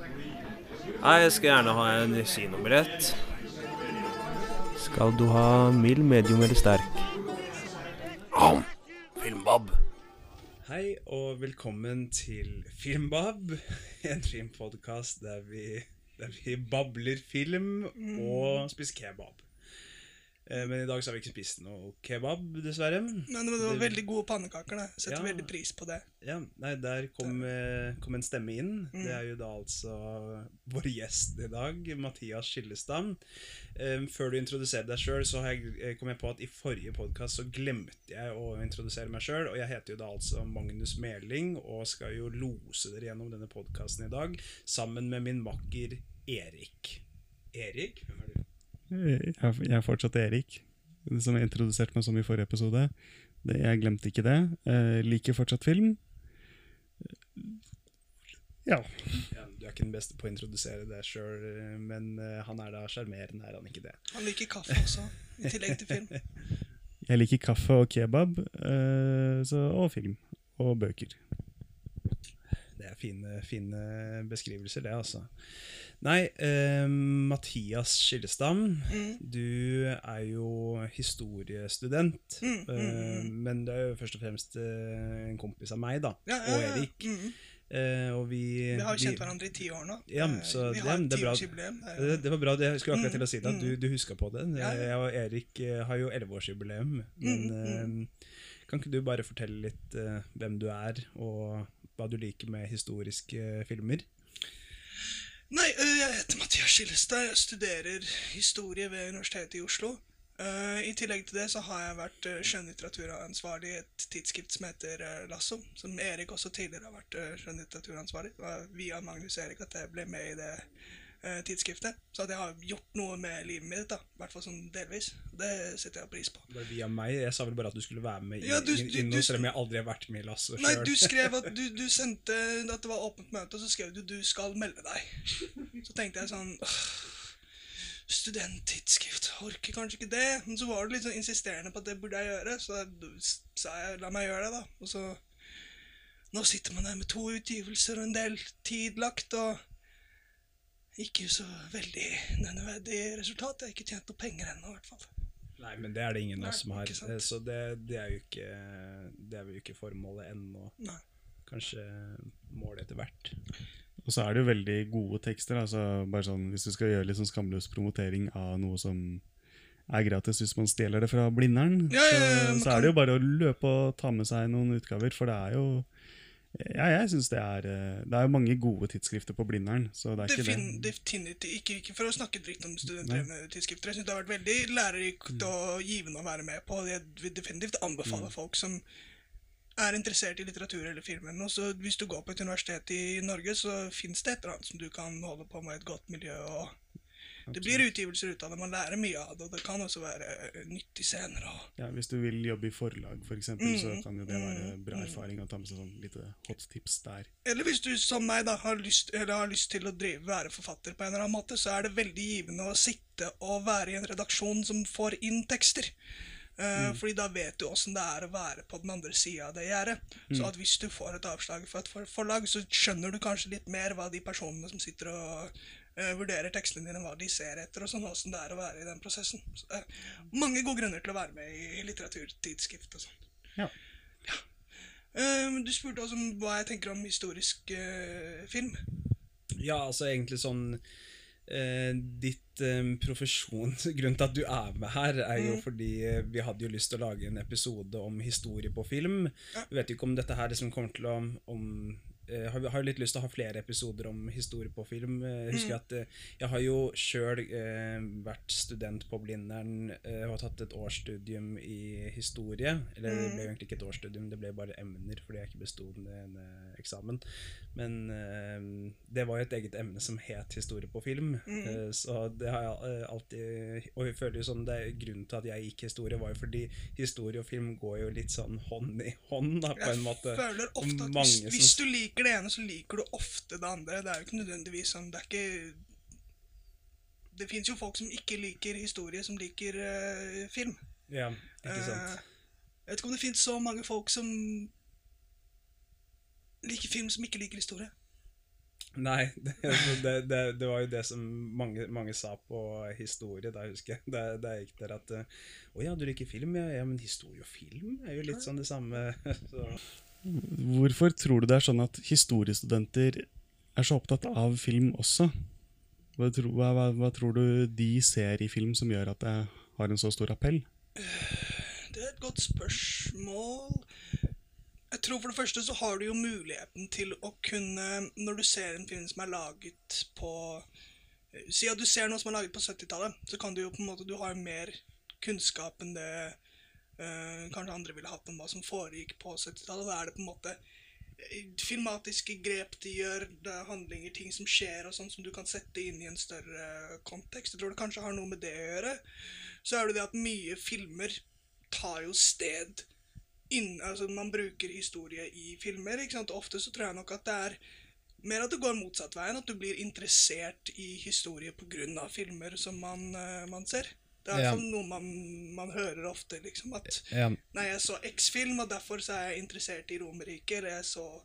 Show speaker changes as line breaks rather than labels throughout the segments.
Nei, jeg skal gjerne ha en kinobillett. Skal du ha mild, medium eller sterk? Om. Filmbab.
Hei og velkommen til Filmbab, en filmpodkast der vi, der vi babler film og spiser kebab. Eh, Men i dag så har vi ikke spist noe kebab, dessverre.
Men det var veldig gode pannekaker. da. Setter
Ja.
veldig pris på det.
Ja, nei, Der kom, eh, kom en stemme inn.
Mm.
Det er jo da altså vår gjest i dag, Mathias Skillestad. Eh, Før du introduserer deg sjøl, så har jeg, kom jeg på at i forrige podkast så glemte jeg å introdusere meg sjøl. Og jeg heter jo da altså Magnus Meling og skal jo lose dere gjennom denne podkasten i dag sammen med min makker Erik. Erik, hvem er du?
Jeg er, fortsatt Erik, som jeg introduserte meg som i forrige episode. Det, jeg glemte ikke det. Jeg liker fortsatt film. Ja.
Ja, du er ikke den beste på å introdusere deg sjøl, men eh, han er da sjarmerende, er han ikke det?
Han liker kaffe også, i tillegg til film.
Jeg liker kaffe og kebab, eh, så, og film. Og bøker.
Det er fine, fine beskrivelser, det, altså. Nei, eh, Mathias Skillestam,
Mm.
du er jo historiestudent.
Mm, mm,
eh,
mm.
men du er jo først og fremst eh, en kompis av meg, da.
Ja, ja,
Og. Erik.
Mm.
Eh, og vi
Vi har kjent hverandre i ti år nå.
Ja, så
vi har et
det
tiårsjubileum. Det
Det, det var bra. det- Jeg skulle akkurat til å si det. at
Mm,
Du, du huska på det.
Ja, ja.
Jeg og Erik eh, har jo elleveårsjubileum. Men
Mm, mm.
eh, kan ikke du bare fortelle litt hvem du er, og hva du liker med historiske filmer?
Nei, øh, jeg heter Mathias Skillestad. Jeg studerer historie ved Universitetet i Oslo. Eh, I tillegg til det så har jeg vært skjønnlitteraturansvarlig i et tidsskrift som heter eh, Lasso. Som Erik også tidligere har vært skjønnlitteraturansvarlig. Det var via Magnus Erik at jeg ble med i det eh, tidsskriftet. Så at jeg har gjort noe med livet mitt, da. I hvert fall sånn delvis. Det setter jeg pris på.
Det via meg. Jeg sa vel bare at du skulle være med i,
Ja, du- du-
i noe,
du-
selv om jeg aldri har vært med i Lasso
Nei, du skrev at du, du sendte at det var åpent møte, og så skrev du 'du skal melde deg'. Så tenkte jeg sånn «Åh, Studenttidsskrift, orker kanskje ikke det. Men så var du litt sånn insisterende på at det burde jeg gjøre, så da sa jeg 'la meg gjøre det', da. Og så Nå sitter man der med to utgivelser og en del tid lagt, og ikke så veldig nødvendig resultat. Jeg har ikke tjent noe penger ennå, i hvert fall.
Nei, men det er det ingen av oss som har. Eh, Så det, det er jo ikke Det er jo ikke formålet ennå.
Nei.
Kanskje målet etter hvert.
Og så er det jo veldig gode tekster. Altså, bare sånn, hvis du skal gjøre litt sånn skamløs promotering av noe som er gratis hvis man stjeler det fra Blindern,
Ja, ja, ja,
så, så er det jo bare å løpe og ta med seg noen utgaver, for det er jo ja, jeg synes det er eh, Det er jo mange gode tidsskrifter på Blindern, så det er ikke det.
definitivt ikke, ikke for å snakke dritt om studentdrevne tidsskrifter. Jeg synes det har vært veldig lærerikt og givende å være med på. Jeg vil definitivt anbefale folk som er interessert i litteratur eller film. Så hvis du går på et universitet i Norge, så fins det et eller annet som du kan holde på med i et godt miljø. og Det blir utgivelser ut av det. Man lærer mye av det, og det kan også være eh, nyttig senere.
Ja, hvis du vil jobbe i forlag, for eksempel, så
Mm,
kan jo det være
mm,
bra
mm.
erfaring å ta med seg sånn lite hot tips der.
Eller hvis du som meg da har lyst, eller har lyst til å drive, være forfatter på en eller annen måte, så er det veldig givende å sitte og være i en redaksjon som får inn tekster. Mm. Fordi da vet du åssen det er å være på den andre sida av det gjerdet. Så at hvis du får et avslag fra et forlag, så skjønner du kanskje litt mer hva de personene som sitter og eh, vurderer tekstene dine, hva de ser etter, og sånn åssen det er å være i den prosessen. Så er mange gode grunner til å være med i litteraturtidsskrift og sånn.
Ja.
Eh, du spurte også om hva jeg tenker om historisk eh, film.
Ja, altså egentlig sånn eh, Ditt eh, profesjon Grunnen til at du er med her, er jo
Mm.
fordi eh, vi hadde jo lyst til å lage en episode om historie på film.
Ja.
Vi vet ikke om dette her liksom kommer til å om, eh, har, har litt lyst til å ha flere episoder om historie på film. Eh, Jeg husker
Mm.
at eh, jeg har jo sjøl eh, vært student på Blindern eh, og tatt et årsstudium i historie. Eller det
Mm.
ble jo egentlig ikke et årsstudium, det ble bare emner fordi jeg ikke besto den eksamen. Men eh, det var jo et eget emne som het historie på film.
Mm.
Eh, så det har jeg eh, alltid Og jeg føler jo sånn det er Grunnen til at jeg gikk historie, var jo fordi historie og film går jo litt sånn hånd i hånd, da, på en måte.
Jeg føler ofte at hvis, hvis du liker det ene, så liker du ofte det andre. Det er jo ikke nødvendigvis sånn Det er ikke Det fins jo folk som ikke liker historie, som liker uh, film.
Ja, ikke sant.
Uh, jeg vet ikke om det fins så mange folk som liker film, som ikke liker historie.
Nei, det, det, det, det var jo det som mange, mange sa på historie, da husker jeg. Da, da jeg gikk der at eh, Å ja, du liker film? Ja, ja, men historie og film er jo litt sånn det samme. Så.
Hvorfor tror du det er sånn at historiestudenter er så opptatt av film også? Hva, hva, hva, tror du de ser i film som gjør at det har en så stor appell?
Det er et godt spørsmål. Jeg tror for det første så har du jo muligheten til å kunne Når du ser en film som er laget på Si at du ser noe som er laget på 70-tallet, så kan du jo på en måte Du har mer kunnskap enn det eh, kanskje andre ville hatt om hva som foregikk på 70-tallet. Da er det på en måte eh, filmatiske grep de gjør, er handlinger, ting som skjer, og sånn som du kan sette inn i en større kontekst. Jeg tror det kanskje har noe med det å gjøre. Så er det det at mye filmer tar jo sted inn, altså Man bruker historie i filmer. ikke sant? Ofte så tror jeg nok at det er mer at det går motsatt veien. At du blir interessert i historie pga. filmer som man, eh, man ser. Det er
Ja.
noe man, man hører ofte. liksom, At
Ja,
Nei, jeg så X-film, og derfor så er jeg interessert i Romerike. Eller jeg så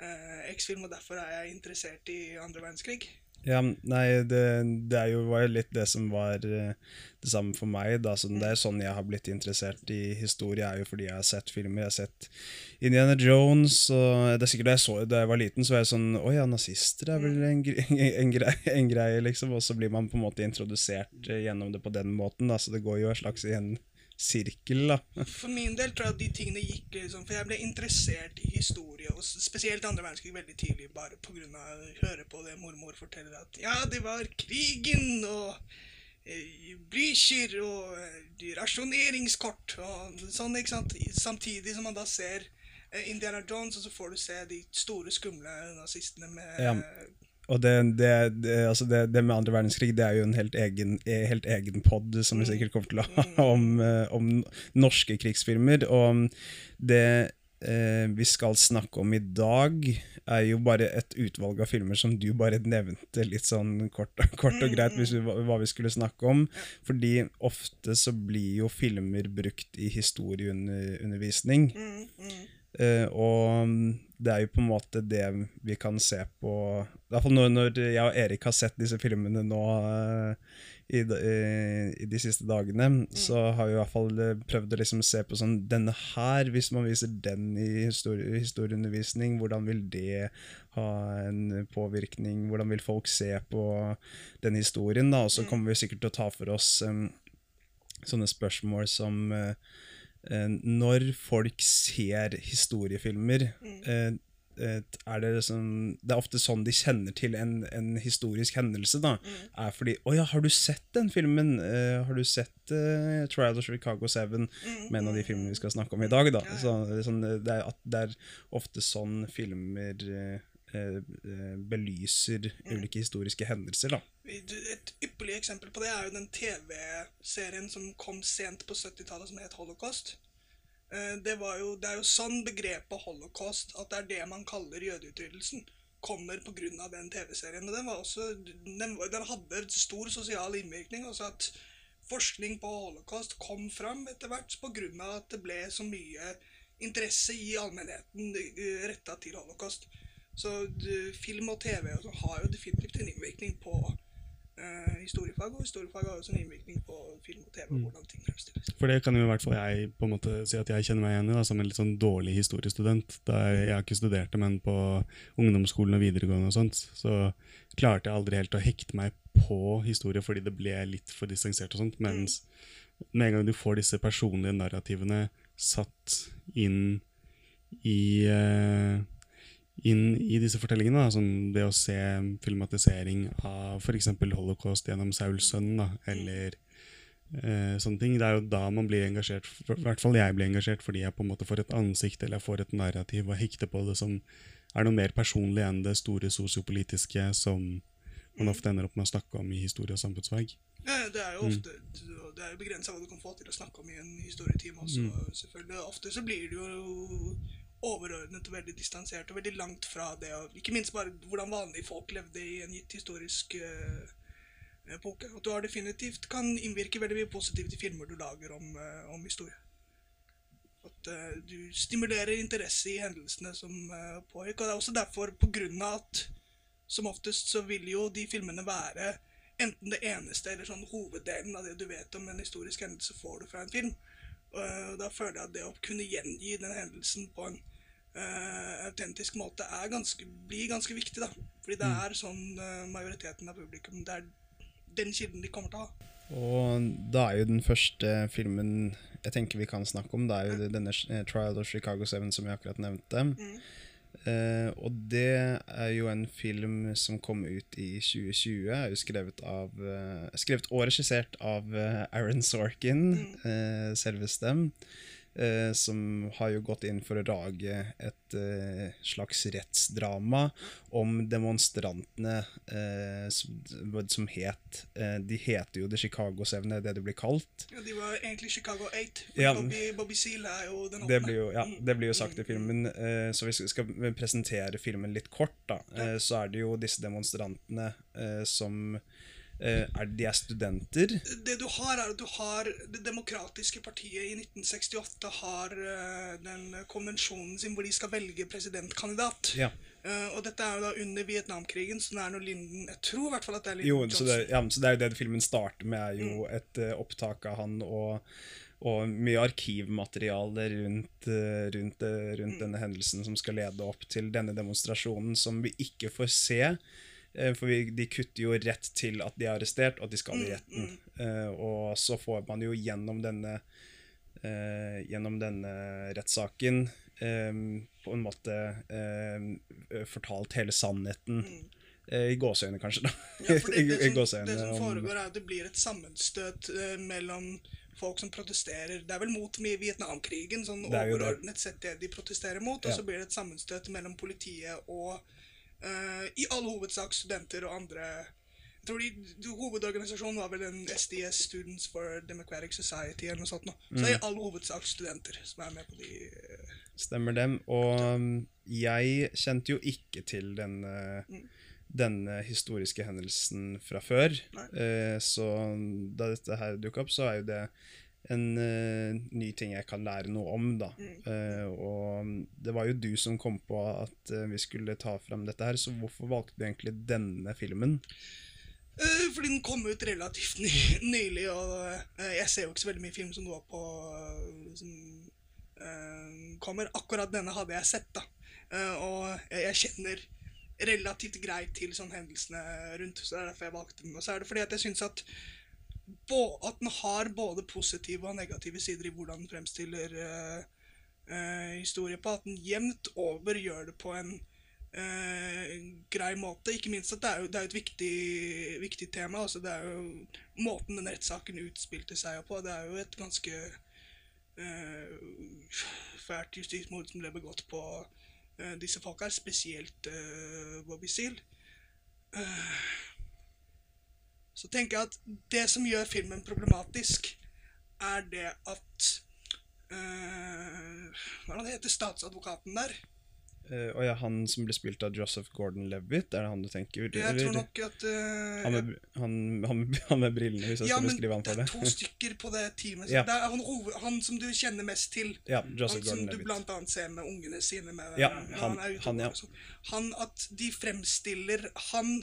eh, X-film, og derfor er jeg interessert i andre verdenskrig.
Ja nei, det, det jo, var jo litt det som var eh, det samme for meg. Da. Så det er sånn jeg har blitt interessert i historie, er jo fordi jeg har sett filmer. Jeg har sett Indiana Jones, og det er sikkert da jeg så da jeg var liten, så var jeg sånn Å ja, nazister er vel en, gre en, greie, en greie, liksom. Og så blir man på en måte introdusert eh, gjennom det på den måten, da. Så det går jo en slags igjen en sirkel, da.
For min del tror jeg at de tingene gikk liksom For jeg ble interessert i historie, og spesielt andre verdenskrig, veldig tidlig, bare pga. å høre på det mormor forteller at ja, det var krigen og eh, Blücher og eh, rasjoneringskort og sånn, ikke sant. Samtidig som man da ser eh, Indiana Jones, og så får du se de store, skumle nazistene med
Ja. Og det, det, det, altså det, med andre verdenskrig det er jo en helt egen, eh, helt egen pod som vi sikkert kommer til å ha om, eh, om norske krigsfilmer. Og det eh, vi skal snakke om i dag, er jo bare et utvalg av filmer som du bare nevnte litt sånn kort, kort og greit hvis vi, hva vi skulle snakke om. Fordi ofte så blir jo filmer brukt i historieundervisning.
Mm, mm.
Og mm, det er jo på en måte det vi kan se på I hvert fall når, når jeg og Erik har sett disse filmene nå eh, i, de- i, de siste dagene, så har vi i hvert fall eh, prøvd å liksom se på sånn Denne her, hvis man viser den i historie, historieundervisning, hvordan vil det ha en påvirkning? Hvordan vil folk se på den historien? da, Og så kommer vi sikkert til å ta for oss um, sånne spørsmål som eh, eh, Når folk ser historiefilmer mm. eh, er det, liksom, det er ofte sånn de kjenner til en, en historisk hendelse. da, er fordi 'Å ja, har du sett den filmen?' Uh, 'Har du sett uh, 'Trial of Chicago 7'?' med en av de filmene vi skal snakke om i dag. da, så, sånn, det, er, at det er ofte sånn filmer eh, eh, eh, belyser ulike historiske hendelser. da.
Et ypperlig eksempel på det er jo den TV-serien som kom sent på 70-tallet, som het Holocaust. Eh, Det, var jo, det er jo sånn begrepet holocaust, at det er det man kaller jødeutryddelsen, kommer pga. den TV-serien. Og den, også, den, den hadde stor sosial innvirkning. altså at Forskning på holocaust kom fram etter hvert pga. at det ble så mye interesse i allmennheten retta til holocaust. Så d- film og TV og sånn har jo definitivt en innvirkning på uh, historiefag, og historiefag har også en innvirkning på film og TV, og hvordan ting fremstilles.
For det kan jo i hvert fall jeg på en måte si at jeg kjenner meg igjen i, da, som en litt sånn dårlig historiestudent. Da jeg, har ikke studert det, men på ungdomsskolen og videregående og sånt, så klarte jeg aldri helt å hekte meg på historie fordi det ble litt for distansert og sånt. Mens med en gang du får disse personlige narrativene satt inn i eh, inn i disse fortellingene, da, som det å se filmatisering av f.eks. holocaust gjennom Sauls sønn, eller eh, sånne ting. Det er jo da man blir engasjert, i hvert fall jeg blir engasjert, fordi jeg på en måte får et ansikt eller jeg får et narrativ og hekter på det som er noe mer personlig enn det store sosiopolitiske som man ofte ender opp med å snakke om i historie og samfunnsfag.
Ja, det er jo ofte det er jo begrensa hva du kan få til å snakke om i en historietime også, selvfølgelig. Ofte så blir det jo overordnet og veldig distansert og veldig langt fra det, og ikke minst bare hvordan vanlige folk levde i en gitt historisk uh, epoke. At du har definitivt kan innvirke veldig mye positivt i filmer du lager om, uh, om historie. At uh, du stimulerer interesse i hendelsene som pågikk. Og det er også derfor, på grunn av at som oftest så vil jo de filmene være enten det eneste eller sånn hoveddelen av det du vet om en historisk hendelse, får du fra en film. Og da føler jeg at det å kunne gjengi den hendelsen på en uh, autentisk måte er ganske, blir ganske viktig, da. Fordi det er sånn uh, majoriteten av publikum Det er den kilden de kommer til å ha.
Og da er jo den første filmen jeg tenker vi kan snakke om, det er jo denne Trial of Chicago 7 som jeg akkurat nevnte. Mm. Uh, og det er jo en film som kom ut i 2020. Er jo skrevet av uh, Skrevet og regissert av uh, Aaron Sorkin, mm. selveste. Eh, som har jo gått inn for å lage et eh, slags rettsdrama om demonstrantene eh, som, som, het eh, De heter jo The Chicago Seven, det det blir kalt.
Ja, De var egentlig Chicago Eight. Ja, Bobby, Bobby Seale er jo den
åpne. Det, ja, det blir jo sagt i filmen. Eh, så hvis vi skal presentere filmen litt kort, da, så er det jo disse demonstrantene som er de er studenter?
Det du har, er at du har Det demokratiske partiet i 1968 har uh, den konvensjonen sin hvor de skal velge presidentkandidat. Ja. Uh, og dette er jo da under Vietnamkrigen, så det er noe Linden Jeg tror i hvert fall at det er Linden
jo, Johnson. Så det, ja, så det er jo det filmen starter med, er jo mm. et opptak av han og og mye arkivmateriale rundt, rundt, rundt mm. denne hendelsen som skal lede opp til denne demonstrasjonen, som vi ikke får se. Eh, for vi, de kutter jo rett til at de er arrestert, og at de skal i mm, retten. Uh, og så får man jo gjennom denne uh, Gjennom denne rettssaken på en måte fortalt hele sannheten. Mm. I gåseøyne, kanskje. da.
Ja, for det, det, som, det som foregår, er at det blir et sammenstøt mellom folk som protesterer. Det er vel mot Vietnamkrigen, sånn overordnet sett det de protesterer mot. Og så blir det et sammenstøt mellom politiet og Uh, I all hovedsak studenter og andre Jeg tror de, Hovedorganisasjonen var vel den SDS, Students for Democratic Society, eller noe sånt. Nå. Så det er i mm. all hovedsak studenter som er med på de uh,
Stemmer dem. Og um, jeg kjente jo ikke til denne, mm. denne historiske hendelsen fra før. Uh, så da dette her dukka opp, så er jo det en uh, ny ting jeg kan lære noe om. da. Uh, og det var jo du som kom på at uh, vi skulle ta frem dette her, så hvorfor valgte du egentlig denne filmen?
fordi den kom ut relativt ny, nylig, og jeg ser jo ikke så veldig mye film som går på som kommer. Akkurat denne hadde jeg sett, da. og jeg, jeg kjenner relativt greit til sånn hendelsene rundt, så det er derfor jeg valgte den. Og så er det fordi at jeg syns at at den har både positive og negative sider i hvordan den fremstiller uh, uh, historie på. At den jevnt over gjør det på en uh, grei måte. Ikke minst at det er jo, det er et viktig, viktig, tema. Altså det er jo måten den rettssaken utspilte seg på. Det er jo et ganske fælt justismord som ble begått på disse folka, spesielt Bobby Seal. Uh, så tenker jeg at det som gjør filmen problematisk, er det at øh, Hva er heter statsadvokaten der?
Uh, og ja, Han som ble spilt av Joseph Gordon-Levitt, er det han du tenker?
Jeg tror nok at uh,
han, med, han, han, han, med, brillene, hvis jeg ja, skal beskrive han for
det. Ja, men det er to stykker på det teamet. ja. Det er han, han, som du kjenner mest til.
Ja, Joseph
han som du blant annet ser med ungene sine. Med,
ja, han, han, ja.
han, At de fremstiller han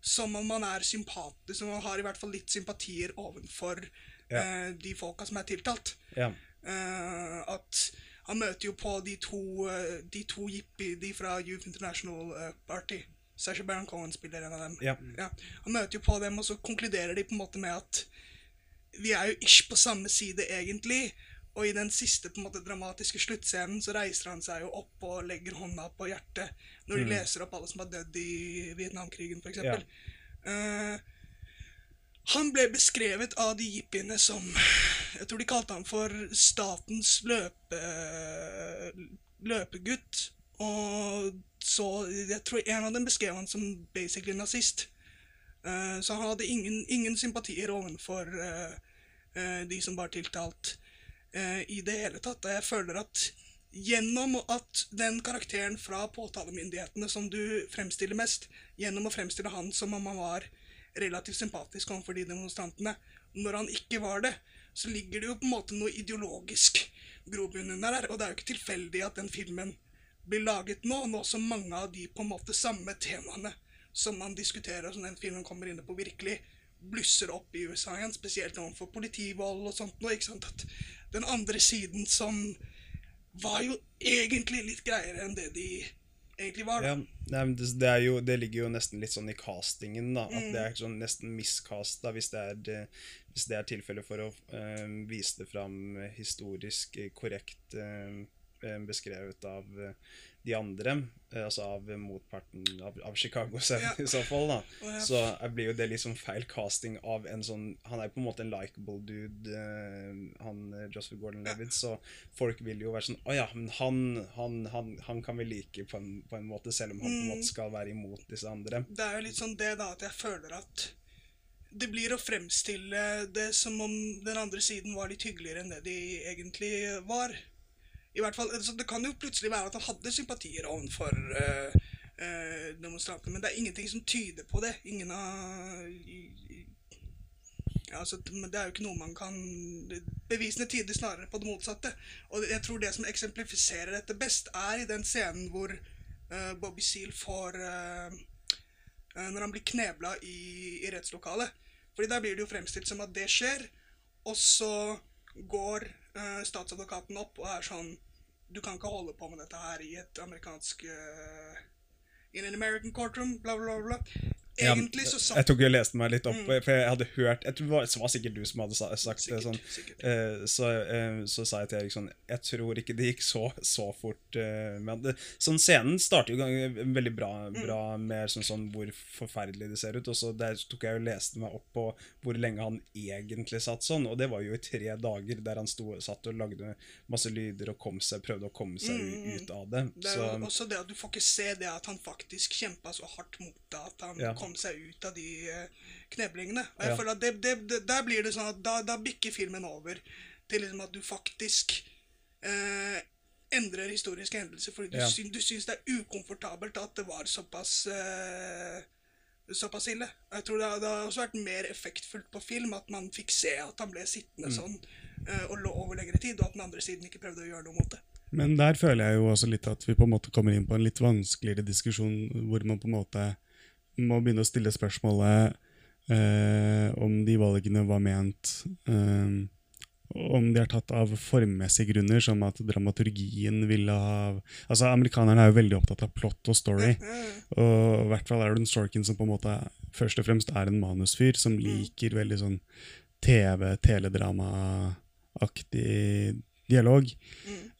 som om man er sympatisk, som man har i hvert fall litt sympatier overfor ja. uh, de folka som er tiltalt. Ja. Uh, at han møter jo på de to, uh, de to jippie, de fra Youth International Party. Sasha Baron Cohen spiller en av dem. Ja. Han møter jo på dem, og så konkluderer de på en måte med at vi er jo ish på samme side, egentlig. Og i den siste på en måte dramatiske sluttscenen så reiser han seg jo opp og legger hånda på hjertet når de mm. leser opp alle som har dødd i Vietnamkrigen, f.eks. Ja. Uh, han ble beskrevet av de jippiene som Jeg tror de kalte ham for statens løpe, løpegutt. Og så Jeg tror en av dem beskrev han som basically nazist. Uh, så han hadde ingen, ingen sympatier ovenfor uh, de som var tiltalt eh, i det hele tatt. Jeg føler at gjennom at den karakteren fra påtalemyndighetene som du fremstiller mest, gjennom å fremstille han som om han var relativt sympatisk overfor de demonstrantene, når han ikke var det, så ligger det jo på en måte noe ideologisk grobunn under der. Og det er jo ikke tilfeldig at den filmen blir laget nå, nå som mange av de på en måte samme temaene som man diskuterer, og som den filmen kommer inn på virkelig, blusser opp i USA igjen, spesielt overfor politivold og sånt noe, ikke sant? At den andre siden som var jo egentlig litt greiere enn det de egentlig var.
Ja, nei, men det, det, jo, det ligger jo nesten litt sånn i castingen, da. At det er sånn nesten miscasta, hvis det er, det, hvis det er tilfellet for å øh, vise det fram historisk eh, korrekt eh, beskrevet av eh, de andre, eh, altså av motparten av, av Chicago selv,
Ja.
i så fall, da.
Jeg-
Så eh, blir jo det liksom feil casting av en sånn Han er jo på en måte en likeable dude, eh, han Joseph Gordon-Levitt, så folk vil jo være sånn Å ja, men han, han, han, han kan vi like på en, på en måte, selv om han på en måte skal være imot disse andre.
Det er jo litt sånn det, da, at jeg føler at det blir å fremstille det som om den andre siden var litt hyggeligere enn det de egentlig var. I hvert fall, altså, Det kan jo plutselig være at han hadde sympatier overfor uh, uh, demonstrantene, men det er ingenting som tyder på det. Ingen av ja, altså, Det er jo ikke noe man kan Bevisene tyder snarere på det motsatte. Og jeg tror det som eksemplifiserer dette best, er i den scenen hvor uh, Bobby Seale får uh, eh, Når han blir knebla i, i rettslokalet. Fordi der blir det jo fremstilt som at det skjer, og så går eh, statsadvokaten opp og er sånn Du kan ikke holde på med dette her i et amerikansk uh, In an American courtroom, bla, bla, bla. Egentlig så
jeg tok og leste meg litt opp, for jeg hadde hørt Jeg tror det var, sikkert du som hadde sagt sagt det. Sånn
sikkert.
Eh, så, uh, så sa jeg til Erik sånn Jeg tror ikke det gikk så, så fort. Uh, men det, sånn Scenen starter jo veldig bra,
Mm.
med sånn, sånn hvor forferdelig det ser ut. Og så der tok jeg og leste meg opp på hvor lenge han egentlig satt sånn. Og det var jo i tre dager der han sto, satt og lagde masse lyder og kom seg, prøvde å komme seg mm. ut av det.
Mm, Det er
Så,
jo også det at du får ikke se det at han faktisk kjempa så hardt mot det, at han
Ja.
kom seg ut av de eh, kneblingene. Og jeg
Ja.
føler at det, det, det, Der blir det sånn at da, da bikker filmen over til liksom at du faktisk eh, endrer historiske hendelser fordi du,
Ja.
syns, du syns det er ukomfortabelt at det var såpass eh, Såpass ille. Jeg tror det, det har også vært mer effektfullt på film at man fikk se at han ble sittende
Mm.
sånn eh, og lå over lengre tid, og at den andre siden ikke prøvde å gjøre noe mot det.
Men der føler jeg jo også litt at vi på en måte kommer inn på en litt vanskeligere diskusjon, hvor man på en måte må begynne å stille spørsmålet eh, om de valgene var ment eh, Om de er tatt av formmessige grunner, som at dramaturgien ville ha Altså, Amerikanerne er jo veldig opptatt av plot og story.
Eh,
Og i hvert fall en Sorkin som på en måte først og fremst er en manusfyr, som liker veldig sånn TV-teledrama-aktig dialog.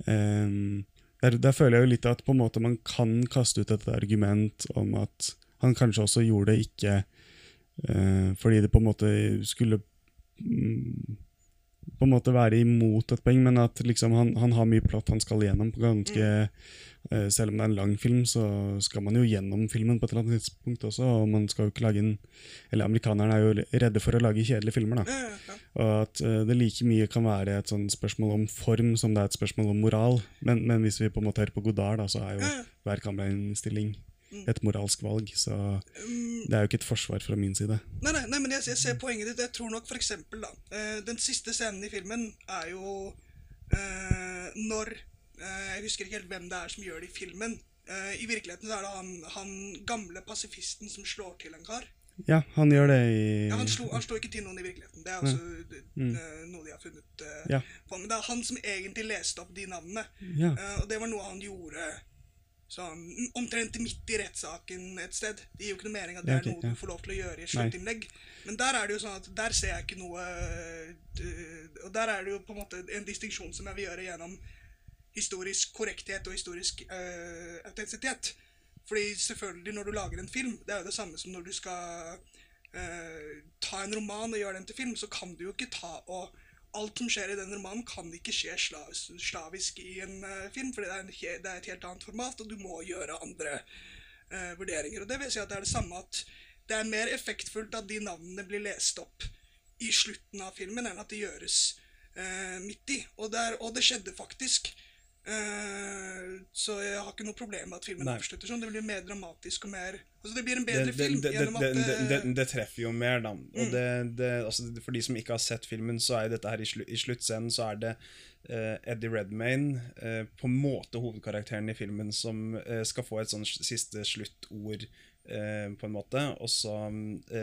Um, der, der føler jeg jo litt at på en måte man kan kaste ut et argument om at han kanskje også gjorde det ikke uh, fordi det på en måte skulle mm, på en måte være imot et poeng, men at liksom han, han har mye plott han skal gjennom. på ganske, uh, Selv om det er en lang film, så skal man jo gjennom filmen på et eller annet tidspunkt også. og man skal jo ikke lage en, eller Amerikanerne er jo redde for å lage kjedelige filmer. da.
ja.
Og at uh, det like mye kan være et sånn spørsmål om form som det er et spørsmål om moral. Men, men hvis vi på en måte hører på Godard, da, så er jo
Ja, ja.
en kamerainnstilling et moralsk valg. Så det er jo ikke et forsvar fra min side.
Nei, nei, nei, men jeg, jeg ser poenget ditt. Jeg tror nok eksempel da uh, Den siste scenen i filmen er jo uh, når uh, Jeg husker ikke helt hvem det er som gjør det i filmen. I virkeligheten så er det han, han gamle pasifisten som slår til en kar.
Ja, han gjør det i
Ja, han, slo, han slo ikke til noen i virkeligheten. Det er også mm. noe de har funnet
Mm. Ja.
på. Men det er han som egentlig leste opp de navnene.
Ja.
Og det var noe han gjorde sånn omtrent midt i rettssaken et sted. Det gir jo ikke noe mening at det er noe du får lov til å gjøre i et sluttinnlegg. Men der er det jo sånn at der ser jeg ikke noe øh, Og der er det jo på en måte en distinksjon som jeg vil gjøre gjennom historisk korrekthet og historisk uh, autentisitet. Fordi selvfølgelig, når du lager en film, det er jo det samme som når du skal uh, ta en roman og gjøre den til film, så kan du jo ikke ta og Alt som skjer i den romanen, kan ikke skje slavis, slavisk i en øh, film, fordi det er, en, det er et helt annet format, og du må gjøre andre uh, vurderinger. Og det vil si at det er det samme at det er mer effektfullt at de navnene blir lest opp i slutten av filmen, enn at det gjøres uh, midt i. Og det, er, og det skjedde faktisk. Eh, så jeg har ikke noe problem med at filmen avslutter sånn. Det blir mer dramatisk og mer Altså, det blir en bedre
det,
film
det,
gjennom
det,
at
det, det,
eh,
det treffer jo mer, da.
Mm.
Og det, det, altså, for de som ikke har sett filmen, så er dette her i, slu, i sluttscenen så er det uh, Eddie Redmayne, uh, på en måte hovedkarakteren i filmen, som skal få et sånn siste sluttord på en måte. Og så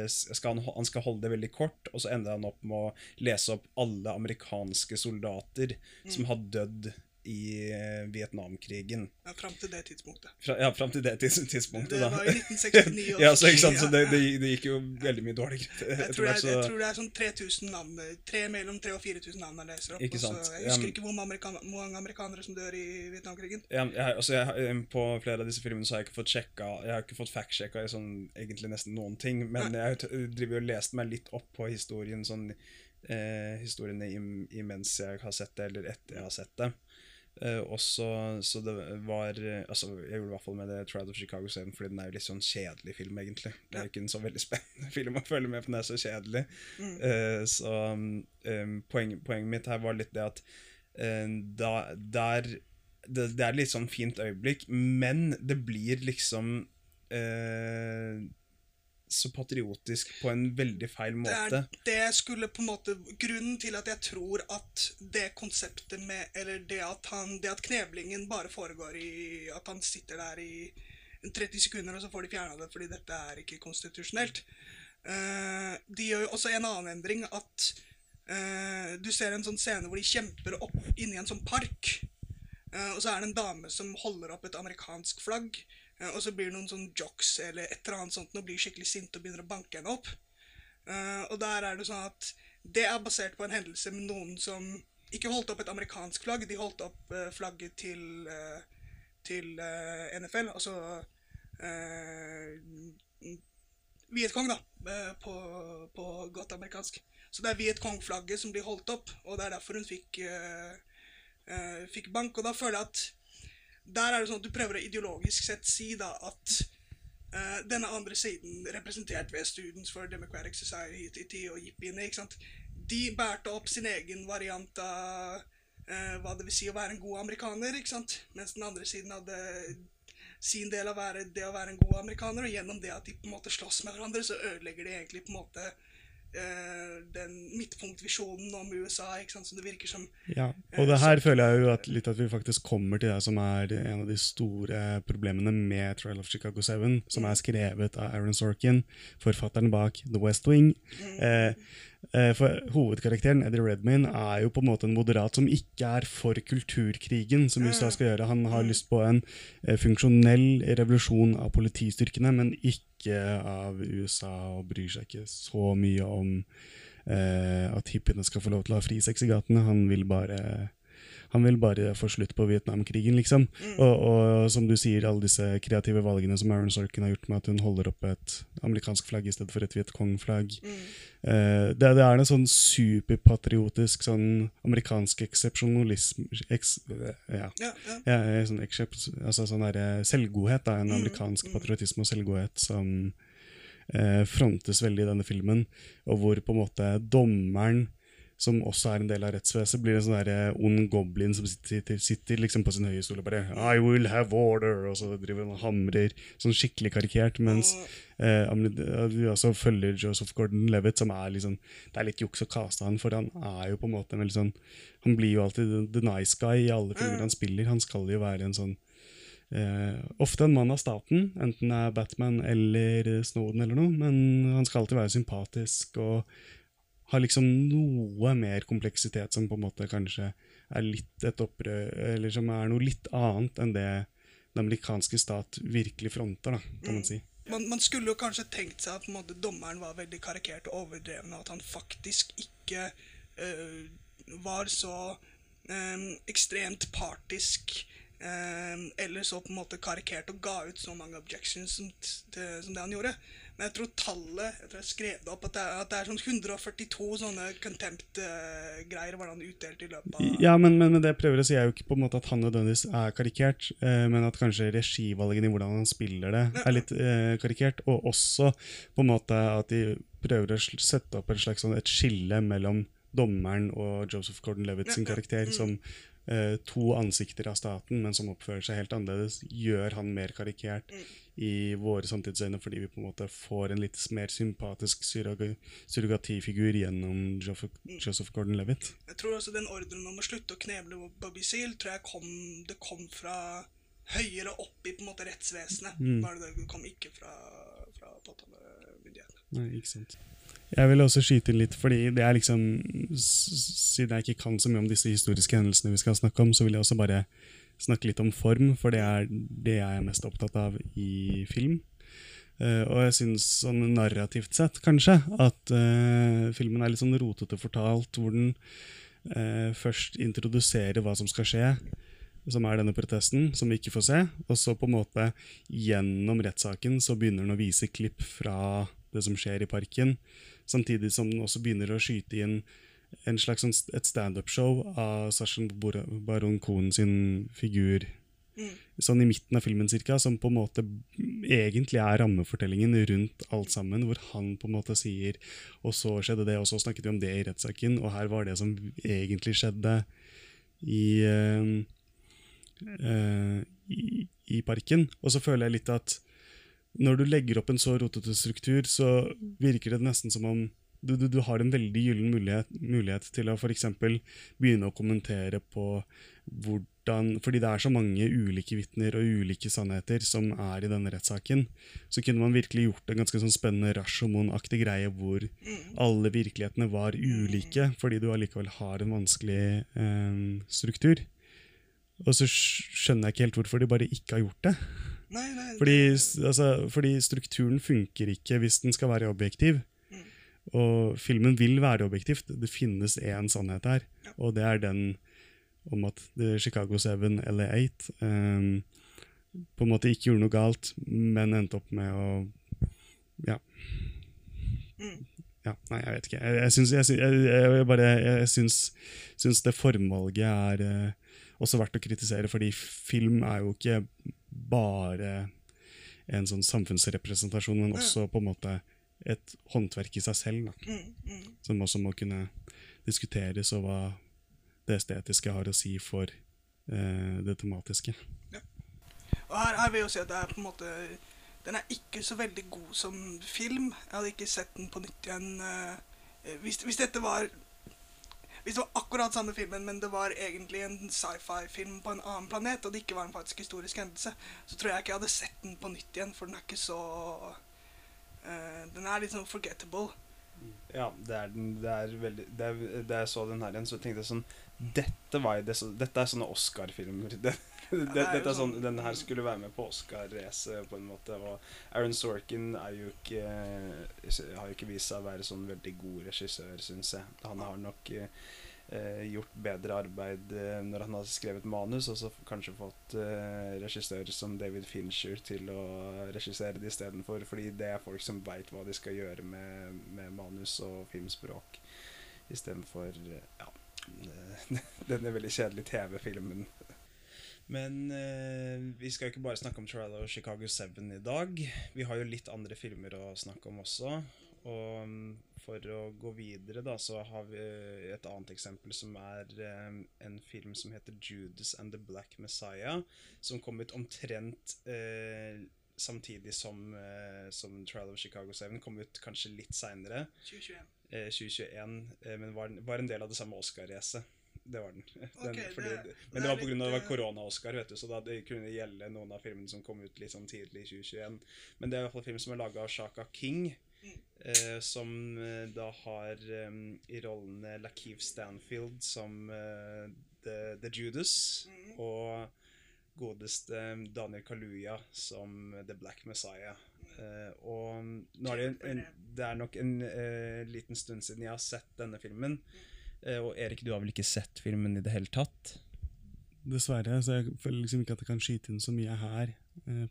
skal han, han skal holde det veldig kort, og så ender han opp med å lese opp alle amerikanske soldater som har dødd i eh, Vietnamkrigen.
Ja, Fram til det tidspunktet.
Fra, ja, fram til det tidspunktet, da.
Det var i 1969. og-
ja, så, sant? så det, det, gikk jo veldig mye dårligere.
Jeg
jeg,
tror, er, jeg tror det er sånn 3000 navn. Tre, mellom 3000 og 4000 navn jeg leser opp.
Ikke sant?
Også, jeg husker ikke hvor amerikan mange amerikanere som dør i Vietnamkrigen.
Ja, jeg, altså jeg, på flere av disse filmene så har jeg ikke fått sjekka Jeg har ikke fått fact-sjekka i sånn, egentlig nesten noen ting, men jeg har t- driver og lest meg litt opp på historien sånn eh, historiene im, imens jeg har sett det, eller etter jeg har sett det. Eh, også, så det var Altså, jeg gjorde i hvert fall med det Trial of Chicago 7, fordi den er jo litt sånn kjedelig film, egentlig. Det er jo ikke en så veldig spennende film å følge med på, den er så kjedelig. Eh, så um, poeng, poenget mitt her var litt det at uh, da, der det, det er litt sånn fint øyeblikk, men det blir liksom eh, så patriotisk på en veldig feil
Det
måte.
er det skulle på en måte Grunnen til at jeg tror at det konseptet med Eller det at han Det at kneblingen bare foregår i At han sitter der i 30 sekunder, og så får de fjerna det fordi dette er ikke konstitusjonelt. Uh, de gjør jo også en annen endring at uh, du ser en sånn scene hvor de kjemper opp inni en sånn park. Uh, og så er det en dame som holder opp et amerikansk flagg. Eh, og så blir det noen sånn jocks eller et eller annet sånt og blir skikkelig sinte og begynner å banke henne opp. Eh, og der er det sånn at det er basert på en hendelse med noen som ikke holdt opp et amerikansk flagg, de holdt opp eh, flagget til, til NFL, altså eh, Vietcong, da, på, på godt amerikansk. Så det er Vietcong-flagget som blir holdt opp, og det er derfor hun fikk, eh, fikk bank. Og da føler jeg at der er det sånn at du prøver å ideologisk sett si da at uh, denne andre siden, representert ved Students for Democratic Society og jippiene, ikke sant, de bærte opp sin egen variant av uh, hva det vil si å være en god amerikaner, ikke sant, mens den andre siden hadde sin del av det å være en god amerikaner, og gjennom det at de på en måte slåss med hverandre, så ødelegger de egentlig på en måte den midtpunktvisjonen om USA, ikke sant, som det virker som
Ja, og det her føler jeg jo at litt at vi faktisk kommer til det som er en av de store problemene med Trial of Chicago 7, som er skrevet av Aaron Sorkin, forfatteren bak The West Wing. Mm. eh, for hovedkarakteren, Eddie Redmayne, er jo på en måte en moderat som ikke er for kulturkrigen, som USA skal gjøre. Han har lyst på en eh, funksjonell revolusjon av politistyrkene, men ikke av USA, og bryr seg ikke så mye om eh, at hippiene skal få lov til å ha frisex i gatene. Han vil bare han vil bare få slutt på Vietnamkrigen, liksom. Og, og som du sier, alle disse kreative valgene som Aaron Sorkin har gjort med at hun holder opp et amerikansk flagg i stedet for et Vietcong-flagg. Eh, det, det er en sånn superpatriotisk sånn amerikansk eksepsjonalisme eks, ja.
Ja, ja.
Ja, eh, sånn, altså sånn der, eh, selvgodhet, da, en amerikansk patriotisme og selvgodhet som eh, frontes veldig i denne filmen, og hvor på en måte dommeren, som også er en del av rettsvesenet, blir en sånn eh, ond goblin som sitter, sitter liksom på sin høye stol og bare I will have order, og så driver han og hamrer, sånn skikkelig karikert, mens eh, amer- vi også følger Joseph Gordon-Levitt, som er liksom Det er litt juks å kaste han, for han er jo på en måte en veldig sånn Han blir jo alltid the, nice guy i alle filmer han spiller. Han skal jo være en sånn Eh, ofte en mann av staten, enten det er Batman eller eh, Snowden eller noe, men han skal alltid være sympatisk og har liksom noe mer kompleksitet som på en måte kanskje er litt et opprør, eller som er noe litt annet enn det den amerikanske stat virkelig fronter, da, kan man si.
Man, man skulle jo kanskje tenkt seg at måte, dommeren var veldig karikert og overdreven, og at han faktisk ikke øh, var så øh, ekstremt partisk øh, eller så på en måte karikert og ga ut så mange objections som, til, som det han gjorde. Men jeg tror tallet Jeg tror jeg skrev det opp at det er, at det er sånn 142 sånne contempt-greier var han utdelt i løpet av
Ja, men, men, men det prøver å si er jo ikke på en måte at han nødvendigvis er karikert, eh, men at kanskje regivalgene i hvordan han spiller det, er litt eh, karikert. Og også på en måte at de prøver å sette opp en slags sånn, et skille mellom dommeren og Joseph Gordon-Levitt sin karakter som eh, to ansikter av staten, men som oppfører seg helt annerledes, gjør han mer karikert i våre samtidsøyne, fordi vi på en måte får en litt mer sympatisk surrog surrogatifigur gjennom Joseph, Gordon-Levitt.
Jeg tror også den ordren om å slutte å kneble Bobby Seale tror jeg kom, det kom fra høyere opp i på en måte rettsvesenet.
Mm.
Var det det det kom ikke fra, fra påtalemyndighetene.
Nei, ikke sant. Jeg vil også skyte inn litt, fordi det er liksom Siden jeg ikke kan så mye om disse historiske hendelsene vi skal snakke om, så vil jeg også bare snakke litt om form, for det er det jeg er mest opptatt av i film. Uh, og jeg syns sånn narrativt sett, kanskje, at uh, filmen er litt sånn rotete fortalt, hvor den uh, først introduserer hva som skal skje, som er denne protesten, som vi ikke får se, og så på en måte gjennom rettssaken så begynner den å vise klipp fra det som skjer i parken, samtidig som den også begynner å skyte inn en slags sånn et standup-show av Sarsen Baron Cohen sin figur
Mm.
sånn i midten av filmen cirka, som på en måte egentlig er rammefortellingen rundt alt sammen, hvor han på en måte sier og så skjedde det, og så snakket vi om det i rettssaken, og her var det som egentlig skjedde i, uh, uh, i, i parken. Og så føler jeg litt at når du legger opp en så rotete struktur, så virker det nesten som om du, du, du har en veldig gyllen mulighet, mulighet til å f.eks. begynne å kommentere på hvordan Fordi det er så mange ulike vitner og ulike sannheter som er i denne rettssaken, så kunne man virkelig gjort en ganske sånn spennende Rashomon-aktig greie hvor alle virkelighetene var ulike, fordi du allikevel har en vanskelig eh, struktur. Og så skjønner jeg ikke helt hvorfor de bare ikke har gjort det.
Nei, nei,
Fordi,
det-
altså, fordi strukturen funker ikke hvis den skal være objektiv. Og filmen vil være objektivt. Det finnes én sannhet her, og det er den om at The Chicago 7 eller 8 ehm, på en måte ikke gjorde noe galt, men endte opp med å Ja. Ja, nei, jeg vet ikke. Jeg, jeg, syns, jeg, jeg, bare, jeg syns, syns det formvalget er eh, også verdt å kritisere, fordi film er jo ikke bare en sånn samfunnsrepresentasjon, men også på en måte et håndverk i seg selv, da,
Mm, mm.
som også må kunne diskuteres, og hva det estetiske har å si for eh, det tematiske.
Og her, her vil jeg jo si at det er på en måte Den er ikke så veldig god som film. Jeg hadde ikke sett den på nytt igjen eh, hvis, hvis dette var Hvis det var akkurat samme filmen, men det var egentlig en sci-fi-film på en annen planet, og det ikke var en faktisk historisk hendelse, så tror jeg ikke jeg hadde sett den på nytt igjen, for den er ikke så eh, Den er litt sånn forgettable.
Ja, det er den det er veldig det er, Da jeg så den her igjen, så tenkte jeg sånn Dette var det, så, Dette er sånne Oscar-filmer. Det, det,
er
sånn,
sånn-
Denne her skulle være med på Oscar-racet, på en måte. Og Aaron Sorkin er jo ikke har jo ikke vist seg å være sånn veldig god regissør, syns jeg. Han har nok eh, gjort bedre arbeid eh, når han har skrevet manus, og så kanskje fått eh, regissører som David Fincher til å regissere det istedenfor, fordi det er folk som veit hva de skal gjøre med, med manus og filmspråk, istedenfor eh, ja, denne veldig kjedelige TV-filmen. Men eh, vi skal ikke bare snakke om Trial of Chicago 7 i dag. Vi har jo litt andre filmer å snakke om også. Og mm, for å gå videre, da, så har vi et annet eksempel som er eh, en film som heter 'Judas and the Black Messiah', som kom ut omtrent eh, samtidig som, eh, som Trial of Chicago 7. Kom ut kanskje litt seinere,
2021.
eh, 2021, eh, men var, var en del av det samme Oscar-racet. Det var den. den
okay,
fordi,
det-
men
det
var pga. det var
eh,
korona-Oscar, vet du, så da det kunne gjelde noen av filmene som kom ut litt sånn tidlig i 2021. Men det er i hvert fall film som er laga av Shaka King, eh, som eh, da har um, i rollene Lakeith Stanfield som uh, The, The Judas,
Mhm.
og godeste Daniel Kaluya som The Black Messiah. Uh, og nå er det, en, en, det er nok en liten stund siden jeg har sett denne filmen. Eh, og Erik, du har vel ikke sett filmen i det hele tatt?
Dessverre, så jeg føler liksom ikke at jeg kan skyte inn så mye her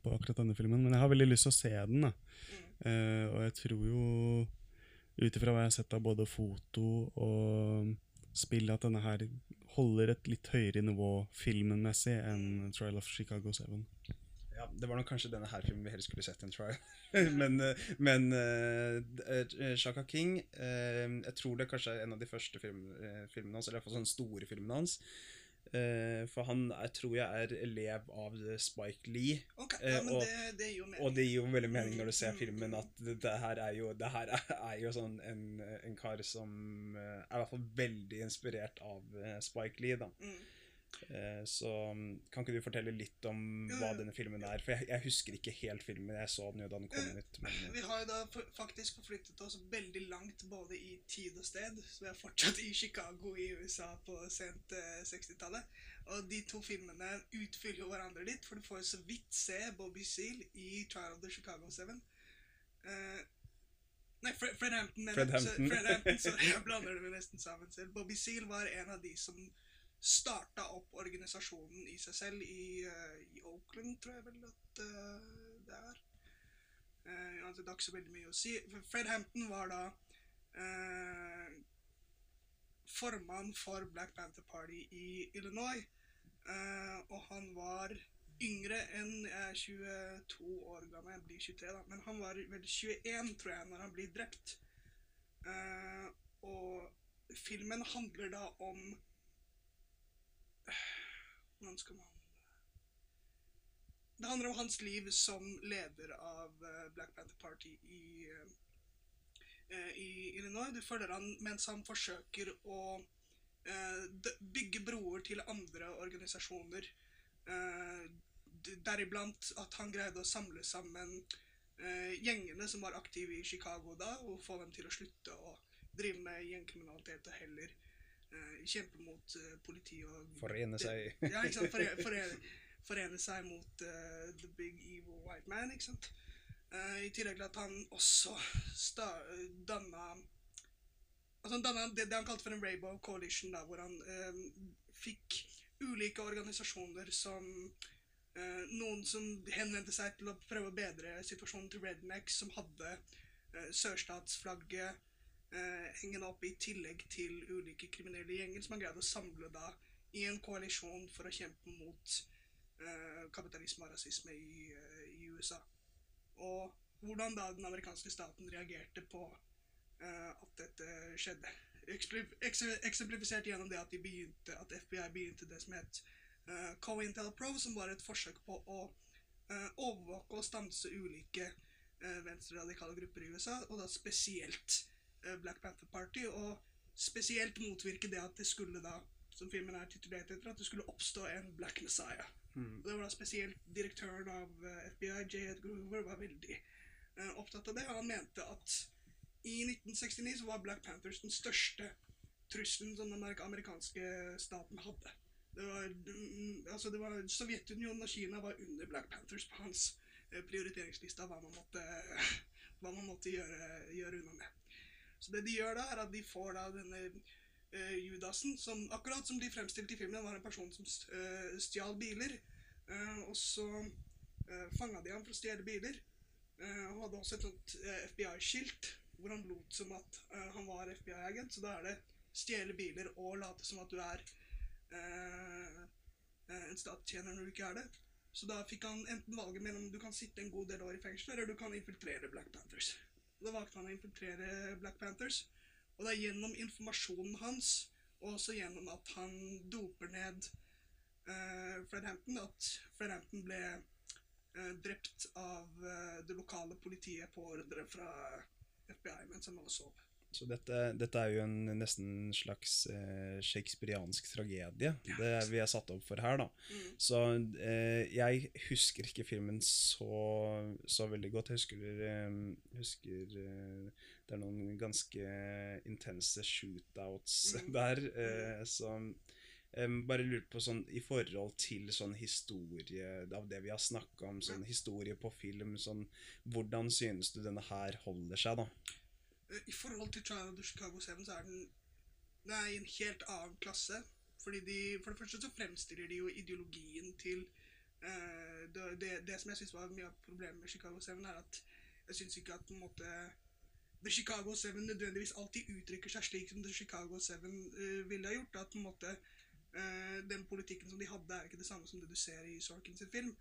på akkurat denne filmen. Men jeg har veldig lyst til å se den. da. Eh, og jeg tror jo, ut ifra hva jeg har sett av både foto og spill, at denne her holder et litt høyere nivå filmmessig enn Trial of Chicago 7.
Ja, Det var nok kanskje denne her filmen vi helst skulle sett en trial. men eh, men uh, Shaka King uh, Jeg tror det kanskje er en av de første film, eh, filmene hans, eller iallfall sånne store filmene hans. Eh, for han jeg tror jeg er elev av Spike Lee.
Ok,
Eh,
ja, men
og-
det, det gir jo mening.
Og det gir jo veldig mening når du ser filmen at det, det her er jo, det her er, er jo sånn en, en kar som eh, er i hvert fall veldig inspirert av Spike Lee. da.
Mm.
Eh, Så mm, kan ikke du fortelle litt om hva denne filmen er? For jeg, jeg husker ikke helt filmen. Jeg så den jo da den kom ut. Men,
Vi har jo da faktisk forflyttet oss veldig langt både i tid og sted. Så vi er fortsatt i Chicago i USA på sent eh, 60-tallet. Og de to filmene utfyller jo hverandre litt, for du får jo så vidt se Bobby Seal i Trial of the Chicago Seven. Eh, nei, Fred, Fred Hampton.
Fred
Hampton. Så-. Fred Hampton, så jeg blander det med nesten sammen selv. Bobby Seal var en av de som starta opp organisasjonen i seg selv i, eh, i Oakland, tror jeg vel at eh, det er. Uh, altså, det er ikke så veldig mye å si. Fred Hampton var da uh, formann for Black Panther Party i Illinois. Uh, og han var yngre enn jeg er 22 år gammel. Jeg blir 23, da. Men han var vel 21, tror jeg, når han blir drept. Og filmen handler da om Hvordan skal man Det handler om hans liv som leder av eh, Black Panther Party i, eh, i Illinois. Du følger han mens han forsøker å eh, bygge broer til andre organisasjoner. Eh, deriblant at han greide å samle sammen eh, gjengene som var aktive i Chicago da, og få dem til å slutte å drive med gjengkriminalitet og heller eh, kjempe mot eh, politi og
Forene seg.
ja, ikke sant? Forene, forene, forene seg mot eh, the big evil white man, ikke sant? Eh, I tillegg til at han også danna Altså han danna det, det han kalte for en Rainbow Coalition, da, hvor han eh, fikk ulike organisasjoner som eh, Noen som henvendte seg til å prøve å bedre situasjonen til rednecks, som hadde eh, sørstatsflagget eh, hengende opp i tillegg til ulike kriminelle gjenger, som har greid å samle da i en koalisjon for å kjempe mot eh, kapitalisme og rasisme i, eh, i USA. Og hvordan da den amerikanske staten reagerte på eh, at dette skjedde. Eksemplifisert gjennom det at, de begynte, at FBI begynte det som het uh, COINTELPRO, som var et forsøk på å uh, overvåke og stanse ulike uh, venstreradikale grupper i USA, og da spesielt eh, Black Panther Party, og spesielt motvirke det at det skulle da, som filmen er titulert etter, at det skulle oppstå en Black Messiah. Og det var da spesielt direktøren av eh, FBI, J. Edgar Hoover, var veldig uh, opptatt av det, og han mente at i 1969 så var Black Panthers den største trusselen som den amerikanske staten hadde. Det var, mm, altså det var Sovjetunionen og Kina var under Black Panthers på hans eh, prioriteringsliste av hva man måtte, hva man måtte gjøre, gjøre unna med. Så det de gjør da, er at de får da denne uh, Judasen, som akkurat som de fremstilte i filmen, var en person som uh, stjal biler. Uh, og så uh, fanga de ham for å stjele biler. Uh, han hadde også et sånt eh, FBI-skilt hvor han lot som at eh, han var FBI-agent. Så da er det stjele biler og late som at du er eh, eh, en statstjener når du ikke er det. Så da fikk han enten valget mellom du kan sitte en god del år i fengsel, eller du kan infiltrere Black Panthers. Da valgte han å infiltrere Black Panthers. Og det er gjennom informasjonen hans, og også gjennom at han doper ned uh, Fred Hampton, at Fred Hampton ble uh, drept av uh, det lokale politiet på ordre fra FBI mens han lå og sov.
Så dette, dette er jo en nesten slags eh, shakespeariansk tragedie det vi er satt opp for her, da.
Mm.
Så eh, jeg husker ikke filmen så, så veldig godt. Jeg husker, eh, husker eh, det er noen ganske intense shootouts
Mm.
der. Eh, så eh, bare lurer på sånn i forhold til sånn historie av det vi har snakka om, sånn historie på film, sånn Hvordan synes du denne her holder seg, da?
Eh, I forhold til Trial of the Chicago 7 så er den det er i en helt annen klasse. Fordi de, For det første så fremstiller de jo ideologien til uh, det, det, det som jeg syns var mye av problemet med Chicago 7, er at jeg syns ikke at på en måte The Chicago 7 nødvendigvis alltid uttrykker seg slik som The Chicago 7 uh, ville ha gjort. At på en måte uh, den politikken som de hadde, er ikke det samme som det du ser i Sorkin sin film.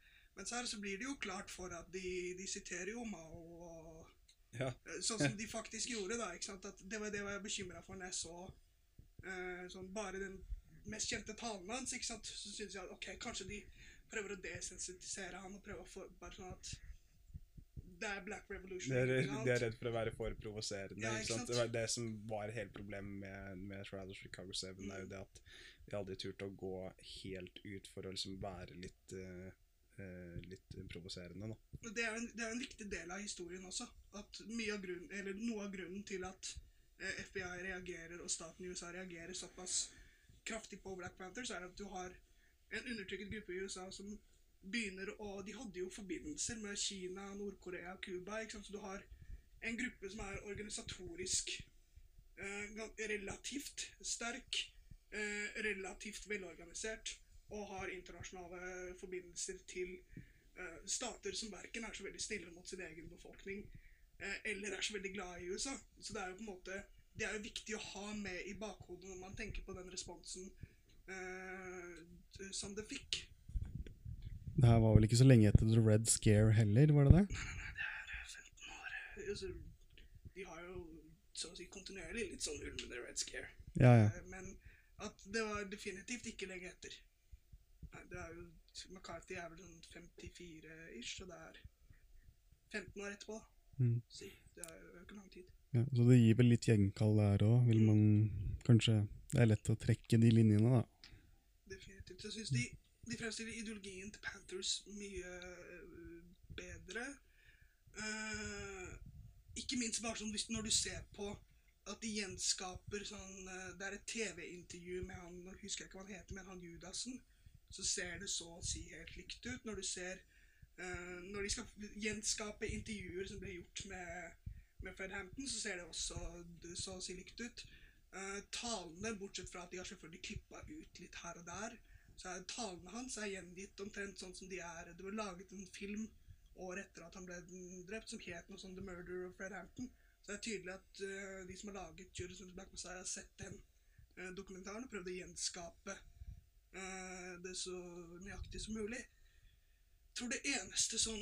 så her så blir det jo klart for at de, de siterer jo Mao
Ja.
Eh, Sånn som de faktisk gjorde, da. ikke sant? At det var det var jeg bekymra for når jeg så uh, sånn bare den mest kjente talen hans. ikke sant? Så syntes jeg at ok, kanskje de prøver å desensitisere han og prøver å få bare sånn at det er Black Revolution.
De er, de er redd for å være for provoserende.
Ja,
ikke sant? Det var det som var hele problemet med, med Trial of Chicago 7, er jo det at de aldri turte å gå helt ut for å liksom være litt eh, litt provoserende.
Det er, en, det er en viktig del av historien også. At av grunnen, Noe av grunnen til at eh, FBI reagerer og staten i USA reagerer såpass kraftig på Black Panthers, er at du har en undertrykket gruppe i USA som begynner å De hadde jo forbindelser med Kina, Nord-Korea, Cuba. Så du har en gruppe som er organisatorisk eh, relativt sterk, eh, relativt velorganisert og har internasjonale forbindelser til uh, stater som verken er så veldig snille mot sin egen befolkning uh, eller er så veldig glad i USA. Så det er jo på en måte det er jo viktig å ha med i bakhodet når man tenker på den responsen uh, som det fikk.
Det her var vel ikke så lenge etter The Red Scare heller, var det det?
Nei, nei, Det er 15 år. Altså, de har jo så å si kontinuerlig litt sånn ulmende Red Scare.
Ja, ja.
Men at det var definitivt ikke lenge etter. Det er jo McCarthy er vel sånn 54-ish, så det er 15 år etterpå.
Mm.
Så det er jo ikke lang tid.
ja. Så det gir vel litt gjenkall der òg, vil man kanskje Det er lett å trekke de linjene, da.
Definitivt. Jeg syns de, de fremstiller ideologien til Panthers mye øh, bedre. Uh, ikke minst bare sånn hvis, når du ser på at de gjenskaper sånn eh, Det er et TV-intervju med han Nå husker jeg ikke hva han heter, men han Judasen. Så ser det så å si helt likt ut. Når du ser uh, Når de skal gjenskape intervjuer som ble gjort med, med Fred Hampton, så ser det også så å si likt ut. Uh, talene, bortsett fra at de har selvfølgelig klippa ut litt her og der, så er talene hans er gjengitt omtrent sånn som de er. Det var laget en film året etter at han ble drept, som het noe sånn The Murder of Fred Hampton. Så det er tydelig at uh, de som har laget Judas Black Messiah, har sett den uh, dokumentaren og prøvd å gjenskape eh, det så nøyaktig som mulig. Jeg tror det eneste sånn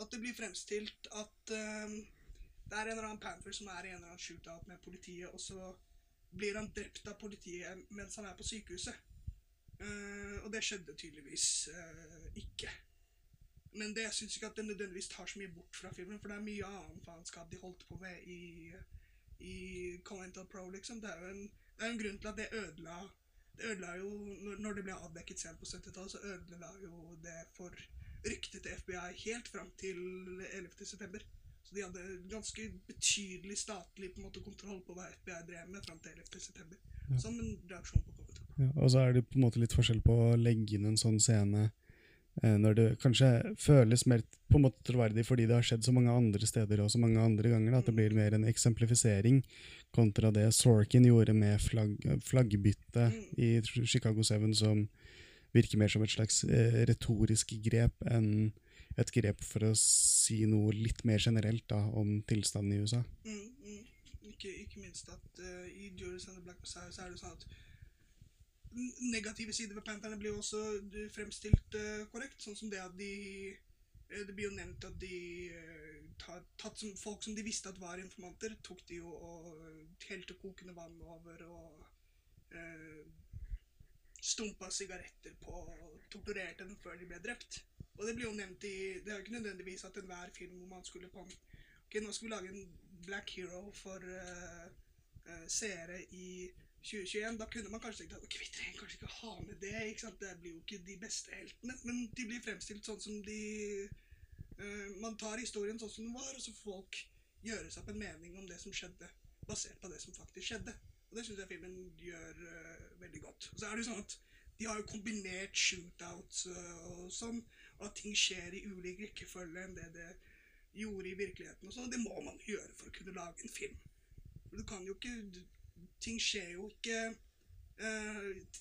At det blir fremstilt at eh, det er en eller annen Panther som er i en eller annen shootout med politiet, og så blir han drept av politiet mens han er på sykehuset. Eh, og det skjedde tydeligvis eh, ikke. Men det, syns ikke at det nødvendigvis tar så mye bort fra filmen, for det er mye annen faenskap de holdt på med i, i Convental Pro, liksom. Det er jo en, det er en grunn til at det ødela Det ødela jo Når, det ble avdekket selv på 70-tallet, så ødela jo det for ryktet til FBI helt fram til 11. september. Så de hadde ganske betydelig statlig på en måte, kontroll på hva FBI drev med fram til 11. september. Som en reaksjon på Pro.
Ja, og så er det på en måte litt forskjell på å legge inn en sånn scene når det kanskje føles mer på en måte troverdig fordi det har skjedd så mange andre steder og så mange andre ganger, at det blir mer en eksemplifisering kontra det Sorkin gjorde med flagg, flaggbytte i Chicago 7, som virker mer som et slags eh, retorisk grep enn et grep for å si noe litt mer generelt da, om tilstanden i USA.
Mm, mm. Ikke, ikke minst at uh, i Juris and Black Messiah er det sånn at negative sider ved Pantherne blir jo også fremstilt uh, korrekt. Sånn som det at de eh, Det blir jo nevnt at de eh, tatt som folk som de visste at var informanter, tok de jo og helte kokende vann over og uh, stumpa sigaretter på og torturerte dem før de ble drept. Og det blir jo nevnt i Det er jo ikke nødvendigvis at enhver film hvor man skulle på Ok, nå skal vi lage en Black Hero for uh, uh, seere i 2021. Da kunne man kanskje tenkt at vi trenger kanskje ikke ha med det. ikke sant? Det blir jo ikke de beste heltene. Men de blir fremstilt sånn som de uh, Man tar historien sånn som den var, og så får folk gjøre seg opp en mening om det som skjedde, basert på det som faktisk skjedde. Og det syns jeg filmen gjør uh, veldig godt. Og så er det jo sånn at de har jo kombinert shootouts uh, og sånn, og at ting skjer i ulik rekkefølge enn det det gjorde i virkeligheten. og sånn, Det må man gjøre for å kunne lage en film. For Du kan jo ikke Ting skjer jo ikke uh,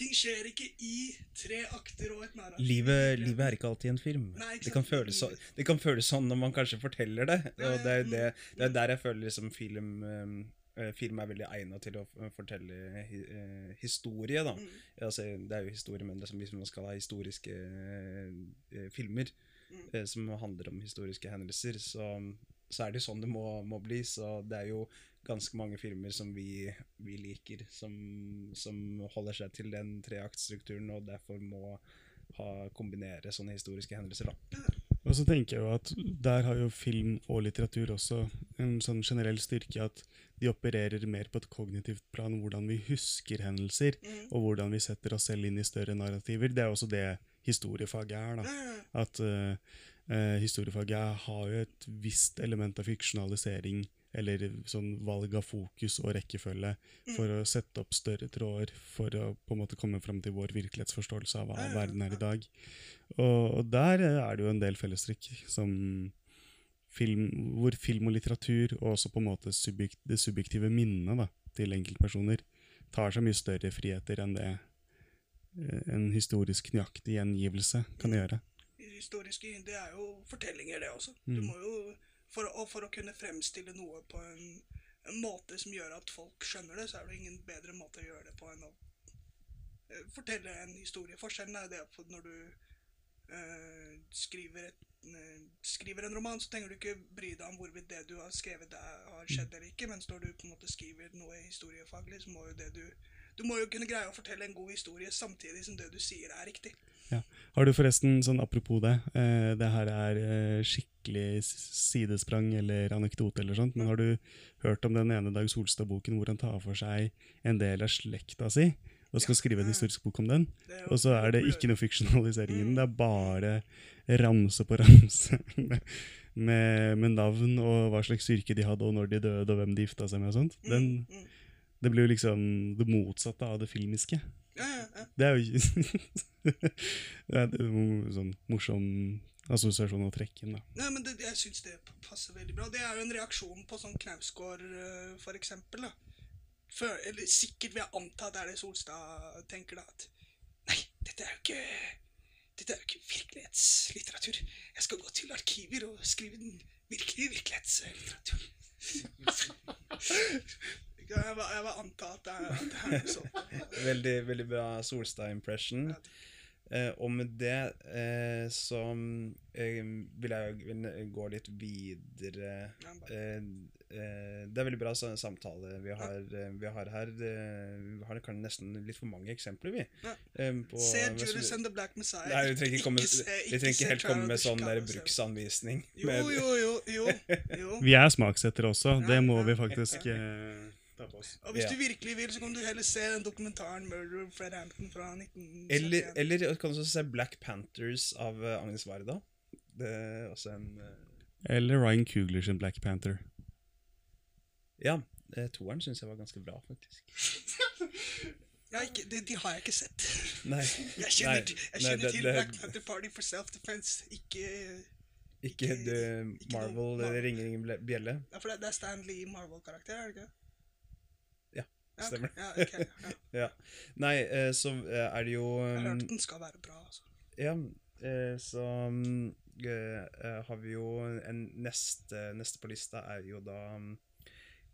Ting skjer ikke i tre akter og et narrativ.
Livet, livet er ikke alltid en film.
Nei,
det, kan føles så, det kan føles sånn når man kanskje forteller det. Og det er, det, det er der jeg føler liksom film um, Film er veldig egnet til å fortelle historie. da.
Mm.
Altså, det er jo historie, men liksom, hvis man skal ha historiske eh, filmer
Mm.
eh, som handler om historiske hendelser, så, så er det jo sånn det må, må bli. Så det er jo ganske mange filmer som vi, vi liker, som, som holder seg til den treaktstrukturen, og derfor må ha, kombinere sånne historiske hendelser. da.
Og så tenker jeg jo at der har jo film og litteratur også en sånn generell styrke at de opererer mer på et kognitivt plan, hvordan vi husker hendelser,
Mm.
og hvordan vi setter oss selv inn i større narrativer. Det er også det historiefaget er. da.
Ja.
At eh, eh, historiefaget har jo et visst element av fiksjonalisering, eller sånn valg av fokus og rekkefølge, for å sette opp større tråder, for å på en måte komme fram til vår virkelighetsforståelse av hva verden er i dag. Og, og der eh, er det jo en del fellestrekk som film, hvor film og litteratur, og også på en måte subjekt, det subjektive minnet da, til enkeltpersoner, tar seg mye større friheter enn det eh, en historisk nøyaktig gjengivelse kan gjøre.
Historiske Det er jo fortellinger, det også. Du
Mm.
må jo, for, og for å kunne fremstille noe på en, en måte som gjør at folk skjønner det, så er det ingen bedre måte å gjøre det på enn å eh, fortelle en historie. Forskjellen er det at når du eh, skriver, et, eh, skriver en roman, så trenger du ikke bry deg om hvorvidt det du har skrevet har skjedd eller ikke, mens når du på en måte skriver noe historiefaglig, så må jo det du du må jo kunne greie å fortelle en god historie samtidig som det du sier, er riktig.
Har du forresten, sånn apropos det, eh, det her er eh, skikkelig sidesprang eller anekdote eller sånt, men har du hørt om den ene Dag Solstad-boken hvor han tar for seg en del av slekta si, og skal skrive en historisk bok om den? Og så er det ikke noe fiksjonalisering i den,
Mm.
det er bare ramse på ramse med, med, med navn og hva slags yrke de hadde, og når de døde, og hvem de gifta seg med og sånt. Den,
Mm, mm.
det blir jo liksom det motsatte av det filmiske.
Ja, ja, ja.
Det er jo ikke Det er en sånn morsom assosiasjon å trekke inn, da.
Nei, men det, jeg syns det passer veldig bra. Det er jo en reaksjon på sånn Knausgård, eh, for eksempel. Da. Eller sikkert vil jeg anta at det er det Solstad tenker, da. At nei, dette er jo ikke dette er jo ikke virkelighetslitteratur. Jeg skal gå til arkiver og skrive den virkelige virkelighetslitteratur. jeg vil jeg vil anta at det er, sånn noe sånt.
Veldig, veldig bra Solstad-impression. Eh, og med det eh, så eh, vil jeg gå litt videre eh, eh, Det er veldig bra samtale vi har, eh, vi har her. Eh, vi har kan nesten litt for mange eksempler, vi.
Ja.
Eh, på-
Se Judas and the Black Messiah.
Nei, vi trenger ikke, komme,
se-
vi trenger ikke helt komme med sånn der bruksanvisning.
Jo, jo, jo, jo, jo.
Vi er smaksettere også, det må vi faktisk på oss.
Og hvis
Ja.
du virkelig vil, så kan du heller se den dokumentaren 'Murder of Fred Hampton' fra 1971.
Eller, eller kan du også se Black Panthers av eh, Agnes Varda. Det er også en uh...
Eller Ryan Coogler sin Black Panther.
Ja, eh, toeren syns jeg var ganske bra, faktisk.
Ikke, de, de har jeg ikke sett.
Nei,
Jeg kjenner,
Nei,
jeg
nei,
kjenner
det-
til
det-
Black Panther Party for Self-Defense. Ikke
ikke
Ikke-
The
ikke
Marvel. ringer ingen bjelle?
ja, For det, det er Stanley Marvel-karakter, er det ikke?
Ja,
Ja, ok. Ja, ja.
Ja. Nei, eh, så eh, er det jo
Jeg har
um,
hørt at den skal være bra. Altså.
Ja, eh, så um, har vi jo en neste, neste på lista er jo da um,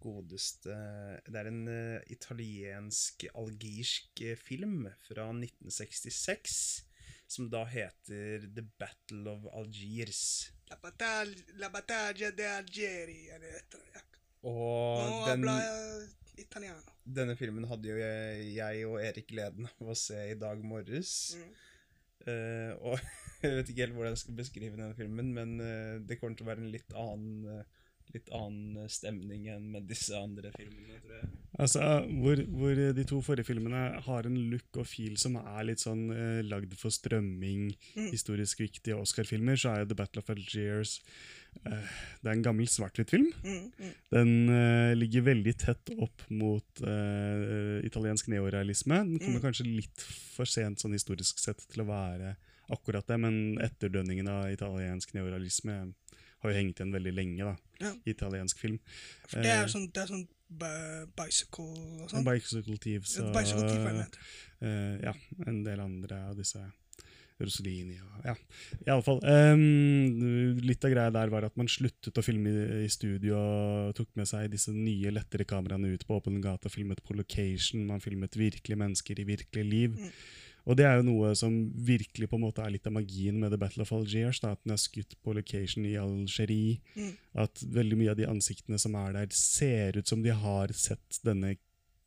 godeste Det er en italiensk-algirsk eh, film fra 1966 som da heter The Battle of Algiers.
La, battaglia de Algeri eller et eller annet.
Og
Nå
den,
italiano.
denne filmen hadde jo jeg, jeg og Erik gleden av å se i dag morges.
Mm.
Uh, og jeg vet ikke helt hvordan jeg skal beskrive denne filmen, men uh, det kommer til å være en litt annen, uh, litt annen stemning enn med disse andre filmene, tror jeg.
Altså, hvor, hvor de to forrige filmene har en look og feel som er litt sånn lagd for strømming,
Mm.
historisk viktige Oscar-filmer, så er jo The Battle of Algiers Det er en gammel svart-hvitt-film.
Mm, mm.
Den uh, ligger veldig tett opp mot uh, italiensk neorealisme. Den kommer
Mm.
kanskje litt for sent sånn historisk sett til å være akkurat det, men etterdønningen av italiensk neorealisme har jo hengt igjen veldig lenge, da.
Ja.
Italiensk film.
For det er
Eh,
sånn, det er sånn bicycle og sånn.
Bicycle Thieves og
Bicycle heter.
eh, ja, en del andre av disse Rossellini og ja. I alle fall. ehm, litt av greia der var at man sluttet å filme i, i studio og tok med seg disse nye, lettere kameraene ut på åpen gate og filmet på location. Man filmet virkelige mennesker i virkelig liv.
Mm.
Og det er jo noe som virkelig på en måte er litt av magien med The Battle of Algiers. Da, at den er skutt på location i Algerie.
Mm.
At veldig mye av de ansiktene som er der, ser ut som de har sett denne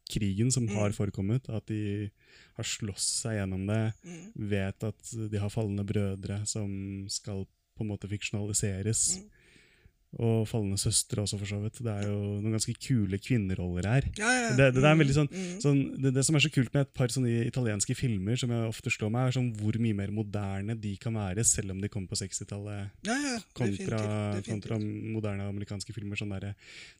krigen som
Mm.
har forekommet. At de har slåss seg gjennom det.
Mm.
Vet at de har falne brødre som skal på en måte fiksjonaliseres.
Mm.
Og 'Falne søstre' også, for så vidt. Det er jo noen ganske kule kvinneroller her.
Ja, ja.
Det, det, det veldig sånn,
Mm.
sånn det, det som er så kult med et par sånne italienske filmer, som jeg ofte slår meg, er sånn hvor mye mer moderne de kan være, selv om de kom på 60-tallet,
ja, ja,
kontra, kontra moderne amerikanske filmer. Sånn der,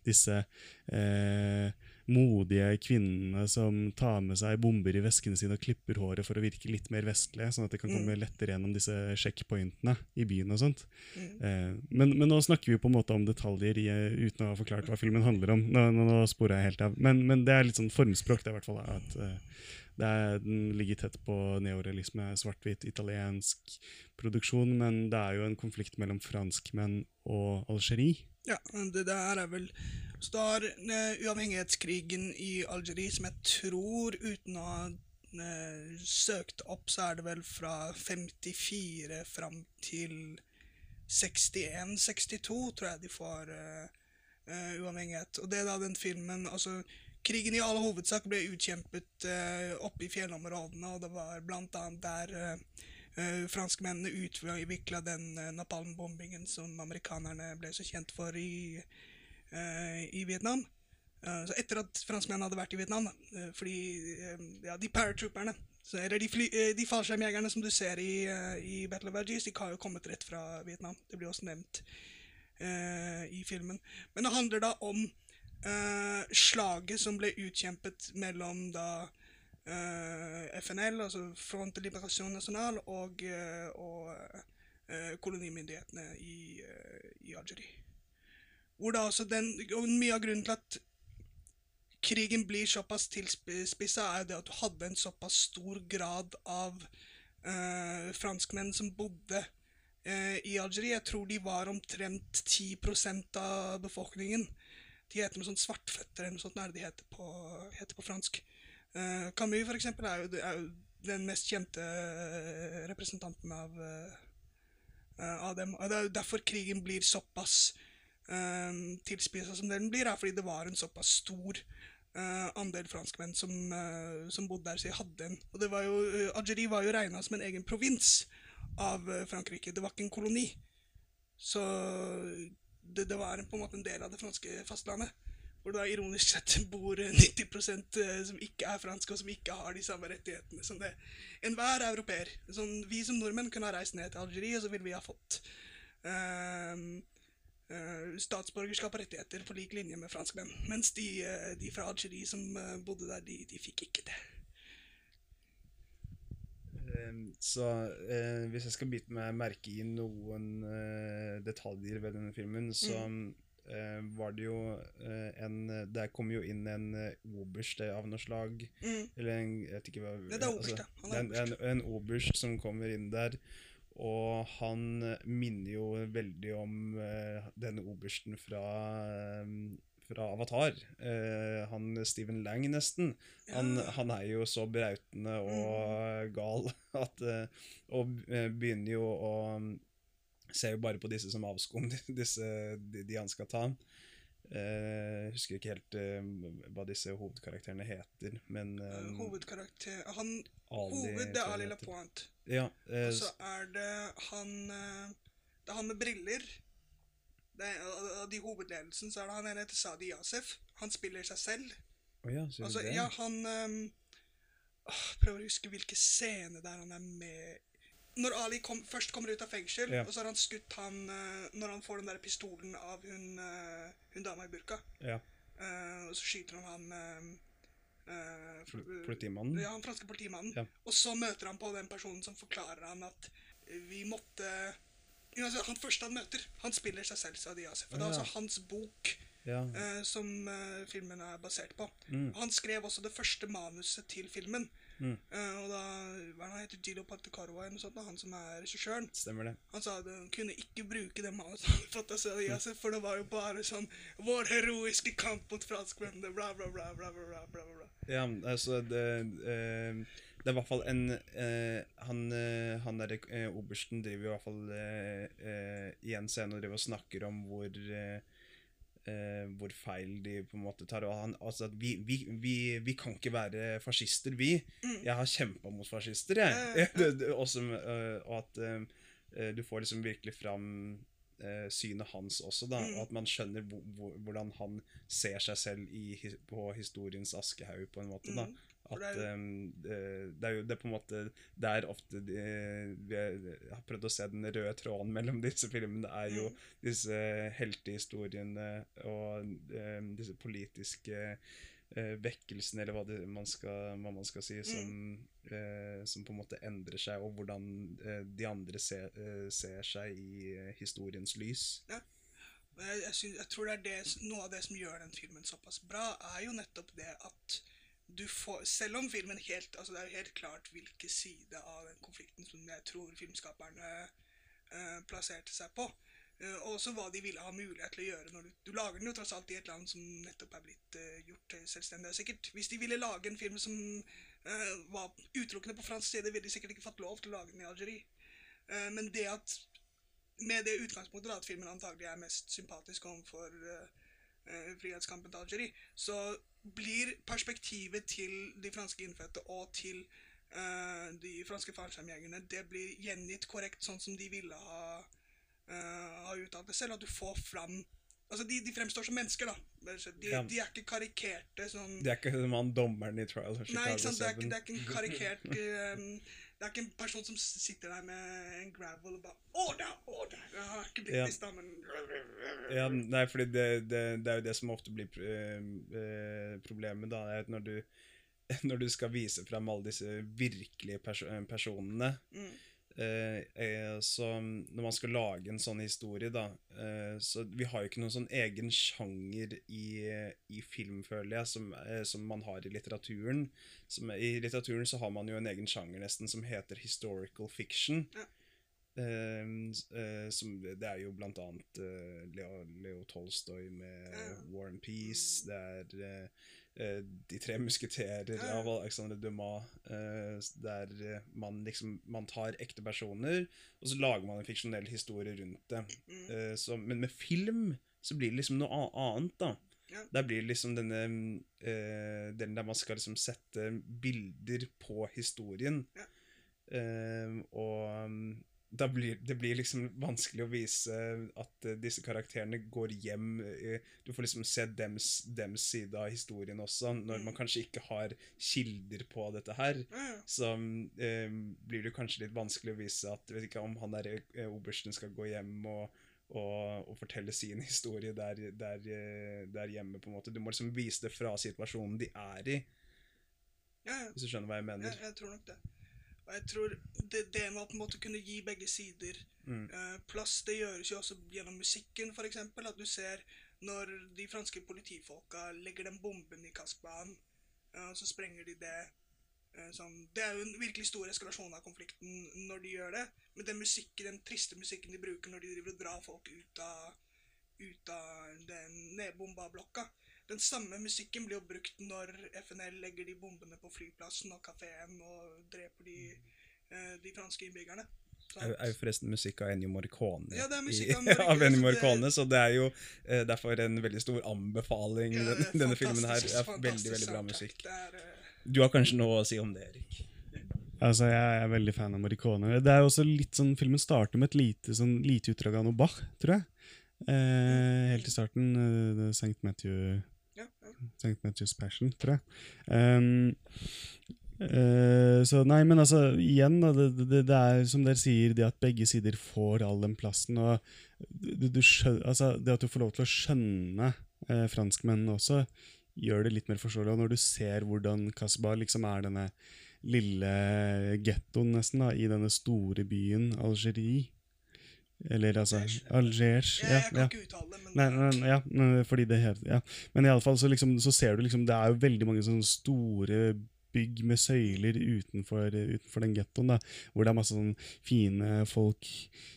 disse eh, modige kvinnene som tar med seg bomber i veskene sine og klipper håret for å virke litt mer vestlige, sånn at de kan komme lettere gjennom disse sjekkpointene i byen og sånt.
Mm.
Eh, men, men nå snakker vi på en måte om detaljer i, eh, uten å ha forklart hva filmen handler om. Nå, nå, nå sporer jeg helt av. Men, men det er litt sånn formspråk, det er i hvert fall. At eh, det er, den ligger tett på neorealisme, svart-hvitt, italiensk produksjon, men det er jo en konflikt mellom franskmenn og Algerie.
Ja, det der er vel Så da har eh, uavhengighetskrigen i Algerie, som jeg tror, uten å ha eh, søkt opp, så er det vel fra 54 fram til 61-62, tror jeg de får uh, uavhengighet. Og det er da den filmen Altså, krigen i all hovedsak ble utkjempet uh, oppe i fjellområdene, og det var blant annet der uh, franskmennene utvikla den uh, napalmbombingen som amerikanerne ble så kjent for i, uh, i Vietnam. Så etter at franskmennene hadde vært i Vietnam, da, fordi ja, de paratrooperne Eller de, fly, de fallskjermjegerne som du ser i, i Battle of Budgies, de har jo kommet rett fra Vietnam. Det blir også nevnt uh, i filmen. Men det handler da om uh, slaget som ble utkjempet mellom da eh, FNL, altså Front de Liberation National, og, eh, og eh, kolonimyndighetene i, eh, i Algerie. Hvor da også den, og Mye av grunnen til at krigen blir såpass tilspissa, er jo det at du hadde en såpass stor grad av eh, franskmenn som bodde eh, i Algerie. Jeg tror de var omtrent 10% av befolkningen. De heter noe sånt svartføtter eller noe sånt, det de på, heter på fransk. Eh, Camus, for eksempel, er jo, er jo den mest kjente eh, representanten av, eh, av dem. Og det er jo derfor krigen blir såpass uh, tilspissa som den blir, er fordi det var en såpass stor Uh, andel franskmenn som, uh, som bodde der, så jeg hadde en Og det var jo, Algerie var jo regna som en egen provins av Frankrike. Det var ikke en koloni. Så det, det var på en måte en del av det franske fastlandet. Hvor det da ironisk sett bor 90% som ikke er franske, og som ikke har de samme rettighetene som det enhver europeer. Sånn, vi som nordmenn kunne ha reist ned til Algerie, og så ville vi ha fått um, uh, statsborgerskap og rettigheter på lik linje med franskmenn. Mens de, uh, de fra Algerie som uh, bodde der, de, de fikk ikke det.
Ehm, Så eh, hvis jeg skal bite meg merke i noen eh, detaljer ved denne filmen, så eh, var det jo eh, en Der kom jo inn en eh, oberst av noe slag.
Mm.
Eller en Jeg vet ikke hva
det er oberst. Han er
er en, en, en oberst som kommer inn der. Og han eh, minner jo veldig om eh, denne obersten fra, eh, fra Avatar. Uh, han Steven Lang, nesten. Han,
Ja.
han er jo så brautende og gal at uh, Og eh, begynner jo å Ser jo bare på disse som avskum, disse, de, de han skal ta. Jeg jeg husker ikke helt uh, hva disse hovedkarakterene heter, men
eh, Hovedkarakter Han
Ali,
Hoved, det er Ali. Lapointe.
Ja,
Og så er det han Det er han med briller. Det er, av- de hovedledelsen så er det han ene heter Sadi Yasef. Han spiller seg selv.
Oh, ja,
Altså, ja, han um, Prøver å huske hvilke scener der han er med Når Ali kom, først kommer ut av fengsel,
Ja.
og så har han skutt han eh, Når han får den der pistolen av hun, eh, hun dama i burka,
Ja,
Uh, og så skyter han han uh, eh,
Politimannen?
ja, han franske politimannen.
Ja.
Og så møter han på den personen som forklarer han at vi måtte altså, Han første han møter, han spiller seg selv, sa Diaz. For det er altså hans bok
Ja.
Uh, som uh, filmen er basert på.
Mm.
Han skrev også det første manuset til filmen.
Mm.
Uh, og da hva er Han heter Jilo Patakarwa, eller noe sånt, da, han som er regissøren.
Stemmer det.
Han sa at han kunne ikke bruke det manuset han hadde fått av Seriasa, mm. for det var jo bare sånn Vår heroiske kamp mot franskmennene, bla, bla, bla, bla, bla, bla, bla.
Ja, altså det, uh, det er i hvert fall en uh, Han, han der obersten driver i hvert fall i en scene og driver og snakker om hvor eh, hvor feil de på en måte tar. Og han, altså vi, vi, vi, vi kan ikke være fascister, vi. Jeg har kjempa mot fascister, jeg.
Ja, ja,
Det- det- og som, eh, og at eh, eh, Du får liksom virkelig fram eh, synet hans også, da.
Mm.
Og at man skjønner hvor, hvor, hvordan han ser seg selv i, på historiens askehaug, på en måte. da
Mm.
At ehm, det, det er jo det er på en måte Det er ofte de, vi har prøvd å se den røde tråden mellom disse filmene. Det er jo
Mm.
disse heltehistoriene og um, disse politiske uh, vekkelsene, eller hva, det, man skal, hva man skal si, som, uh, som på en måte endrer seg, og hvordan uh, de andre ser, eh, ser seg i historiens lys.
Ja. Jeg, jeg, synes, jeg tror det er det, noe av det som gjør den filmen såpass bra, er jo nettopp det at du får Selv om filmen helt altså Det er jo helt klart hvilken side av den konflikten som jeg tror filmskaperne uh, plasserte seg på. Uh, og også hva de ville ha mulighet til å gjøre. når Du, du lager den jo tross alt i et land som nettopp er blitt uh, gjort selvstendig. Sikkert, Hvis de ville lage en film som uh, var utelukkende på fransk side, ville de sikkert ikke fått lov til å lage den i Algerie. Men det at med det utgangspunktet da, at filmen antagelig er mest sympatisk overfor uh, frihetskampen til Algerie, så blir perspektivet til de franske innfødte og til eh, de franske fallskjermjegerne det blir gjengitt korrekt sånn som de ville ha, uh, ha uttalt det selv. At du får fram Altså, de, de fremstår som mennesker, da. De,
Ja.
de er ikke karikerte sånn
De er ikke som han dommeren i Trial of Chicago
Nei, ikke sant? Det er det er ikke en karikert um, Det er ikke en person som sitter der med en gravel og bare Order! Order! Jeg har ikke
Ja.
blitt i men
Ja, nei, fordi det, det, det er jo det som ofte blir eh, problemet, da. er at Når du, når du skal vise frem alle disse virkelige perso eh, personene
Mm.
Eh, eh, Så når man skal lage en sånn historie, da eh, Så vi har jo ikke noen sånn egen sjanger i, i film, føler jeg, som, som man har i litteraturen. Som, I litteraturen så har man jo en egen sjanger nesten som heter historical fiction.
Ja.
Eh, s- eh, som, det er jo blant annet Leo, Leo Tolstoy med
Ja.
War and Peace. Det er De tre musketerer av Alexandre Dumas. eh, der eh, man liksom Man tar ekte personer, og så lager man en fiksjonell historie rundt det.
Mm.
Eh, så, men med film så blir det liksom noe annet, da.
Ja.
Der blir det liksom denne eh, delen der man skal liksom sette bilder på historien.
Ja.
Uh, og mm, blir, det blir liksom vanskelig å vise at eh, disse karakterene går hjem eh, Du får liksom se dems, dems side av historien også, når
Mm.
man kanskje ikke har kilder på dette her. Så um, blir det kanskje litt vanskelig å vise at vet ikke om han der eh, obersten skal gå hjem og, og, og fortelle sin historie der, der, eh, der hjemme. på en måte. Du må liksom vise det fra situasjonen de er i,
ja, ja.
hvis du skjønner hva jeg mener.
jeg tror nok det. Og jeg tror det, det med å på en måte kunne gi begge sider
Mm.
eh, plass, det gjøres jo også gjennom musikken, f.eks. At du ser når de franske politifolka legger den bomben i Kaspan eh, så sprenger de det. eh, Sånn. Det er jo en virkelig stor eskalasjon av konflikten når de gjør det. Men den musikken, den triste musikken de bruker når de driver og drar folk ut av, ut av den nedbomba blokka, den samme musikken blir jo brukt når FNL legger de bombene på flyplassen og kafeen og dreper de, eh, de franske innbyggerne. Det
Er, er jo forresten musikk av Ennio Morricone.
Ja, det er musikk av Morricone,
av Ennio
så det-
Morricone, så det er jo eh, derfor en veldig stor anbefaling.
Ja,
den, denne filmen her er veldig, veldig bra musikk.
Er, uh...
Du har kanskje noe å si om det, Erik?
Altså, Jeg er veldig fan av Morricone. Det er jo også litt sånn, Filmen starter med et lite, sånn, lite utdrag av noe Bach, tror jeg. Eh, helt i starten. Uh, St. Matthew
ja, ja.
Just Passion, tror jeg. Um, uh, så nei, men altså, igjen, da, det, det, det er som dere sier, det at begge sider får all den plassen. og du, du skjønner, altså, Det at du får lov til å skjønne eh, franskmennene også, gjør det litt mer forståelig. Og når du ser hvordan Kasbah liksom er denne lille gettoen nesten da, i denne store byen Algerie Eller altså.
Jeg,
Ja,
jeg kan
ja.
ikke uttale det, men
Nei, nei, ja, men fordi det heter ja. Men i alle fall så, liksom, så ser du liksom Det er jo veldig mange sånne store bygg med søyler utenfor, utenfor den gettoen, hvor det er masse sånn fine folk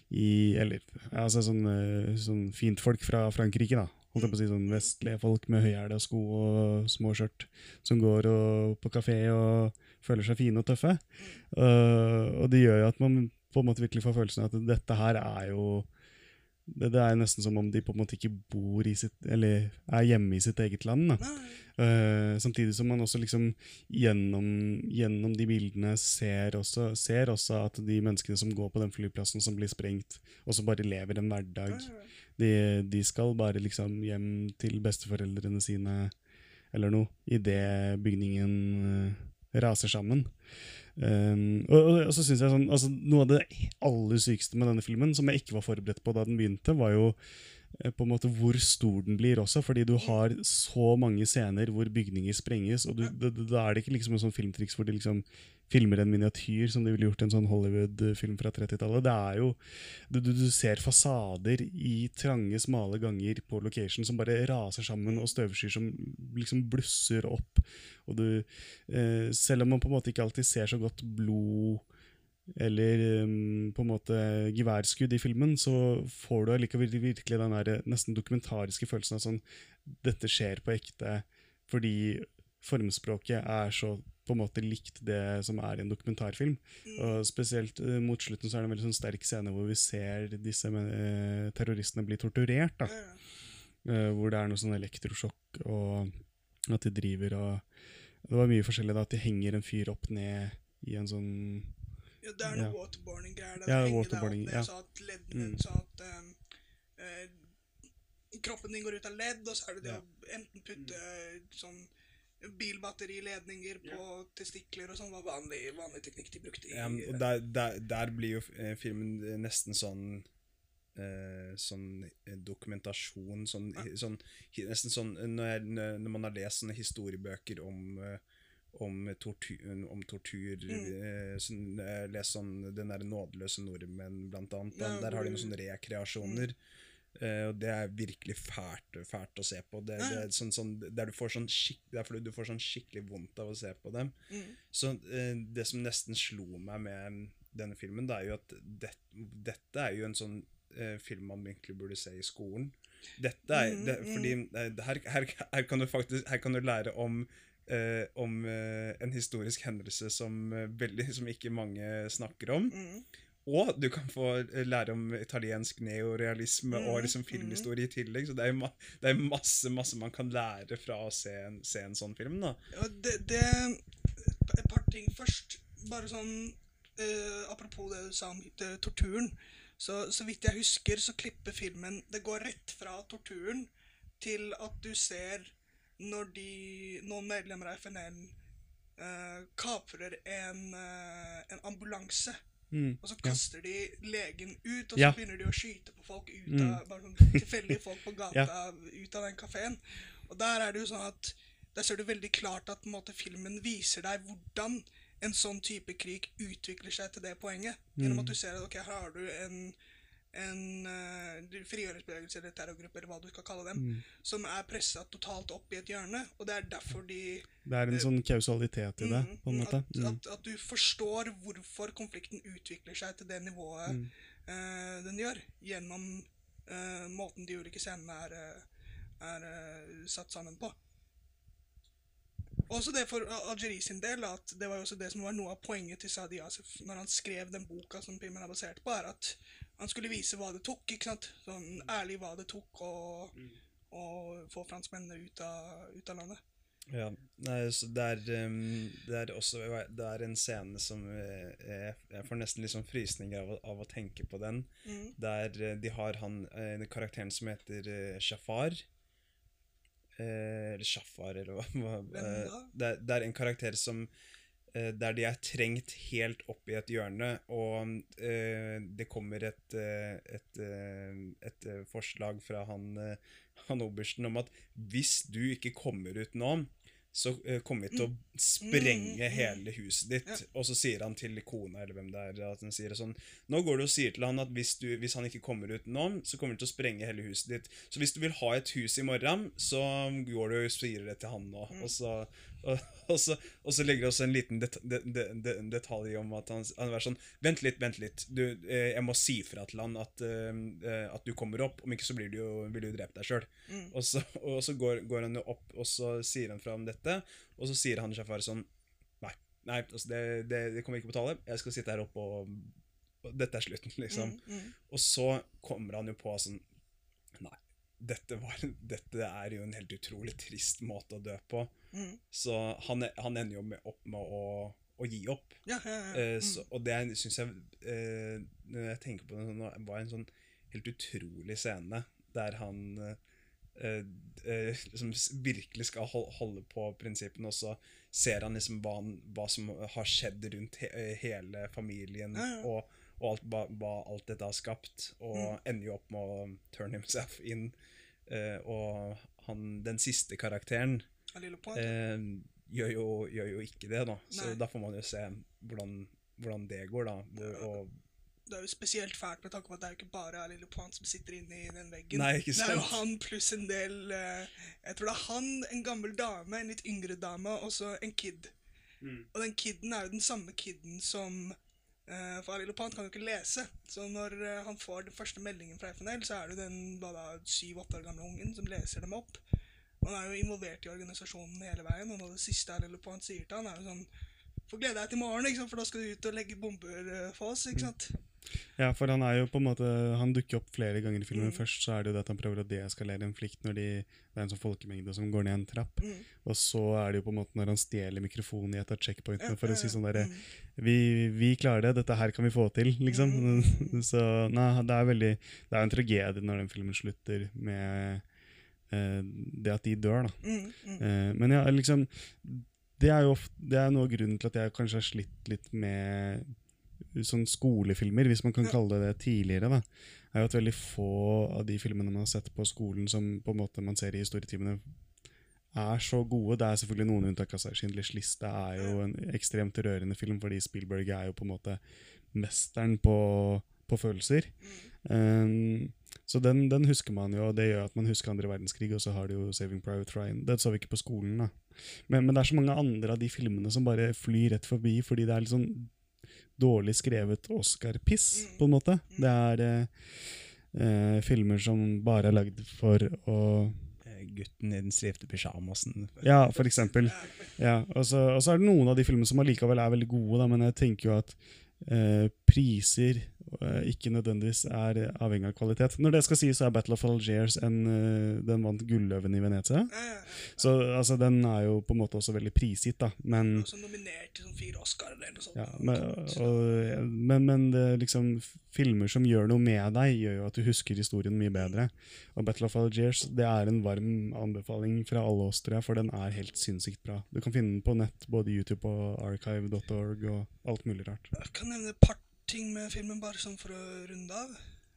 i Eller altså sånn, eh, sånn fint folk fra Frankrike, da. Holdt jeg på å si sånn Vestlige folk med høyhæla sko og små skjørt som går og, på kafé og føler seg fine og tøffe. Uh, og det gjør jo at man på en måte virkelig får følelsen av at dette her er jo det, det er nesten som om de på en måte ikke bor i sitt Eller er hjemme i sitt eget land. Eh, samtidig som man også liksom gjennom, gjennom de bildene ser også, ser også at de menneskene som går på den flyplassen som blir sprengt, også bare lever en hverdag. De, de skal bare liksom hjem til besteforeldrene sine eller noe idet bygningen eh, raser sammen. Um, og, og, og så synes jeg sånn, altså Noe av det aller sykeste med denne filmen, som jeg ikke var forberedt på da den begynte, var jo eh, på en måte hvor stor den blir også, fordi du har så mange scener hvor bygninger sprenges, og du, da, da er det ikke liksom en sånn filmtriks hvor de liksom filmer en miniatyr som de ville gjort i en sånn Hollywood-film fra 30-tallet. Det er jo du, du, ser fasader i trange, smale ganger på location som bare raser sammen, og støvskyer som liksom blusser opp. Og du, eh, selv om man på en måte ikke alltid ser så godt blod eller um, på en måte geværskudd i filmen, så får du allikevel virkelig den der nesten dokumentariske følelsen av sånn Dette skjer på ekte fordi formspråket er så på en måte likt det som er i en dokumentarfilm. Og Spesielt uh, mot slutten så er det en veldig sånn sterk scene hvor vi ser disse uh, terroristene bli torturert. da. Eh, hvor det er noe sånn elektrosjokk, og at de driver og Det var mye forskjellig, da, at de henger en fyr opp ned i en sånn
Ja, det er noe
Ja.
waterboarding-greier.
Ja, waterboarding, ja.
Så at leddene
Mm.
Så at um, eh, kroppen din går ut av ledd, og så er det det
Ja.
å enten putte sånn bilbatteriledninger på testikler og sånn var vanlig, vanlig teknikk de brukte i
Ja, og der, der, der blir jo eh, filmen eh, nesten sånn eh, Sånn eh, dokumentasjon sånn, sånn, Nesten sånn når, jeg, når man har lest sånne historiebøker om om tortur, om tortur eh, sånn, eh, Les sånn Den der nådeløse nordmenn, blant annet.
Ja,
der har de noen sånne rekreasjoner. Eh, og det er virkelig fælt, fælt å se på. Det, det er sånn, sånn, der du får sånn fordi du får sånn skikkelig vondt av å se på dem.
Mm.
Så eh, det som nesten slo meg med denne filmen, det er jo at det, dette er jo en sånn eh, film man egentlig burde se i skolen. Dette er,
Mm,
det,
mm.
fordi eh, her, her, her kan du faktisk her kan du lære om eh, om eh, en historisk hendelse som, eh, veldig, som ikke mange snakker om.
Mm.
Og du kan få eh, lære om italiensk neorealisme
Mm,
og liksom filmhistorie i tillegg. Så det er, det er masse masse man kan lære fra å se en, se en sånn film. da.
Ja, det, det Et par ting først. Bare sånn eh, Apropos det du sa om det, torturen. Så, så vidt jeg husker, så klipper filmen Det går rett fra torturen til at du ser når de, noen medlemmer av FNL eh, kaprer en, eh, en ambulanse.
Mm,
Og så
ja.
kaster de legen ut, og så
Ja.
begynner de å skyte på folk ut
Mm.
av bare sånn tilfeldige folk på gata ut av den kafeen. Og der er det jo sånn at der ser du veldig klart at måte, filmen viser deg hvordan en sånn type krig utvikler seg til det poenget. Gjennom at du ser at ok, her har du en, en uh, frigjøringsbevegelse eller terrorgruppe, eller hva du skal kalle dem,
Mm.
som er pressa totalt opp i et hjørne. Og det er derfor de
Det er en sånn kausalitet i det,
Mm,
på en måte.
At,
Mm.
at, at du forstår hvorfor konflikten utvikler seg til det nivået eh, den gjør, gjennom eh, måten de ulike scenene er, eh, er eh, satt sammen på. Også det for Al- Algerie sin del, at det var jo også det som var noe av poenget til Sadi Yasef når han skrev den boka som filmen er basert på, er at han skulle vise hva det tok. ikke sant? Sånn ærlig hva det tok å, å få franskmennene ut av, ut av landet.
Ja, nei, så det er, um, det er også Det er en scene som eh, jeg, jeg får nesten litt sånn frysninger av, av å tenke på den.
Mm.
Der eh, de har han eh, karakteren som heter Shafar. Eh, eller Shafar, eller hva. hva eh, det, er- en karakter som eh, Der de er trengt helt opp i et hjørne, og det kommer et, et, et forslag fra han, han obersten om at hvis du ikke kommer ut nå, så eh, kommer vi til å sprenge
Mm, mm.
hele huset ditt.
Ja.
Og så sier han til kona eller hvem det er, at han sier sånn Nå går du og sier til han at hvis, du, hvis han ikke kommer ut nå, så kommer du til å sprenge hele huset ditt. Så hvis du vil ha et hus i morgen, så går du og sier det til han nå.
Mm.
Og, så, og, og, så, og så legger det også en liten det, det, det, det, detalj om at han, han er sånn Vent litt, vent litt. Du, eh, jeg må si fra til han at, eh, at du kommer opp. Om ikke så blir du jo, vil du drepe deg sjøl.
Mm.
Og så, og så går, går han jo opp, og så sier han fra om dette, og så sier han Jafar sånn Nei, nei altså det, det, det kommer ikke på tale. Jeg skal sitte her oppe og dette er slutten, liksom.
Mm, mm.
Og så kommer han jo på sånn Nei, dette, var, dette er jo en helt utrolig trist måte å dø på.
Mm.
Så han, han ender jo med, opp med å, å gi opp.
Ja, ja, ja.
Eh,
Mm.
så, og det syns jeg eh, Når jeg tenker på det, det var en sånn helt utrolig scene der han eh, eh, liksom virkelig skal holde på prinsippene, og så ser han liksom hva, han, hva som har skjedd rundt he hele familien, og, og alt, hva, hva alt dette har skapt, og
Mm.
ender jo opp med å turn himself in. Uh, og han, den siste karakteren eh, gjør, jo, gjør jo ikke det, da. Så da får man jo se hvordan, hvordan det går, da. Hvor, og,
Det er jo spesielt fælt med tanke på at det er jo ikke bare Lille Point som sitter inne i den veggen.
Nei, ikke sant.
Det er jo han pluss en del uh, Jeg tror det er han, en gammel dame, en litt yngre dame, og så en kid.
Mm.
Og den kiden er jo den samme kiden som uh, For Arild Point kan jo ikke lese. Så når eh, han får den første meldingen fra FNL, så er det den syv-åtte år gamle ungen som leser dem opp. Han er jo involvert i organisasjonen hele veien, og noe av det siste Arild Point sier til han, er jo sånn Få glede deg til i morgen, for da skal du ut og legge bomber eh, for oss. ikke sant?
Ja, for han er jo på en måte Han dukker opp flere ganger i filmen.
Mm.
Først så er det jo det at han prøver å deeskalere en flikt når de, det er en sånn folkemengde som går ned en trapp.
Mm.
Og så er det jo på en måte når han stjeler mikrofonen i et av checkpointene for å si sånn derre
Mm.
vi, vi klarer det, dette her kan vi få til, liksom. Så nei, det er veldig Det er en tragedie når den filmen slutter med eh, det at de dør, da.
Mm, mm.
Eh, men ja, liksom Det er jo ofte, det er noe av grunnen til at jeg kanskje har slitt litt med sånn skolefilmer, hvis man kan kalle det det tidligere. da, er jo at veldig få av de filmene man har sett på skolen som på en måte man ser i historietimene, er så gode. Det er selvfølgelig noen unntak. altså Schindlers liste er jo en ekstremt rørende film, fordi Spielberg er jo på en måte mesteren på, på følelser. Um, så den, den husker man jo, og det gjør at man husker andre verdenskrig, og så har du jo Saving Private Ryan. Det så vi ikke på skolen, da. Men, men det er så mange andre av de filmene som bare flyr rett forbi, fordi det er litt sånn dårlig skrevet Oscar-piss,
Mm.
på en måte. Det er eh, eh, filmer som bare er lagd for å
eh, gutten i den stripte pysjamasen.
Ja, for eksempel. Ja, og så og så er det noen av de filmene som allikevel er veldig gode, da, men jeg tenker jo at eh, priser eh, ikke nødvendigvis er avhengig av kvalitet. Når det skal sies, så er Battle of Algiers en, eh, den vant Gulløven i Venezia.
Ja, ja, ja.
Så altså, den er jo på en måte også veldig prisgitt, da. Men,
Også nominert til sånn fire Oscar eller noe sånt.
ja, men, og, men, men det, liksom, filmer som gjør noe med deg, gjør jo at du husker historien mye bedre. Og Battle of Algiers det er en varm anbefaling fra alle oss, tror jeg, for den er helt sinnssykt bra. Du kan finne den på nett, både YouTube og archive.org og alt mulig rart.
Jeg kan nevne et par ting med filmen, bare sånn for å runde av.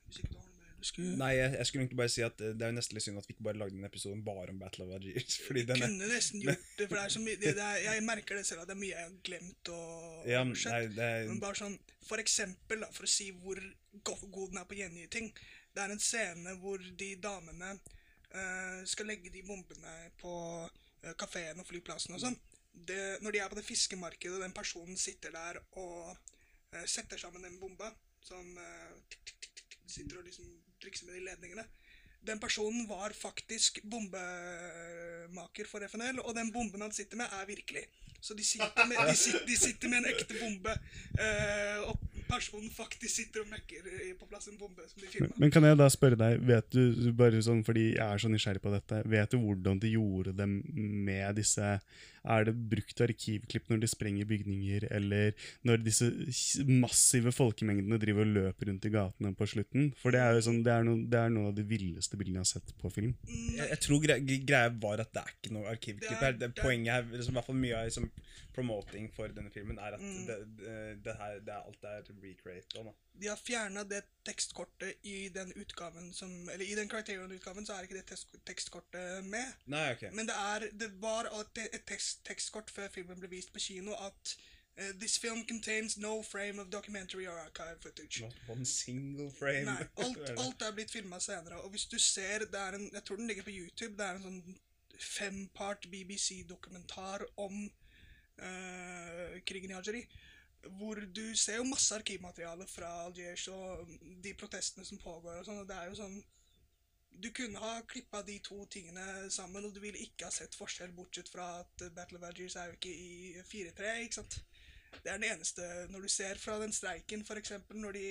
Hvis ikke du har noe mer du skulle
Nei, jeg, jeg skulle egentlig bare si at eh, det er jo nesten litt synd at vi ikke bare lagde en episode bare om Battle of Algiers. Fordi den
Kunne nesten gjort det, for det er så mye det, det er, Jeg merker det selv at det er mye jeg har glemt og
ja, men nei, det er,
Men bare sånn, for eksempel, da, for å si hvor god den er på å gjengi ting. Det er en scene hvor de damene uh, skal legge de bombene på uh, kafeen og flyplassen og sånn. Det, når de er på det fiskemarkedet, og den personen sitter der og eh, setter sammen en bombe Sånn eh, Sitter og liksom trikser med de ledningene. Den personen var faktisk bombemaker for FNL, og den bomben han sitter med, er virkelig. Så de sitter med, de sitter, de sitter med en ekte bombe, eh, og personen faktisk sitter og mekker på plass en bombe som de filma.
Men kan jeg da spørre deg, vet du, bare sånn, fordi jeg er så nysgjerrig på dette, vet du hvordan de gjorde dem med disse Er det brukt arkivklipp når de sprenger bygninger, eller når disse massive folkemengdene driver og løper rundt i gatene på slutten? For det er jo sånn, det er, noe, det er noe av de villeste bildene jeg har sett på film.
jeg, jeg tror gre greia var at det er ikke noe arkivklipp
Det er-
her. Det,
det
poenget her, liksom, i hvert fall mye av liksom, promoting for denne filmen er at
Mm.
det, det, det her, det er, alt er recreated. Da.
De har fjerna det tekstkortet i den utgaven som Eller i den Criterion-utgaven så er ikke det tekst- tekstkortet med.
Nei, ok.
Men det, er, det var alltid et tekst, tekstkort før filmen ble vist på kino at eh, This film contains no frame of documentary or archive footage.
Not one single frame.
Nei, alt, alt er blitt filma senere. Og hvis du ser det er en, Jeg tror den ligger på YouTube. Det er en sånn fempart BBC-dokumentar om uh, krigen i Algerie. Hvor du ser jo masse arkivmateriale fra Algiers og de protestene som pågår. og sånn, og det er jo sånn Du kunne ha klippa de to tingene sammen, og du ville ikke ha sett forskjell, bortsett fra at Battle of Algiers er jo ikke i 4-3. ikke sant? Det er den eneste Når du ser fra den streiken, f.eks. Når de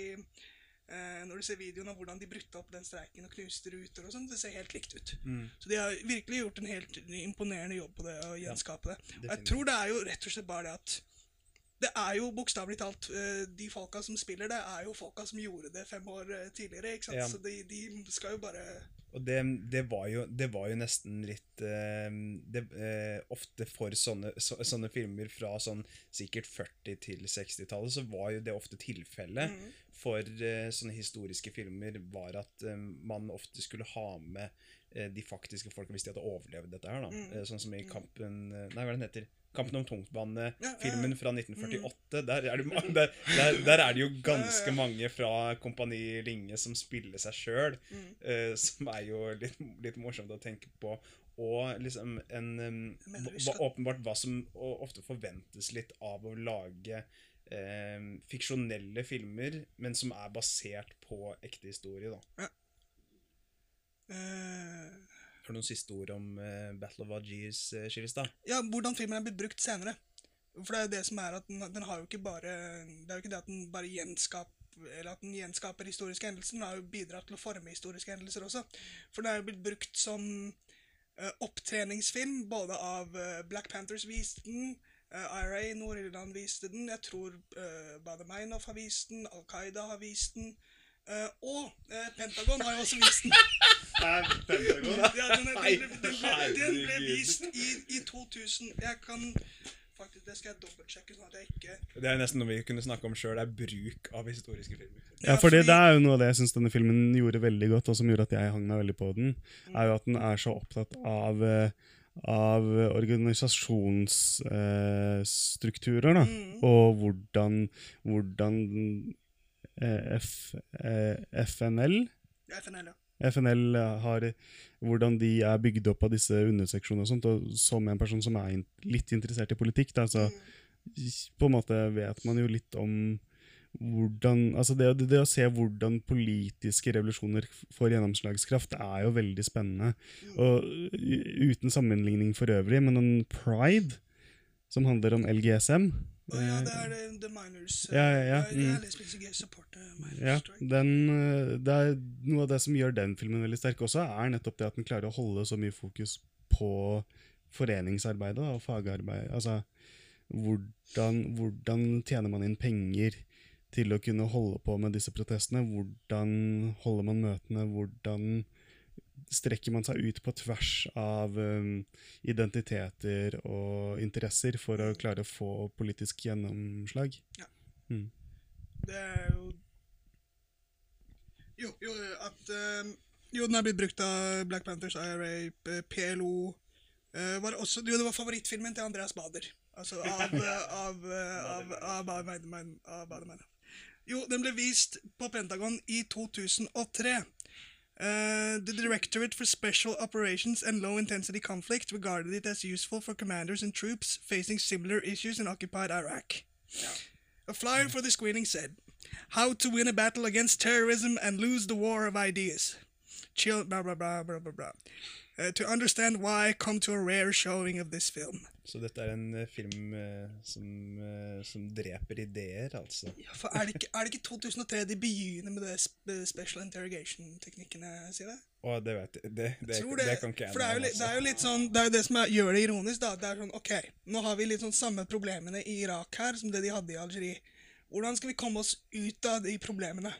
eh, når du ser videoen av hvordan de brutte opp den streiken og knuste ruter og sånn, det ser helt likt ut.
Mm.
Så de har virkelig gjort en helt imponerende jobb på det å gjenskape det. Og jeg tror det er jo rett og slett bare det at det er jo bokstavelig talt eh, De folka som spiller det, er jo folka som gjorde det fem år eh, tidligere. ikke sant?
Ja.
Så de, de skal jo bare
Og det, det, var jo, det var jo nesten litt eh, det, Ofte for sånne, så, sånne filmer fra sånn sikkert 40- til 60-tallet, så var jo det ofte tilfellet
Mm.
for eh, sånne historiske filmer, var at man ofte skulle ha med de faktiske folka hvis de hadde overlevd dette her. da.
Mm.
Sånn som i
Mm.
Kampen Nei, hva er den heter? Kampen om
Ja, ja,
tungtvannet-filmen
ja.
fra 1948. Der, er det, der, der, der er det jo ganske
Ja, ja.
mange fra Kompani Linge som spiller seg sjøl.
mm,
Eh, som er jo litt, litt morsomt å tenke på. Og liksom en um, hva- Åpenbart hva som ofte forventes litt av å lage um, fiksjonelle filmer, men som er basert på ekte historie. da.
eh,
Har du noen siste ord om eh, Battle of Algiers, uh?
Ja, hvordan filmen er blitt brukt senere. For det er jo det som er at den, den har jo ikke bare Det er jo ikke det at den bare gjenskaper eller at den gjenskaper historiske hendelser, den har jo bidratt til å forme historiske hendelser også. For den er jo blitt brukt som uh, opptreningsfilm, både av uh, Black Panthers viste den, uh, IRA Nord-Irland viste den, jeg tror uh, Bademeinov har vist den, Al Qaida har vist den, og eh, Pentagon har jo også vist den. Ja, den, er- den, den, ble, den, ble, den ble vist i, i 2000 Jeg kan faktisk, Det skal jeg dobbeltsjekke, sånn at jeg ikke
Det er nesten noe vi kunne snakke om sjøl, er bruk av historiske filmer.
Ja, fordi det er jo noe av det jeg syns denne filmen gjorde veldig godt, og som gjorde at jeg hang meg veldig på den, er jo at den er så opptatt av eh, av organisasjonsstrukturer, da.
Mm.
Og hvordan, hvordan eh, F, eh, FNL
FNL, ja.
FNL har hvordan de er bygd opp av disse underseksjonene og sånt, og som en person som er litt interessert i politikk, da, så på en måte vet man jo litt om hvordan Altså det, det, det å se hvordan politiske revolusjoner får gjennomslagskraft, er jo veldig spennende. Og uten sammenligning for øvrig, men en Pride, som handler om LGSM
Å ja, det
eh,
er The Miners.
Ja, ja, ja,
Jeg, jeg
mm.
lesbisk support miners
Ja, den, eh, det er Noe av det som gjør den filmen veldig sterk også, er nettopp det at den klarer å holde så mye fokus på foreningsarbeidet og fagarbeid. Altså, hvordan, hvordan tjener man inn penger til å kunne holde på med disse protestene? Hvordan holder man møtene? Hvordan strekker man seg ut på tvers av um, identiteter og interesser for å klare å få politisk gjennomslag? Ja.
Det er jo Jo, jo at um, Jo, den er blitt brukt av Black Panthers, IRA, eh, PLO uh, var også, Jo, det var favorittfilmen til Andreas Bader. Altså av av, av, eh, av, av, Bademein- av Bademein. Jo, den ble vist på Pentagon i 2003. Uh, the Directorate for Special Operations and Low Intensity Conflict regarded it as useful for commanders and troops facing similar issues in occupied Iraq. A flyer for the screening said, How to win a battle against terrorism and lose the war of ideas. Chill, blah, blah, blah, blah, blah, blah. Uh, to understand why, come to a rare showing of this film.
Så dette er en uh, film uh, som, som dreper ideer, altså.
Ja, for er det, ikke, er det ikke 2003 de begynner med det sp special interrogation-teknikkene, det?
Å, det vet jeg. Det, det,
jeg
det, kan ikke jeg
For det er, jo, litt- det er
altså.
jo litt sånn Det er jo det som er, gjør det ironisk, da. Det er sånn OK, nå har vi litt sånn samme problemene i Irak her som det de hadde i Algerie. Hvordan skal vi komme oss ut av de problemene?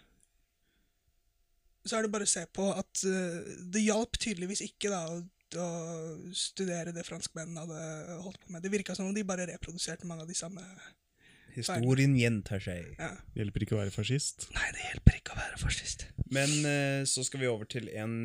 Så er det bare å se på at uh, det hjalp tydeligvis ikke da å, å studere det franskmennene hadde holdt på med. Det virka som om de bare reproduserte mange av de samme
Historien gjentar seg.
ja.
Hjelper ikke å være fascist.
Nei, det hjelper ikke å være fascist.
Men uh, så skal vi over til en,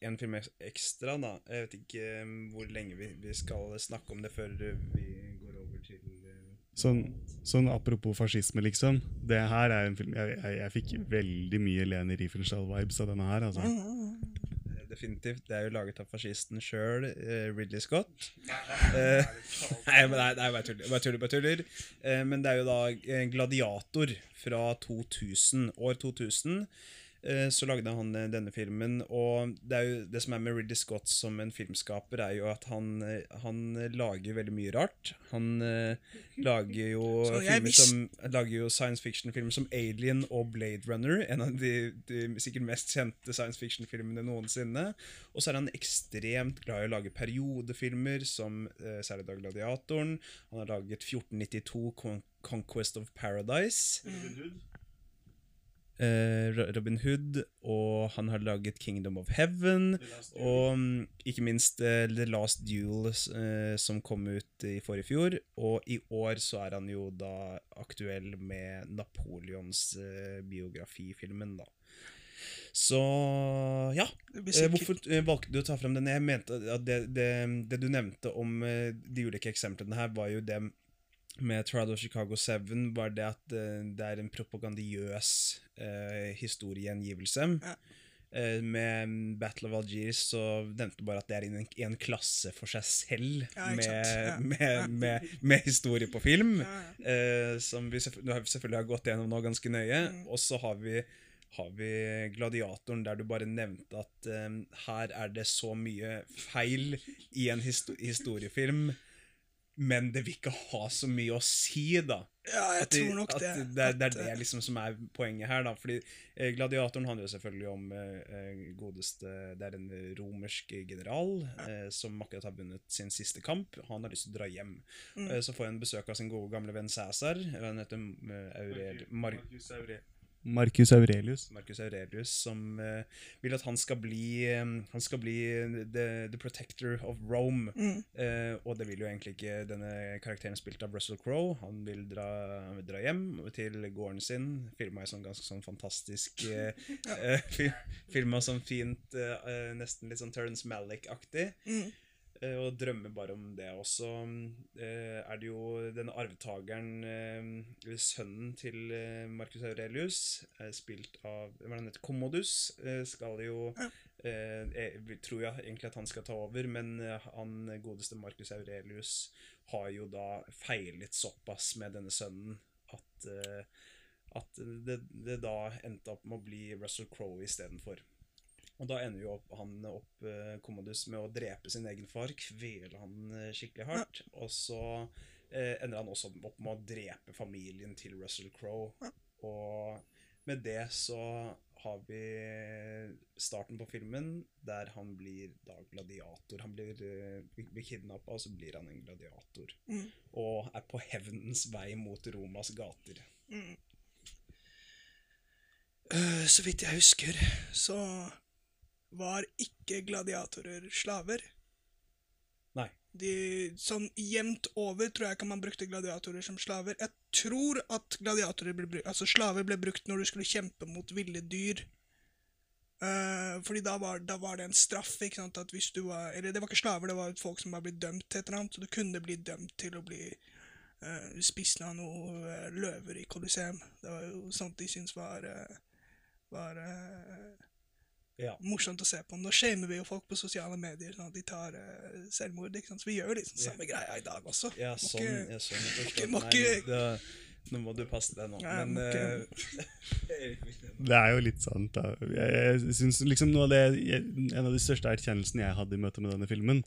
en film ekstra, da. Jeg vet ikke eh, hvor lenge vi, vi skal snakke om det før vi går over til eh,
Sånn, sånn apropos fascisme, liksom. Det her er en film Jeg, jeg, jeg fikk veldig mye Leni Riefenstahl-vibes av denne her. altså.
Eh, Definitivt. Det er jo laget av fascisten sjøl, uh, Ridley Scott. Eh, nei, men nei, nei, bare tuller. Bare tuller, bare tuller. Men det er jo da Gladiator fra 2000, år 2000. eh, så lagde han eh, denne filmen. Og det, er jo, det som er med Ridley Scott som en filmskaper, er jo at han, eh, han lager veldig mye rart. Han uh, lager jo filmer som lager jo science fiction-filmer som Alien og Blade Runner. En av de, de sikkert mest kjente science fiction-filmene noensinne. Og så er han ekstremt glad i å lage periodefilmer, som uh, særlig da Gladiatoren. Han har laget 1492 Con Conquest of Paradise. Ro- Robin Hood, og han har laget Kingdom of Heaven. Og mm, ikke minst eh, The Last Duel, eh, som kom ut i forrige fjor. Og i år så er han jo da aktuell med Napoleons eh, biografifilmen, da. Så ja. Eh, hvorfor eh, valgte du å ta frem den? Jeg mente at det, det, det du nevnte om eh, de ulike eksemplene her, var jo det med Trial of Chicago 7, var det at eh, det er en propagandiøs eh, historiegjengivelse.
Ja.
Eh, med Battle of Algiers så nevnte du bare at det er i en, en klasse for seg selv
Ja,
med.
Ja.
med, med, med historie på film. Eh, som vi selvfø- selvfølgelig har gått gjennom nå ganske nøye.
Mm.
Og så har vi, har vi Gladiatoren, der du bare nevnte at eh, her er det så mye feil i en histo historiefilm, men det vil ikke ha så mye å si, da.
ja, jeg
At,
tror nok
at
det.
det, er, det er det liksom som er poenget her, da. Fordi eh, Gladiatoren handler jo selvfølgelig om eh, eh, godeste Det er en romersk general eh, som akkurat har vunnet sin siste kamp. Han har lyst til å dra hjem.
Mm.
Eh, så får han besøk av sin gode gamle venn Cæsar. eller Han heter eh, Aurel, Mar
Marcus Aurelius.
Marcus Aurelius, som uh, vil at han skal bli um, Han skal bli the, the protector of Rome.
Mm.
Uh, og det vil jo egentlig ikke denne karakteren spilt av Russell Crowe. Han vil dra, dra hjem til gården sin. Filma i sånn ganske sånn fantastisk uh, Filma sånn fint, eh, eh, nesten litt sånn Terence Malick-aktig.
Mm.
Eh, og drømmer bare om det. Og så eh, er det jo denne arvtakeren, eh, sønnen til Marcus Aurelius, spilt av hva det han heter, Commodus, skal jo jeg tror jeg egentlig at han skal ta over, men han godeste Marcus Aurelius har jo da feilet såpass med denne sønnen at, at det, det da endte opp med å bli Russell Crowe istedenfor. Og da ender jo opp, han opp eh, Commodus med å drepe sin egen far, kvele han eh, skikkelig hardt. Og så eh, ender han også opp med å drepe familien til Russell Crowe. Og med det så har vi starten på filmen der han blir da gladiator. Han blir, eh, blir kidnappa, og så blir han en gladiator.
Mm.
Og er på hevnens vei mot Romas gater.
Mm. Uh, så vidt jeg husker, så var ikke gladiatorer slaver.
Nei.
De, sånn jevnt over tror jeg ikke man brukte gladiatorer som slaver. Jeg tror at gladiatorer ble brukt, altså slaver ble brukt når du skulle kjempe mot ville dyr. Uh, fordi da var, da var det en straff. ikke sant, at hvis du var, Eller det var ikke slaver, det var folk som var blitt dømt til et eller annet. Så du kunne bli dømt til å bli uh, spist av noen uh, løver i Colosseum. Det var jo sånt de syntes var, eh, var eh,
Ja.
morsomt å se på. Nå shamer vi jo folk på sosiale medier sånn at de tar uh, selvmord. ikke sant? Så vi gjør jo liksom samme greia i dag også.
Ja,
Må
sånn.
ikke-
Ja, sånn
ikke- må
Nei, det, nå må du passe deg nå.
Ja,
Men
må
eh,
Det er jo litt sant, da. Jeg, jeg synes liksom noe av det, jeg, En av de største erkjennelsene jeg hadde i møte med denne filmen,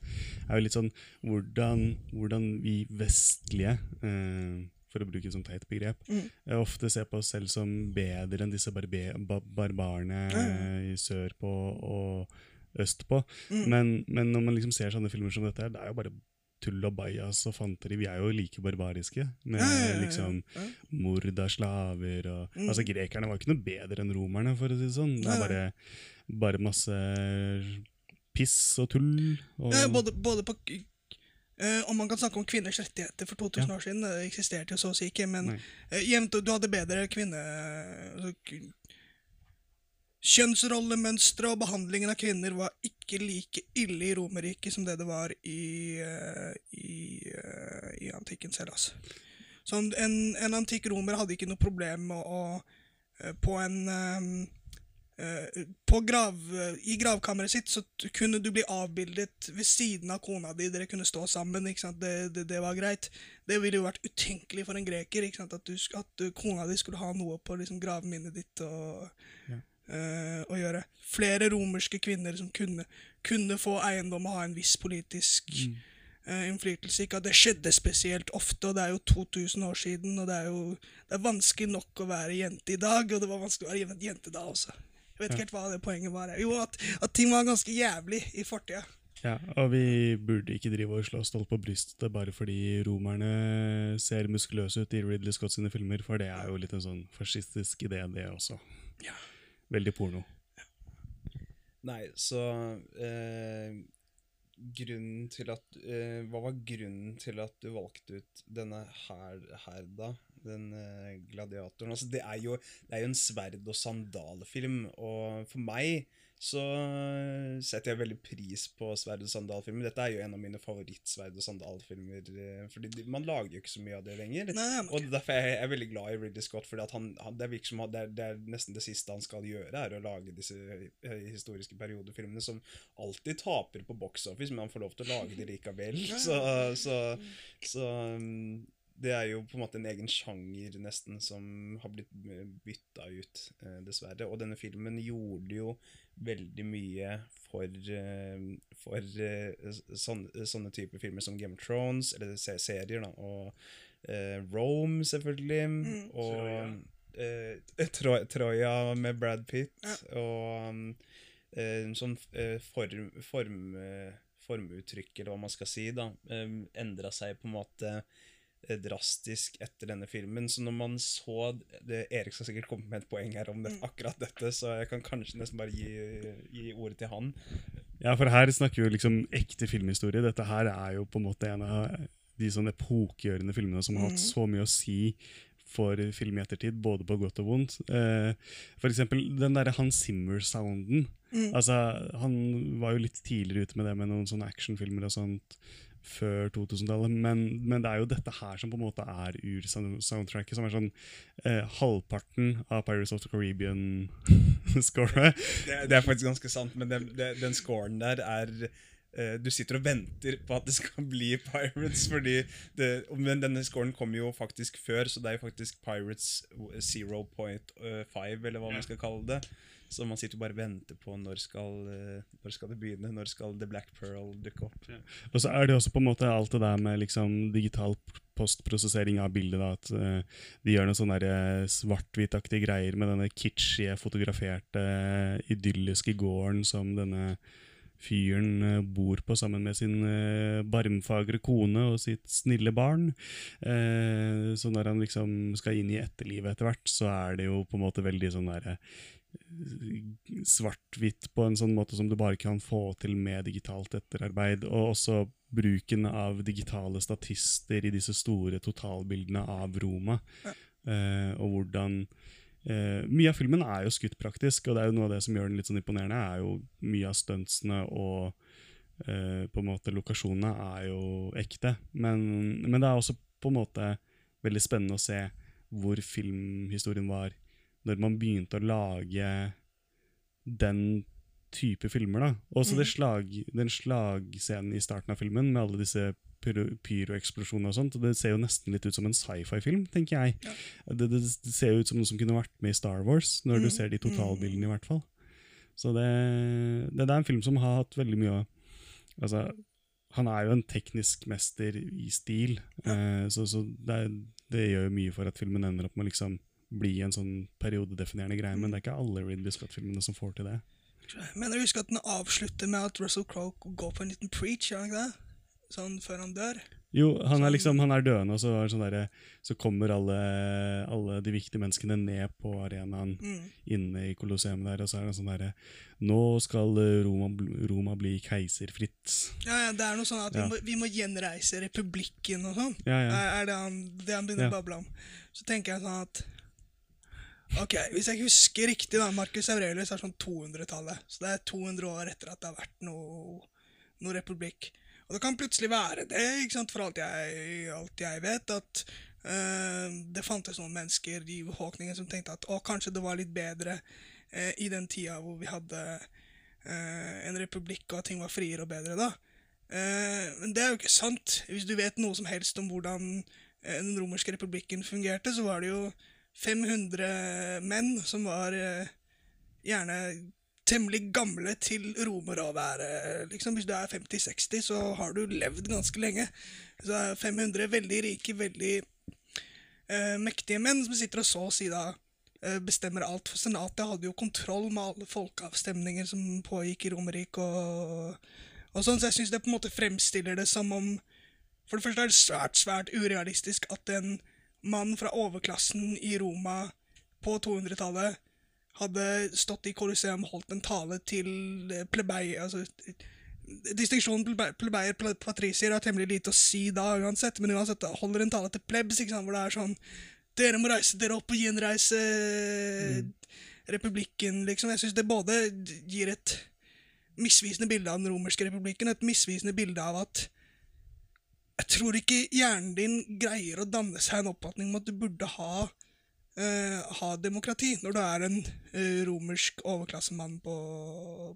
er jo litt sånn hvordan, hvordan vi vestlige, eh, for å bruke et sånt teit begrep,
Mm.
eh, ofte ser på oss selv som bedre enn disse barbe, ba, barbarene mm. i sør sørpå og østpå.
Mm.
Men, men når man liksom ser sånne filmer som dette, her, det er jo bare tull og bajas og fanteri. Vi er jo like barbariske. Med
ja.
liksom mord av slaver og
Mm.
Altså, grekerne var jo ikke noe bedre enn romerne, for å si det sånn. Det er bare, bare masse piss og tull. Og,
Ja, både, både på eh, Om man kan snakke om kvinners rettigheter for 2000
Ja.
år siden, det eksisterte jo så å si ikke, men eh, jevnt, du hadde bedre kvinne... Altså, Kjønnsrollemønstre og behandlingen av kvinner var ikke like ille i Romerriket som det det var i, uh, i, uh, i antikkens Hellas. Så en, en antikk romer hadde ikke noe problem med å eh, På en eh, eh, på grav, I gravkammeret sitt så kunne du bli avbildet ved siden av kona di. Dere kunne stå sammen. Det, det, det var greit. Det ville jo vært utenkelig for en greker? At, du, at kona di skulle ha noe på liksom, gravminnet ditt. og
Ja.
eh, å gjøre. Flere romerske kvinner som kunne, kunne få eiendom og ha en viss politisk eh, innflytelse. Ikke at det skjedde spesielt ofte, og det er jo 2000 år siden, og det er jo det er vanskelig nok å være jente i dag, og det var vanskelig å være jente da også. Vet ikke helt hva det poenget var. Jo, at, at ting var ganske jævlig i fortida.
Ja, og vi burde ikke drive og slå oss stolt på brystet bare fordi romerne ser muskuløse ut i Ridley Scott sine filmer, for det er jo litt en sånn fascistisk idé, det også.
Ja.
Veldig porno.
Nei, så eh, Grunnen til at eh, Hva var grunnen til at du valgte ut denne her, her da? Den eh, gladiatoren. Altså, det er jo, det er jo en sverd- og sandalfilm, og for meg så setter jeg veldig pris på sverd- og sandalfilmer. Dette er jo en av mine favorittsverd- og sandalfilmer, eh, fordi man lager jo ikke så mye av det lenger.
Nei,
Og derfor er jeg, veldig glad i Ridley Scott, fordi at han, han, det virker som det er, det er nesten det siste han skal gjøre, er å lage disse eh, historiske periodefilmene som alltid taper på box office, men han får lov til å lage de likevel. Så, så, så um, det er jo på en måte en egen sjanger nesten som har blitt bytta ut, eh, dessverre. Og denne filmen gjorde jo veldig mye for, eh, for eh, sånne, sånne typer filmer som Game of Thrones, eller se- serier, da, og eh, Rome, selvfølgelig, og eh, Tro Troja med Brad Pitt,
Ja.
og um, eh, sånn eh, form, form, eh, formuttrykk, eller hva man skal si, da, eh, endra seg på en måte eh, drastisk etter denne filmen. Så når man så det, Erik skal sikkert komme med et poeng her om det, akkurat dette, så jeg kan kanskje nesten bare gi, gi ordet til han.
Ja, for her snakker vi jo liksom ekte filmhistorie. Dette her er jo på en måte en av de sånn epokgjørende filmene som har hatt så mye å si for film i ettertid, både på godt og vondt. Eh, for eksempel den derre Hans Zimmer-sounden. Altså, han var jo litt tidligere ute med det med noen sånne actionfilmer og sånt før 2000-tallet, men, men det er jo dette her som på en måte er ur-soundtracket, som er sånn eh, halvparten av Pirates of the Caribbean-scoret.
Det, det er faktisk ganske sant, men den, den, scoren der er eh, Du sitter og venter på at det skal bli Pirates, fordi det, Men denne scoren kom jo faktisk før, så det er jo faktisk Pirates 0.5, eller hva man skal kalle det. Så man sitter bare og venter på når skal, eh, når skal det begynne, når skal The Black Pearl dukke opp.
Og så er det også på en måte alt det der med liksom digital postprosessering av bildet. da, At eh, de gjør noen sånne eh, svart-hvitaktige greier med denne kitschige, fotograferte, idylliske gården som denne fyren bor på sammen med sin barmfagre kone og sitt snille barn. Så når han liksom skal inn i etterlivet etter hvert, så er det jo på en måte veldig sånn derre svart-hvitt på en sånn måte som du bare kan få til med digitalt etterarbeid. Og også bruken av digitale statister i disse store totalbildene av Roma. Eh, og hvordan eh, Mye av filmen er jo skutt praktisk, og det er jo noe av det som gjør den litt sånn imponerende, er jo mye av stuntsene og eh, på en måte lokasjonene er jo ekte. Men, men det er også på en måte veldig spennende å se hvor filmhistorien var når man begynte å lage den type filmer. da. Også det slag, den slagscenen i starten av filmen med alle disse pyroeksplosjoner og sånt. og Det ser jo nesten litt ut som en sci-fi-film, tenker jeg. Det, det, det ser jo ut som noe som kunne vært med i Star Wars, når du ser de totalbildene, i hvert fall. Så det, det, er en film som har hatt veldig mye å Altså, han er jo en teknisk mester i stil, eh, så, så det, det gjør jo mye for at filmen ender opp med liksom bli en sånn periodedefinerende greie, men det er ikke alle Ridley Scott-filmene som får til det.
Men jeg husker at den avslutter med at Russell Crowe går på en liten preach, gjør han ikke det? Sånn før han dør.
Jo, han er liksom, han er døende, og så, er sånn der, så kommer alle, alle de viktige menneskene ned på arenaen inne i Colosseum der, og så er det sånn derre Nå skal Roma, Roma bli keiserfritt.
Ja, ja, Det er noe sånn at
Ja.
vi, må, vi må gjenreise republikken og sånn.
Ja, ja.
Er, er det han, det han begynner å bable om. Så tenker jeg sånn at Ok, Hvis jeg ikke husker riktig, da, Marcus Aurelius er sånn 200-tallet. Så det er 200 år etter at det har vært noe, noe republikk. Og det kan plutselig være det, ikke sant, for alt jeg, alt jeg vet, at øh, det fantes noen mennesker i befolkningen som tenkte at å, kanskje det var litt bedre øh, i den tida hvor vi hadde øh, en republikk og at ting var friere og bedre da. Uh, men det er jo ikke sant. Hvis du vet noe som helst om hvordan den romerske republikken fungerte, så var det jo 500 menn som var eh, gjerne temmelig gamle til romer å være. Liksom. Hvis du er 50-60, så har du levd ganske lenge. Så er 500 veldig rike, veldig eh, mektige menn som sitter og så å si da eh, bestemmer alt. For senatet hadde jo kontroll med alle folkeavstemninger som pågikk i Romerriket. Og, og sånn, så jeg syns det på en måte fremstiller det som om For det første er det svært, svært urealistisk at en mann fra overklassen i Roma på 200-tallet hadde stått i Colosseum og holdt en tale til eh, plebeier altså, Distinksjonen plebeier ple- patrisier har temmelig lite å si da uansett, men uansett holder en tale til plebs, ikke sant, hvor det er sånn Dere må reise dere opp og gjenreise republikken, liksom. Jeg syns det både gir et misvisende bilde av den romerske republikken, et misvisende bilde av at jeg tror ikke hjernen din greier å danne seg en oppfatning om at du burde ha, eh, ha demokrati når du er en eh, romersk overklassemann på,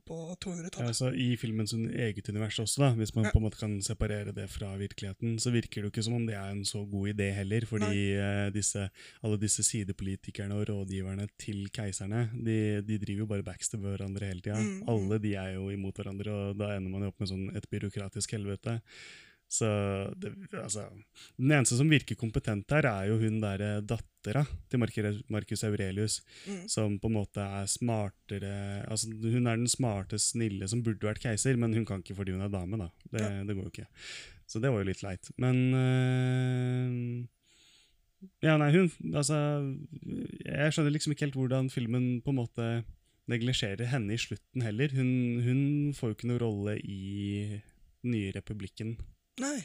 på 200-tallet.
altså, I filmens eget univers også, da, hvis man
Ja.
på en måte kan separere det fra virkeligheten, så virker det jo ikke som om det er en så god idé heller. Fordi eh, disse, alle disse sidepolitikerne og rådgiverne til keiserne, de, de driver jo bare backstab hverandre hele tida.
Mm, mm.
Alle de er jo imot hverandre, og da ender man jo opp med sånn et byråkratisk helvete. Så det, altså, Den eneste som virker kompetent her, er jo hun derre dattera til Marcus Aurelius,
Mm.
som på en måte er smartere altså Hun er den smarte, snille som burde vært keiser, men hun kan ikke fordi hun er dame, da. Det,
Ja.
det går jo ikke. Så det var jo litt leit. Men øh, Ja, nei, hun Altså Jeg skjønner liksom ikke helt hvordan filmen på en måte neglisjerer henne i slutten heller. Hun, hun får jo ikke noen rolle i nye republikken,
Nei,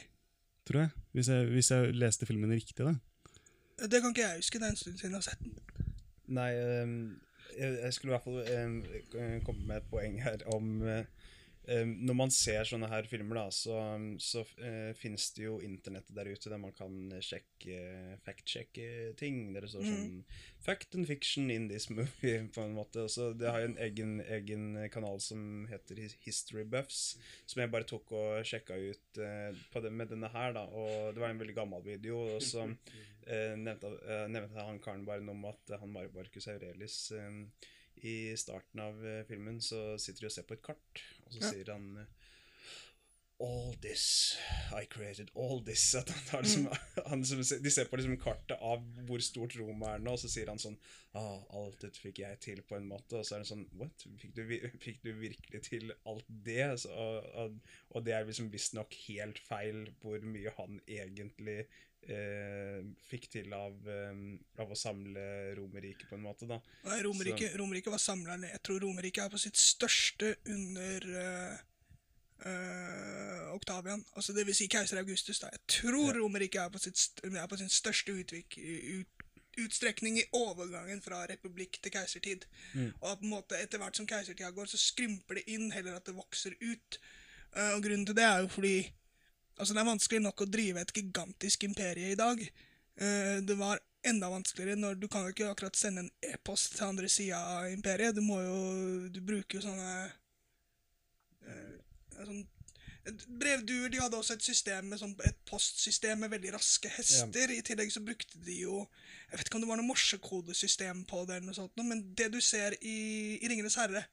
tror jeg. Hvis jeg, hvis jeg leste filmen riktig, da.
det kan ikke jeg huske. Det er en stund siden jeg har sett den.
Nei, um, jeg, jeg skulle i hvert fall um, komme med et poeng her om ehm, Når man ser sånne her filmer, da, så, så uh, finnes det jo internettet der ute der man kan sjekke fact-sjekke ting. Der det står sånn 'Fact and fiction in this movie', på en måte. Så det har jo en egen, egen kanal som heter History Buffs, som jeg bare tok og sjekka ut uh, på det, med denne her, da. Og det var en veldig gammel video. Og så uh, nevnte, eh, nevnte han karen bare noe om at eh, han Mar- Marcus Aurelius eh, i starten av eh, filmen så sitter de og ser på et kart, og så
Ja.
sier han eh, All this I created, all this at han tar liksom, han, som De ser på liksom kartet av hvor stort Roma er nå, og så sier han sånn ah, Alt dette fikk jeg til, på en måte. Og så er det sånn What? Fikk du, fikk du virkelig til alt det? Så, og, og, og det er liksom visstnok helt feil hvor mye han egentlig fikk til av, eh, av å samle Romerriket, på en måte, da.
Nei, Romerriket Romerike var samla ned. Jeg tror Romerriket er på sitt største under uh, eh, Oktavian. Altså det vil si keiser Augustus. da. Jeg tror Romerriket er, på sitt er på sin største utvik, ut, utstrekning i overgangen fra republikk til keisertid. Og på en måte etter hvert som keisertida går, så skrymper det inn heller at det vokser ut. Uh, og grunnen til det er jo fordi Altså, det er vanskelig nok å drive et gigantisk imperie i dag. Eh, det var enda vanskeligere når du kan jo ikke akkurat sende en e-post til andre sida av imperiet. Du må jo Du bruker jo sånne eh, sånn, Brevduer de hadde også et system med sånn, et postsystem med veldig raske hester. I tillegg så brukte de jo Jeg vet ikke om det var noe morsekodesystem på det, eller noe sånt, men det du ser i, i Ringenes herre,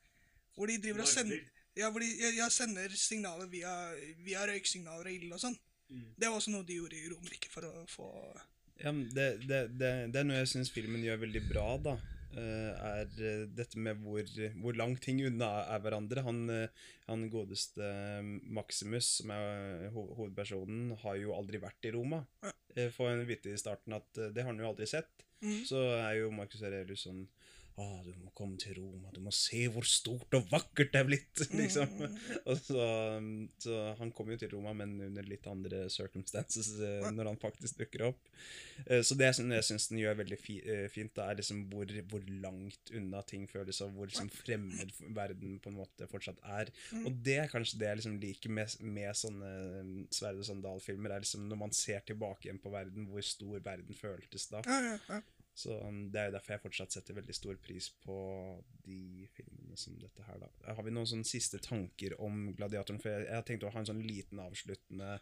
hvor de driver og sender ja, fordi jeg, ja, sender signaler via, via røyksignaler og ild og sånn. Det var også noe de gjorde i Romerike for å få
Ja, men det, det, det, det er noe jeg syns filmen gjør veldig bra, da. eh, er eh, dette med hvor, hvor langt ting unna er hverandre. Han, eh, han godeste Maximus, som er ho hovedpersonen, har jo aldri vært i Roma.
Ja.
Får en vite i starten at det har han jo aldri sett.
Mm.
Så er jo Marcus Aurelius sånn ah, du må komme til Roma, du må se hvor stort og vakkert det er blitt. liksom. Og så, så Han kommer jo til Roma, men under litt andre circumstances eh, når han faktisk dukker opp. Eh, Så det jeg syns den gjør veldig fi, eh, fint, da, er liksom hvor, hvor langt unna ting føles, og hvor liksom fremmed verden på en måte fortsatt er. Og det er kanskje det jeg liksom liker med, med sånne Sverre Sverd og Sandal-filmer, er liksom når man ser tilbake igjen på verden, hvor stor verden føltes da.
Ja, ja, ja.
Så um, Det er jo derfor jeg fortsatt setter veldig stor pris på de filmene som dette her. da. Har vi noen sånne siste tanker om Gladiatoren? For jeg, jeg tenkte tenkt å ha en sånn liten avsluttende,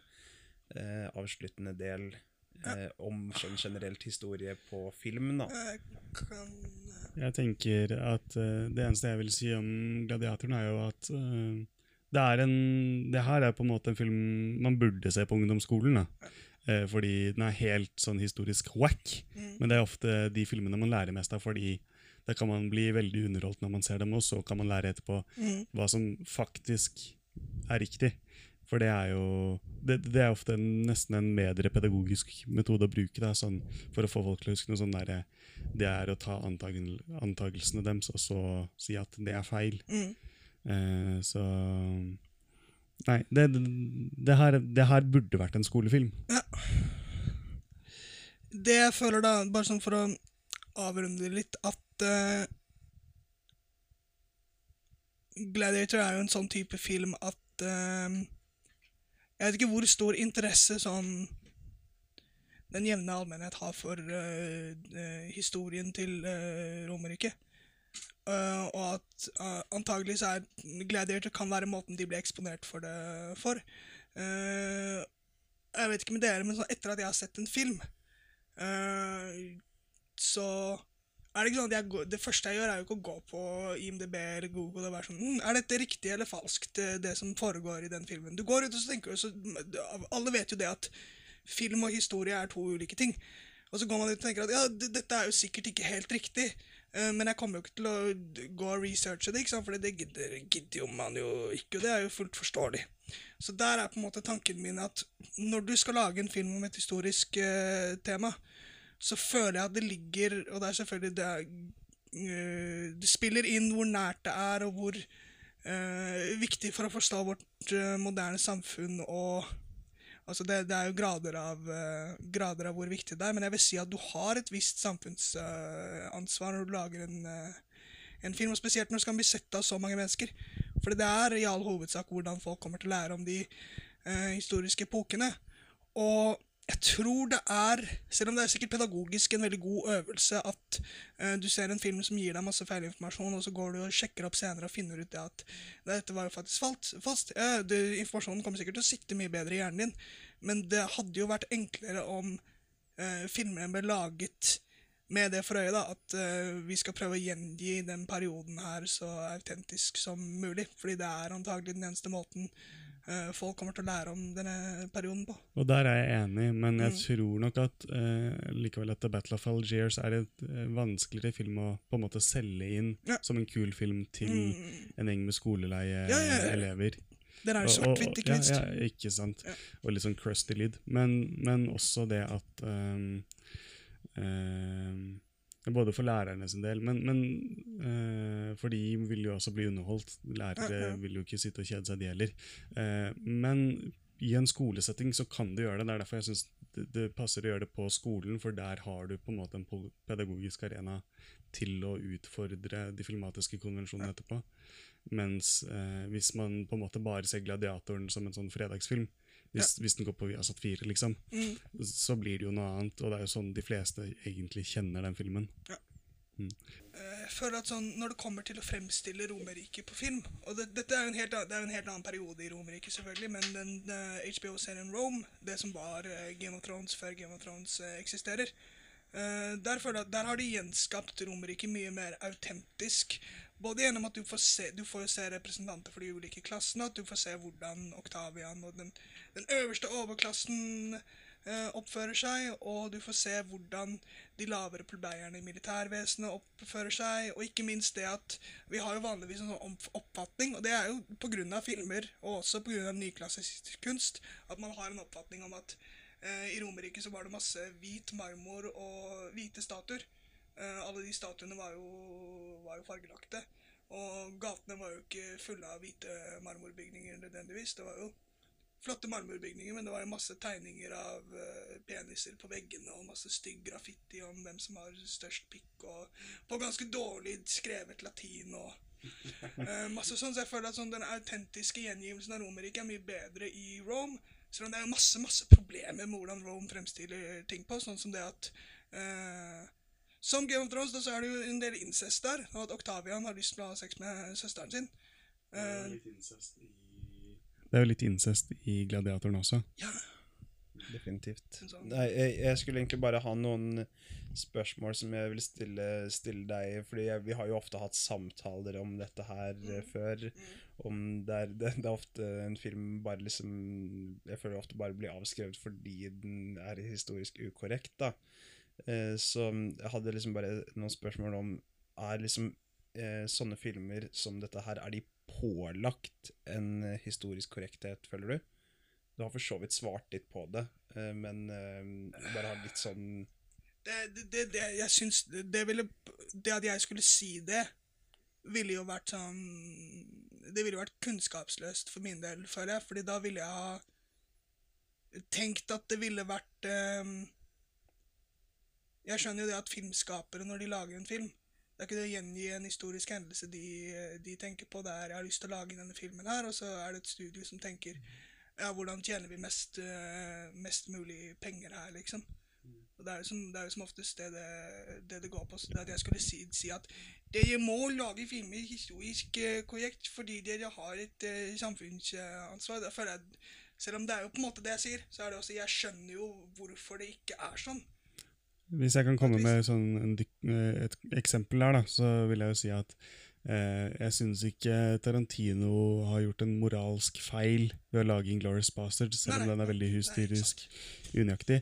eh, avsluttende del eh, om sånn generelt historie på film. da.
Jeg
tenker at uh, det eneste jeg vil si om Gladiatoren, er jo at uh, det er en Det her er på en måte en film man burde se på ungdomsskolen. da. Eh, fordi den er helt sånn historisk wack.
Mm.
Men det er ofte de filmene man lærer mest av, fordi da kan man bli veldig underholdt når man ser dem, og så kan man lære etterpå
mm.
hva som faktisk er riktig. For det er jo Det, det er ofte en, nesten en bedre pedagogisk metode å bruke da, sånn, for å få folk til å huske noe sånn derre Det er å ta antagel, antagelsene deres og så si at det er feil.
Mm.
Eh, så Nei, det, det, her, det her burde vært en skolefilm.
Det jeg føler da, bare sånn for å avrunde det litt, at uh, Gladiator er jo en sånn type film at uh, Jeg vet ikke hvor stor interesse sånn den jevne allmennhet har for uh, historien til uh, Romerike. Og at uh, antagelig så er Gladiator kan være måten de blir eksponert for det for. Jeg vet ikke med dere, men sånn, etter at jeg har sett en film, eh, så er det ikke sånn at jeg Det første jeg gjør, er jo ikke å gå på IMDb eller Google og være sånn hm, Er dette riktig eller falskt, det, det som foregår i den filmen? Du går ut og så tenker så, Alle vet jo det at film og historie er to ulike ting. Og så går man ut og tenker at ja, dette er jo sikkert ikke helt riktig. Eh, Men jeg kommer jo ikke til å gå og researche det, for det gidder, gidder jo man jo ikke, og det er jo fullt forståelig. Så der er på en måte tanken min at når du skal lage en film om et historisk uh, tema, så føler jeg at det ligger Og det er selvfølgelig det, eh, det spiller inn hvor nært det er, og hvor uh, viktig for å forstå vårt moderne samfunn og Altså det, det er jo grader av, uh, grader av hvor viktig det er, men jeg vil si at du har et visst samfunnsansvar når du lager en, uh, en film, og spesielt når det skal bli sett av så mange mennesker. For det er i all hovedsak hvordan folk kommer til å lære om de eh, historiske epokene. Og jeg tror det er, selv om det er sikkert pedagogisk en veldig god øvelse at uh, du ser en film som gir deg masse feilinformasjon, og så går du og sjekker opp senere og finner ut det at dette var jo faktisk falt, fast. Uh, informasjonen kommer sikkert til å sitte mye bedre i hjernen din, men det hadde jo vært enklere om uh, filmene ble laget med det for øye, da, at eh, vi skal prøve å gjengi den perioden her så autentisk som mulig. Fordi det er antagelig den eneste måten eh, folk kommer til å lære om denne perioden på.
Og der er jeg enig, men jeg
Mm.
tror nok at eh, likevel at The Battle of Algiers er et eh, vanskeligere film å på en måte selge inn
Ja.
som en kul film til
Mm.
en gjeng med skoleleie
Ja, ja. Den er jo svart-hvitt, ikke minst.
Ja, ja, ikke sant. Og litt sånn crusty lyd. Men, men også det at um, um, Både for lærerne sin del, men, men eh, for de vil jo også bli underholdt. Lærere vil jo ikke sitte og kjede seg, de heller. Eh, men i en skolesetting så kan du gjøre det. Det er derfor jeg syns det, det passer å gjøre det på skolen, for der har du på en måte en pedagogisk arena til å utfordre de filmatiske konvensjonene etterpå. Mens eh, hvis man på en måte bare ser Gladiatoren som en sånn fredagsfilm, hvis, hvis den går på Viasat 4, liksom,
Mm.
så blir det jo noe annet. Og det er jo sånn de fleste egentlig kjenner den filmen.
Eh, Jeg føler at sånn, Når det kommer til å fremstille Romerriket på film og det, Dette er jo en helt, det er en helt annen periode i Romerriket, selvfølgelig, men den uh, HBO-serien Rome, det som var uh, Game of Thrones før Game of Thrones uh, eksisterer eh, der, der har de gjenskapt Romerriket mye mer autentisk. Både gjennom at du får se, du får se representanter for de ulike klassene, at du får se hvordan Oktavian og den, den øverste overklassen eh, oppfører seg, og du får se hvordan de lavere plebeierne i militærvesenet oppfører seg, og ikke minst det at vi har jo vanligvis en sånn oppfatning, og det er jo pga. filmer, og også pga. nyklassisk kunst, at man har en oppfatning om at eh, i Romerike så var det masse hvit marmor og hvite statuer. Eh, alle de statuene var jo, var jo fargelagte, og gatene var jo ikke fulle av hvite marmorbygninger nødvendigvis. Det var jo flotte marmorbygninger, men det var jo masse tegninger av eh, peniser på veggene og masse stygg graffiti om hvem som har størst pikk, og på ganske dårlig skrevet latin og uh, masse sånn. Så jeg føler at sånn, den autentiske gjengivelsen av Romerriket er mye bedre i Rome. Selv om det er masse masse problemer med hvordan Rome fremstiller ting på, sånn som det at eh, Som Game of Thrones da, så er det jo en del incest der, og at Octavian har lyst til å ha sex med søsteren sin. Eh,
Det er jo litt incest i Gladiatoren også.
ja,
definitivt.
Sånn-
Nei, jeg, jeg skulle egentlig bare ha noen spørsmål som jeg vil stille, stille deg. Fordi jeg, vi har jo ofte hatt samtaler om dette her mm. før. Om det er, det, det er ofte en film bare liksom Jeg føler ofte bare blir avskrevet fordi den er historisk ukorrekt. da. Eh, så jeg hadde liksom bare noen spørsmål om Er liksom eh, sånne filmer som dette her, er de pålagt en historisk korrekthet, føler du? Du har for så vidt svart litt på det, eh, men bare har litt sånn
det, det, det, jeg syns det, ville Det at jeg skulle si det, ville jo vært sånn Det ville vært kunnskapsløst for min del, føler jeg. Fordi da ville jeg ha tenkt at det ville vært ehm, Jeg skjønner jo det at filmskapere, når de lager en film Det er ikke det å gjengi en historisk hendelse de, de tenker på. Det er 'jeg har lyst til å lage denne filmen her', og så er det et studio som tenker ja, hvordan tjener vi mest, eh, mest mulig penger her, liksom. Og det er som, det er jo som oftest det det, det det går på. Så det at jeg skulle si, si at dere må lage filmer historisk eh, korrekt fordi dere har et uh, samfunnsansvar. Føler jeg, selv om det er jo på en måte det jeg sier, så er det også Jeg skjønner jo hvorfor det ikke er sånn.
Hvis jeg kan komme med sånn en, eh, et eksempel her, da, så vil jeg jo si at eh, jeg synes ikke Tarantino har gjort en moralsk feil ved å lage 'Inglorious Bastards, selv om den er veldig hysterisk unøyaktig.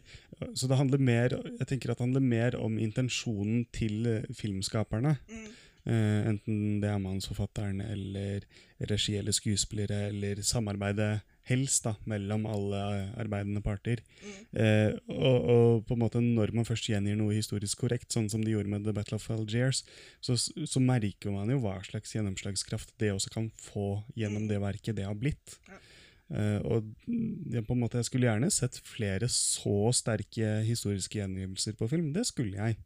Så det handler mer jeg tenker at det handler mer om intensjonen til eh, filmskaperne.
Mm.
Eh, enten det er manusforfatteren eller regi eller skuespillere, eller samarbeidet helst da, mellom alle arbeidende parter. Eh, og, og på en måte når man først gjengir noe historisk korrekt, sånn som de gjorde med The Battle of Algiers, så, så merker man jo hva slags gjennomslagskraft det også kan få gjennom det verket det har blitt.
Ja.
Eh, og det, på en måte, jeg skulle gjerne sett flere så sterke historiske gjengivelser på film. Det skulle jeg.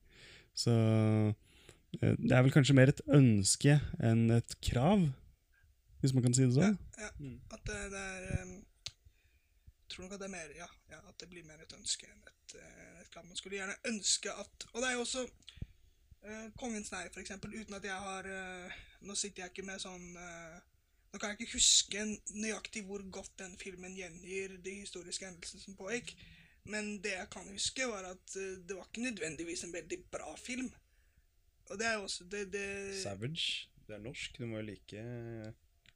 Så eh, det er vel kanskje mer et ønske enn et krav, hvis man kan si det sånn.
Ja, at det, det er um, tror nok at det er mer Ja, ja at det blir mer et ønske enn et, eh, et krav. Man skulle gjerne ønske at Og det er jo også uh, Kongens nei, for eksempel, uten at jeg har uh, Nå sitter jeg ikke med sånn uh, Nå kan jeg ikke huske nøyaktig hvor godt den filmen gjengir de historiske hendelsene som pågikk, men det jeg kan huske, var at det var ikke nødvendigvis en veldig bra film. Og det er jo også det, det
Savage. Det er norsk, du må jo like,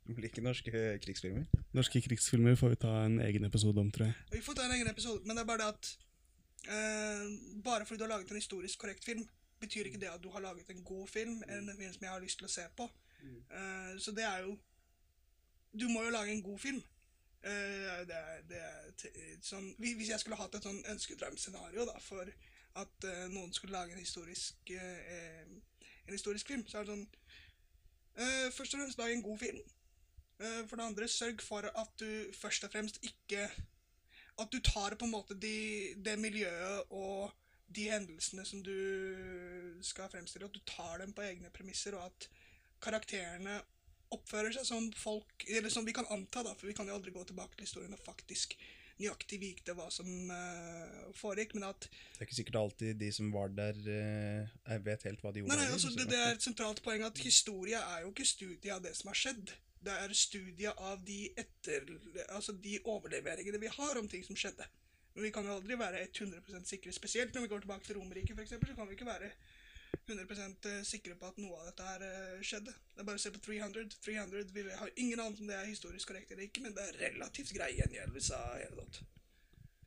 du liker norske krigsfilmer.
Norske krigsfilmer får vi ta en egen episode om, tror jeg.
Vi får ta en egen episode, men det er bare det at uh, Bare fordi du har laget en historisk korrekt film, betyr ikke det at du har laget en god film, eller en film som jeg har lyst til å se på. Uh, så det er jo Du må jo lage en god film. Uh, det er, det er sånn, hvis hvis jeg skulle hatt et sånn ønskedrømscenario da, for at uh, noen skulle lage en historisk, uh, en historisk film, så er det sånn eh, Først og fremst lag en god film. Eh, for det andre, sørg for at du først og fremst ikke At du tar på en måte de, det miljøet og de hendelsene som du skal fremstille, at du tar dem på egne premisser, og at karakterene oppfører seg som folk Eller som vi kan anta, da, for vi kan jo aldri gå tilbake til historien og faktisk nøyaktig vite hva som uh, foregikk, men at
Det er ikke sikkert alltid de som var der, uh, vet helt hva de gjorde.
Nei, nei, altså, det, det er et sentralt poeng at historie er jo ikke studie av det som har skjedd. Det er studier av de, etter, altså de overleveringene vi har om ting som skjedde. Men vi kan jo aldri være 100% sikre, spesielt når vi går tilbake til Romerriket f.eks. Så kan vi ikke være 100% sikre på at noe av dette her eh, skjedde. Det er bare å se på 300. 300, Vi har ingen anelse om det er historisk korrekt eller ikke, men det er relativt grei gjengjeldelse av hele dott.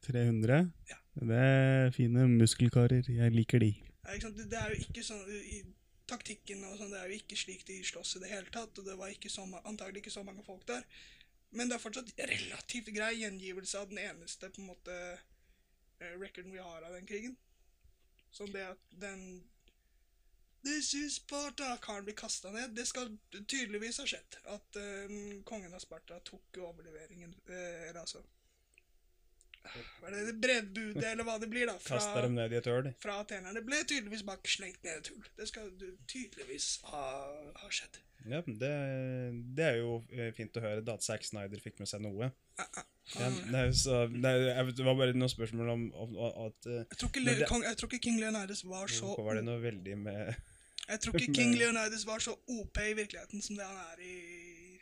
300?
Ja.
Det er fine muskelkarer. Jeg liker de.
Ja? Det, det er jo ikke sånn Taktikken og sånn, det er jo ikke slik de slåss i det hele tatt, og det var ikke så, antagelig ikke så mange folk der. Men det er fortsatt relativt grei gjengivelse av den eneste på en måte eh, recorden vi har av den krigen. Som det at den This is Sparta! Karen blir kasta ned. Det skal tydeligvis ha skjedd. At uh, kongen av Sparta tok overleveringen uh, Eller altså Hva er det Brevbudet, eller hva det blir, da.
Kaster dem ned i et høl.
fra atenerne ble tydeligvis bare slengt ned i et hull. Det skal du tydeligvis ha, ha skjedd.
Ja, det, det er jo eh, fint å høre da at Zack Snyder fikk med seg noe. Ja, det, så, det, det var bare noen spørsmål om, om, om at eh,
Jeg tror ikke, Kong, jeg tror ikke King Leonidas var så
var det noe veldig med
Jeg tror ikke King Leonidas var så OP i virkeligheten som det han er i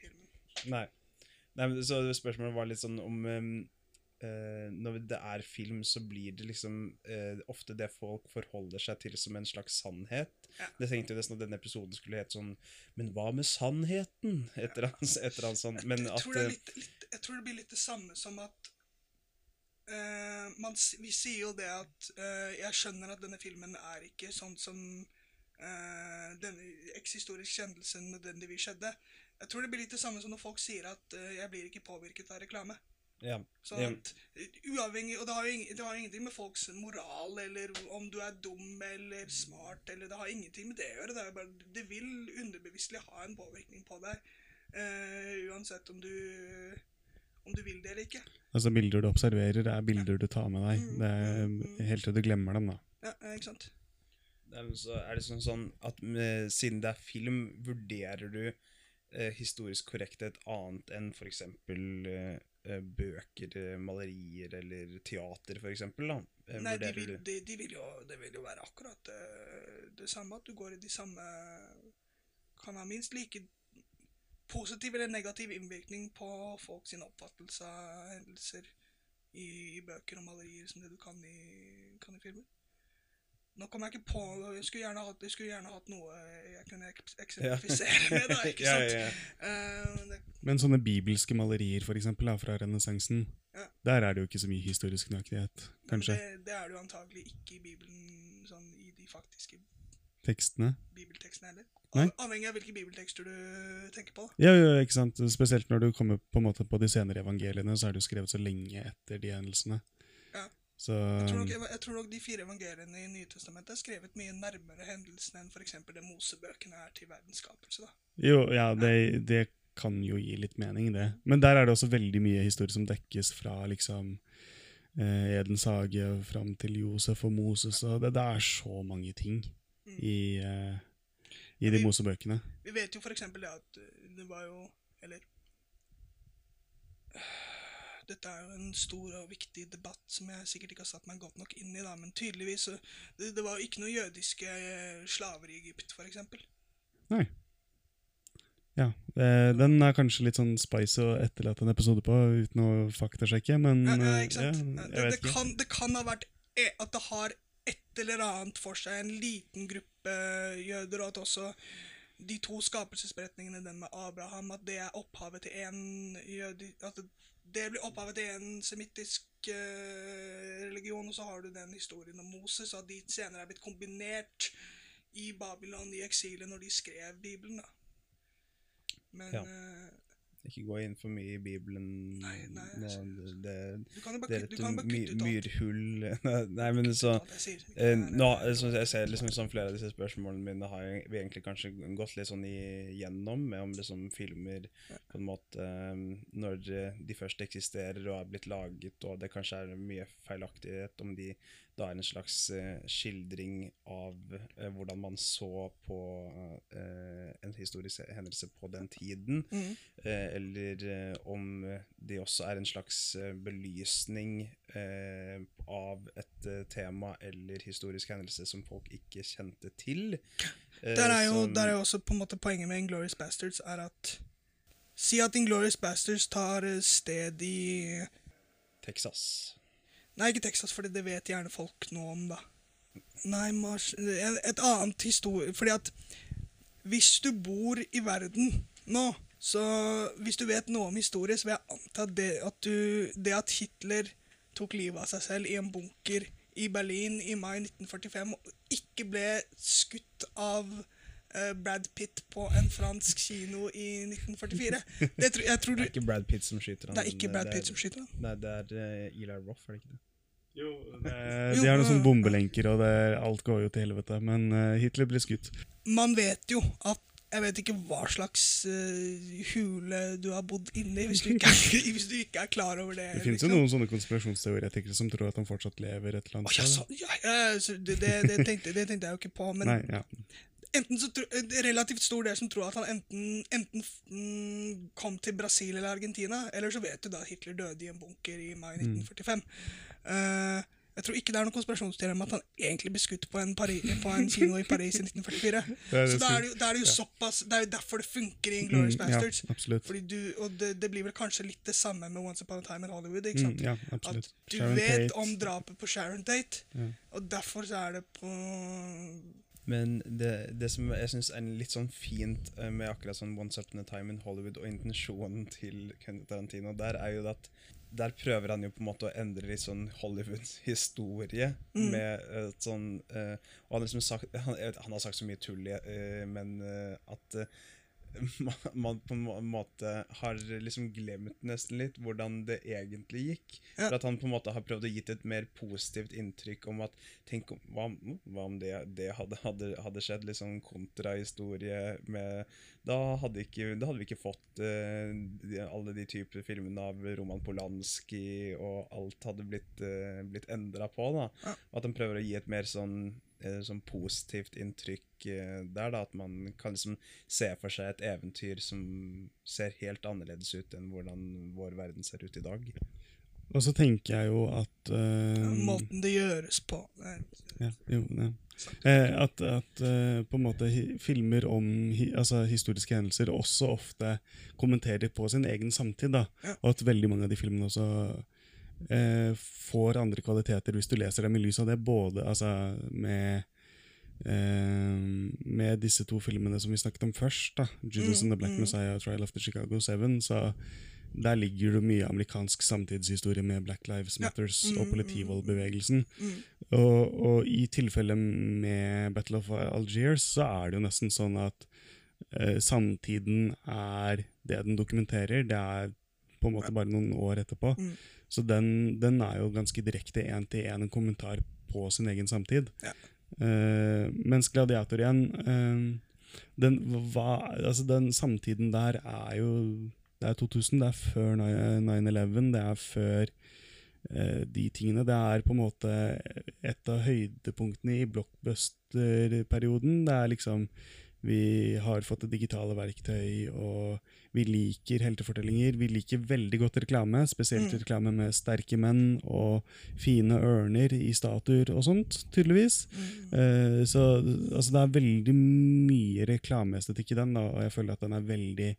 filmen.
Nei. Nei men så Spørsmålet var litt sånn om um, eh, Når det er film, så blir det liksom uh, ofte det folk forholder seg til som en slags sannhet.
Ja.
Det tenkte jo nesten at denne episoden skulle hete sånn Men hva med sannheten? Et eller annet, sånt. Men
jeg, tror
eh,
litt, litt, jeg tror det blir litt det samme som at uh, man, Vi sier jo det at Jeg skjønner at denne filmen er ikke sånn som denne ekshistorisk kjendelsen nødvendigvis skjedde. Jeg tror det blir litt det samme som når folk sier at 'jeg blir ikke påvirket av reklame'.
Ja,
Sånn
ja,
at uavhengig, Og det har, jo ing, det har ingenting med folks moral eller om du er dum eller smart eller Det har ingenting med det å gjøre. Det, er bare, det vil underbevisstlig ha en påvirkning på deg. Uh, uansett om du om du vil det eller ikke.
Altså Bilder du observerer, er bilder du tar med deg. Det er Helt til du glemmer dem, da.
Ja, ikke sant?
Så er det sånn, sånn at med, siden det er film, vurderer du eh, historisk korrekthet annet enn f.eks. Eh, bøker, eh, malerier eller teater, f.eks. Eh,
Nei, de vil, de, de vil jo, det vil jo være akkurat eh, det samme. At du går i de samme Kan ha minst like positiv eller negativ innvirkning på folk sin oppfattelse av hendelser i, i bøker og malerier som det du kan i, kan i filmer. Nå kom jeg ikke på Jeg skulle gjerne hatt, skulle gjerne hatt noe jeg kunne eks- eksemplifisere med, da, ikke sant?
ja, ja.
Eh, men det,
Men sånne bibelske malerier, for eksempel, da, fra renessansen,
Ja.
der er det jo ikke så mye historisk nøyaktighet, kanskje.
Det, det er det jo antagelig ikke i Bibelen, sånn i de faktiske
Tekstene.
bibeltekstene heller.
Nei.
Av- Avhengig av hvilke bibeltekster du tenker på.
Ja, ja, ikke sant? Spesielt når du kommer på en måte på de senere evangeliene, så er det jo skrevet så lenge etter de hendelsene. Så
Jeg tror, nok, jeg tror nok de fire evangeliene i Nytestamentet er skrevet mye nærmere hendelsene enn f.eks. det Mosebøkene er til verdens skapelse.
Jo, ja, det, det kan jo gi litt mening, det. Men der er det også veldig mye historie som dekkes fra liksom eh, Edens hage fram til Josef og Moses, og det, det er så mange ting
Mm.
i, eh, i de
Vi-
Mosebøkene.
Vi vet jo f.eks. det at eh, det var jo Eller Dette er jo en stor og viktig debatt som jeg sikkert ikke har satt meg godt nok inn i, da, men tydeligvis så Det, det var jo ikke noe jødiske eh, slaver i Egypt, f.eks.
Nei. Ja, eh, den er kanskje litt sånn spice å etterlate en episode på, uten å faktasjekke, men
Ja, ja,
eh,
ikke sant?
ja,
det, det, kan, det kan ha vært e- at det har et eller annet for seg, en liten gruppe jøder, og at også de to skapelsesberetningene, den med Abraham, at det er opphavet til en jødi... At det, det blir opphavet til en semittisk eh, religion, og så har du den historien om Moses, og at de senere er blitt kombinert i Babylon, i eksilet, når de skrev Bibelen, da. Men
Ja.
eh,
Ikke gå inn for mye i Bibelen.
Nei, nei, altså,
det,
du kan jo
det
bare,
er
kutte-
et
du kan bare kutte ut alt.
myrhull Nei, men så
jeg
Eh, nå, jeg ser liksom som Flere av disse spørsmålene mine har jeg- vi egentlig kanskje gått litt sånn igjennom, med om liksom filmer på en måte eh, Når de først eksisterer og er blitt laget, og det kanskje er mye feilaktighet, om de da en slags eh, skildring av eh, hvordan man så på eh, en historisk hendelse på den tiden, Mm. eller om det også er en slags belysning av et tema eller historisk hendelse som folk ikke kjente til.
Der er, jo, der er også på en måte poenget med Inglorious Bastards er at Si at Inglorious Bastards tar sted i
Texas.
Nei, ikke Texas, for det vet gjerne folk noe om, da. Nei, Mars Et annet historie Fordi at hvis du bor i verden nå, så hvis du vet noe om historie, så vil jeg anta det at, du, det at Hitler tok livet av seg selv i en bunker i Berlin i mai 1945 og ikke ble skutt av Brad Pitt på en fransk kino i 1944 det tro, Jeg tror du
Det er ikke Brad Pitt som skyter han.
Det er ikke Brad
det
Pitt som skyter han.
Nei, det er eh, Eli Roth, er det ikke det?
Jo, det,
er
de har noen sånne bombelenker, og det, alt går jo til helvete. Men eh, Hitler blir skutt.
man vet jo at jeg vet ikke hva slags uh, hule du har bodd inni, hvis du ikke er, hvis du ikke er klar over det.
Det finnes jo
liksom.
noen sånne konspirasjonsteoretikere som tror at han fortsatt lever et eller annet
ja,
sted.
så, ja, ja, så det, det, det, tenkte, det tenkte jeg jo ikke på. Men
Nei, ja.
Enten så en relativt stor del som tror at han enten, enten mm, kom til Brasil eller Argentina, eller så vet du da Hitler døde i en bunker i mai
Mm.
1945. Eh, Jeg tror ikke det er noen konspirasjonsteori om at han egentlig ble skutt på en, Pari på en kino i Paris i 1944.
Det det
Så da er det jo, da er det jo såpass Det er jo derfor det funker i Inglourious
Mm, ja,
Bastards. Fordi du, og det, det blir vel kanskje litt det samme med Once Upon a Time in Hollywood. ikke
Mm, ja.
At du
Sharon
vet
Tate.
om drapet på Sharon Tate,
Ja.
og derfor så er det på
Men det, det som jeg syns er litt sånn fint eh, med akkurat sånn Once Upon a Time in Hollywood og intensjonen til Quentin Tarantino der, er jo at der prøver han jo på en måte å endre litt sånn Hollywoods historie.
Mm.
Med et sånn uh, Og han, har liksom sagt, han, han har sagt så mye tull, uh, men eh, at eh, man på en måte har liksom glemt nesten litt hvordan det egentlig gikk.
Ja.
For at han på en måte har prøvd å gitt et mer positivt inntrykk om at Tenk om, hva, hva om det, det hadde, hadde, hadde skjedd? Litt sånn kontrahistorie med Da hadde, ikke, da hadde vi ikke fått uh, de, alle de typer filmene av Roman Polanski, og alt hadde blitt, uh, blitt endra på. da
Ja.
At han prøver å gi et mer sånn, eh, sånn positivt inntrykk eh, der. da At man kan liksom se for seg et eventyr som ser helt annerledes ut enn hvordan vår verden ser ut i dag.
Og så tenker jeg jo at eh,
måten det gjøres på.
Ja, jo, ja. Eh, at at eh, på en måte filmer om hi, altså historiske hendelser også ofte kommenterer på sin egen samtid. da,
Ja.
Og at veldig mange av de filmene også eh, får andre kvaliteter hvis du leser dem i lys av det. Både altså, med eh, med disse to filmene som vi snakket om først, da, 'Judas
Mm,
and the Black
mm.
Messiah' og 'Trial of the Chicago Seven', så der ligger det mye amerikansk samtidshistorie med Black Lives
Ja. Mm,
og
mm,
politivoldbevegelsen.
Mm.
Og, og i tilfellet med Battle of Algiers så er det jo nesten sånn at eh, samtiden er det den dokumenterer. Det er på en måte bare noen år etterpå.
Mm.
Så den, den er jo ganske direkte én til én en kommentar på sin egen samtid.
Ja.
Uh, mens Gladiator igjen uh, den, hva, altså den samtiden der er jo Det er 2000, det er før 9-11, det er før uh, de tingene. Det er på en måte et av høydepunktene i blockbuster-perioden. Det er liksom Vi har fått det digitale verktøy, og vi liker heltefortellinger. Vi liker veldig godt reklame, spesielt
Mm.
reklame med sterke menn og fine ørner i statuer og sånt, tydeligvis.
Mm.
Eh, så altså, det er veldig mye reklameestetikk i den, da, og jeg føler at den er veldig,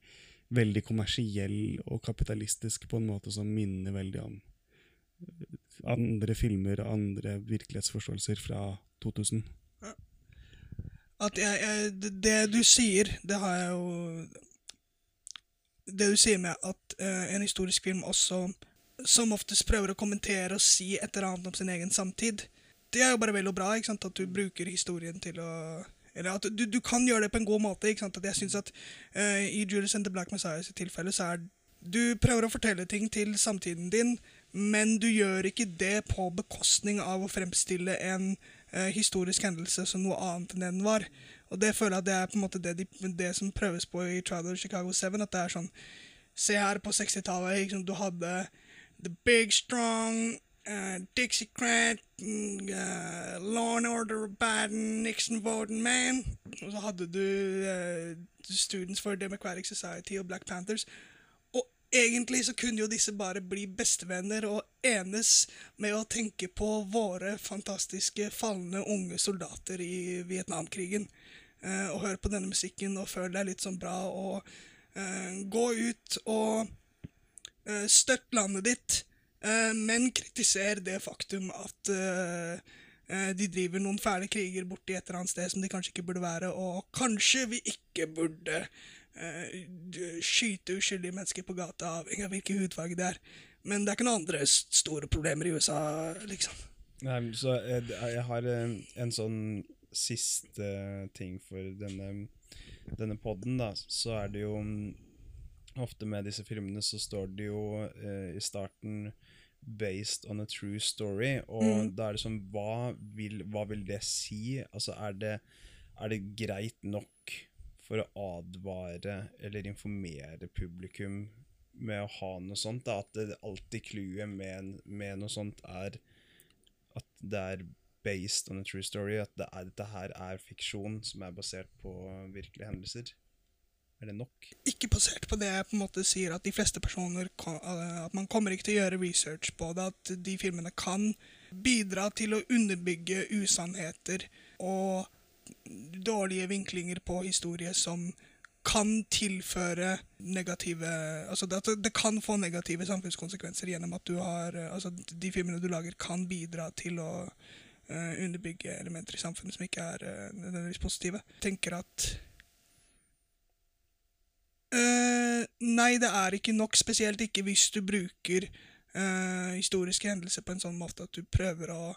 veldig kommersiell og kapitalistisk på en måte som minner veldig om eh, andre filmer og andre virkelighetsforståelser fra 2000.
At jeg, jeg, det, du sier, det har jeg jo Det du sier med at uh, en historisk film også som oftest prøver å kommentere og si et eller annet om sin egen samtid, det er jo bare vel og bra. ikke sant? At du bruker historien til å Eller at du, du kan gjøre det på en god måte. ikke sant? At jeg synes at uh, I Judas and the Black Messiahs tilfelle så er du prøver å fortelle ting til samtiden din, men du gjør ikke det på bekostning av å fremstille en eh, historisk hendelse som noe annet enn den var. Og det føler jeg at det er på en måte det, de, det som prøves på i Trial of Chicago 7. At det er sånn Se her på 60-tallet. Liksom, Du hadde The Big Strong, uh, Dixiecrat, mm, uh, Law and Order Baden, Nixon Voting Man. Og så hadde du uh, Students for Democratic Society og Black Panthers. Egentlig så kunne jo disse bare bli bestevenner og enes med å tenke på våre fantastiske falne unge soldater i Vietnamkrigen. Eh, og høre på denne musikken og føle deg litt sånn bra og eh, gå ut og eh, støtt landet ditt, eh, men kritiser det faktum at eh, eh, de driver noen fæle kriger borti et eller annet sted som de kanskje ikke burde være, og kanskje vi ikke burde skyte uskyldige mennesker på gata, avhengig av hvilken hudfarge det er. Men det er ikke noen andre store problemer i USA, liksom.
Nei, så jeg, er- jeg har en, en sånn siste ting for denne, denne podden, da. Så er det jo mm, Ofte med disse filmene så står det jo eh, i starten 'based on a true story', og
Mm.
da er det sånn hva vil, hva vil det si? Altså, er det, er det greit nok for å advare eller informere publikum med å ha noe sånt? Da? At det alltid clouet med, med noe sånt er at det er based on a true story, at det er, dette her er fiksjon som er basert på virkelige hendelser. Er det nok?
Ikke basert på det jeg på en måte sier at de fleste personer At man kommer ikke til å gjøre research på det. At de filmene kan bidra til å underbygge usannheter og dårlige vinklinger på historie som kan tilføre negative Altså det, det kan få negative samfunnskonsekvenser gjennom at du har Altså de filmene du lager, kan bidra til å uh, underbygge elementer i samfunnet som ikke er uh, nødvendigvis positive. Jeg tenker at uh, Nei, det er ikke nok, spesielt ikke hvis du bruker historiske hendelser på en sånn måte at du prøver å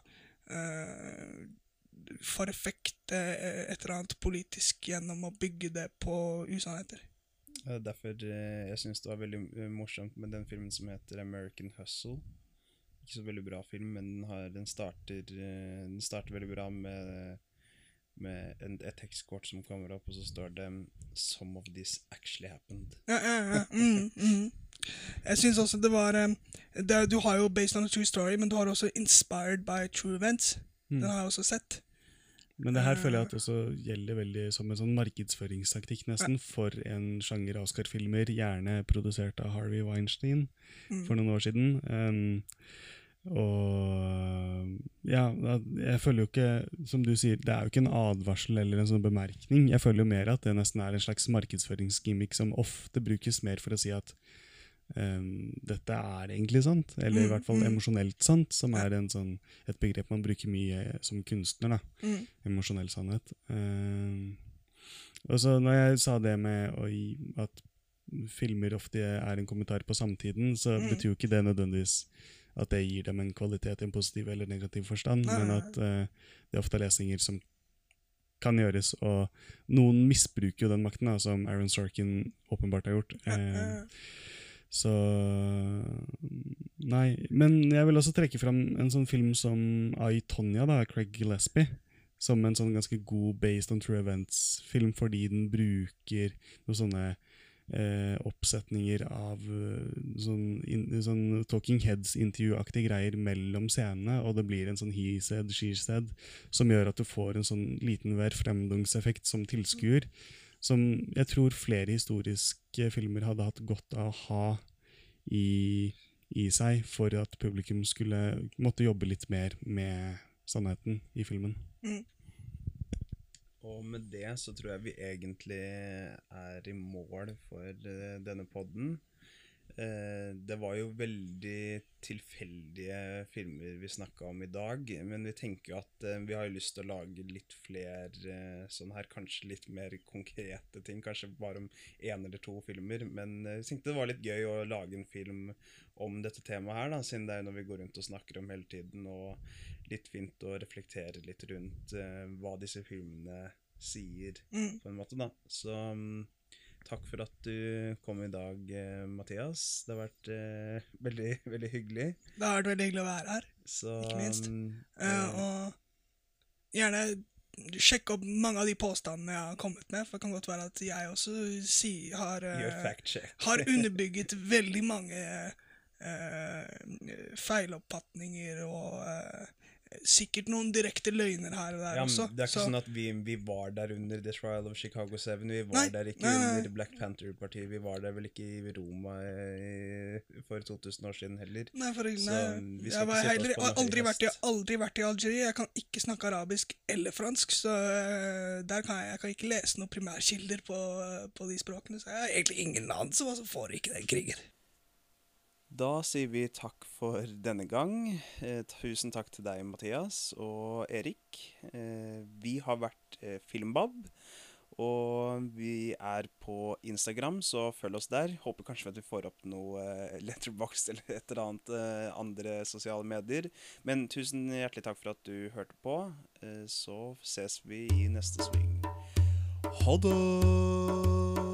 forfekte et eller annet politisk gjennom å bygge det på usannheter.
Det er derfor eh, jeg syns det var veldig eh, morsomt med den filmen som heter American Hustle. Ikke så veldig bra film, men den, har, den, starter, eh, den starter, veldig bra med, med en, et tekstkort som kommer opp, og så står det 'Some of this actually happened'.
Ja, ja, ja. Mm, mm. Jeg syns også det var det, Du har jo 'Based on a True Story', men du har også 'Inspired by True Events'. Den har jeg også sett.
Men det her føler jeg at også gjelder veldig som en sånn markedsføringstaktikk nesten for en sjanger Oscar-filmer, gjerne produsert av Harvey Weinstein mm. for noen år siden. Um, og ja, jeg føler jo ikke, som du sier, det er jo ikke en advarsel eller en sånn bemerkning. Jeg føler jo mer at det nesten er en slags markedsføringsgimmick som ofte brukes mer for å si at um, dette er egentlig sant, eller i mm, hvert fall mm. emosjonelt sant, som er sånn, et begrep man bruker mye som kunstner. da, mm. Emosjonell sannhet. Um, og så når jeg sa det med å, at filmer ofte er en kommentar på samtiden, så betyr jo ikke det nødvendigvis at det gir dem en kvalitet i en positiv eller negativ forstand, men at uh, det ofte er lesninger som kan gjøres, og noen misbruker jo den makten, da, som Aaron Sorkin åpenbart har gjort. Uh, så Nei. Men jeg vil også trekke fram en sånn film som I, Tonya, da, Craig Gillespie. Som en sånn ganske god based on true events-film, fordi den bruker noen sånne eh, oppsetninger av eh, sånn, in, sånn Talking Heads-intervjuaktige greier mellom scenene, og det blir en sånn he said, she said, som gjør at du får en sånn liten verfremdungseffekt som tilskuer. Som jeg tror flere historiske filmer hadde hatt godt av å ha i, i, seg for at publikum skulle måtte jobbe litt mer med sannheten i filmen. Mm.
Og med det så tror jeg vi egentlig er i mål for uh, denne podden. Eh, det var jo veldig tilfeldige filmer vi snakka om i dag, men vi tenker jo at eh, vi har lyst til å lage litt flere eh, sånn her, kanskje litt mer konkrete ting. Kanskje bare om én eller to filmer. Men vi tenkte det var litt gøy å lage en film om dette temaet her, da, siden det er noe vi går rundt og snakker om hele tiden, og litt fint å reflektere litt rundt hva disse filmene sier, mm. på en måte, da. Så mm, Takk for at du kom i dag, eh, Mathias. Det har vært eh, veldig, veldig hyggelig.
Det har vært veldig hyggelig å være her, Så, ikke minst. Uh, og gjerne sjekke opp mange av de påstandene jeg har kommet med. For det kan godt være at jeg også si, har, uh, har underbygget veldig mange uh, feiloppfatninger og sikkert noen direkte løgner her og der ja, også.
Det er ikke så. sånn at vi, vi, var der under The Trial of Chicago 7. Vi var nei, der ikke nei, nei. under Black Panther-partiet. Vi var der vel ikke i Roma i, for 2000 år siden heller.
Nei, for, nei. jeg har heller, aldri, vært i, aldri vært i Algerie. Jeg kan ikke snakke arabisk eller fransk, så uh, der kan jeg, jeg kan ikke lese noen primærkilder på, på, de språkene. Så jeg har egentlig ingen anelse hva som foregikk i den krigen.
Da sier vi takk for denne gang. Eh, tusen takk til deg, Mathias og Erik. Eh, vi har vært eh, Filmbab, og vi er på Instagram, så følg oss der. Håper kanskje at vi får opp noe eh, letterbox eller et eller annet eh, andre sosiale medier. Men tusen hjertelig takk for at du hørte på. Eh, så ses vi i neste sving. Ha det!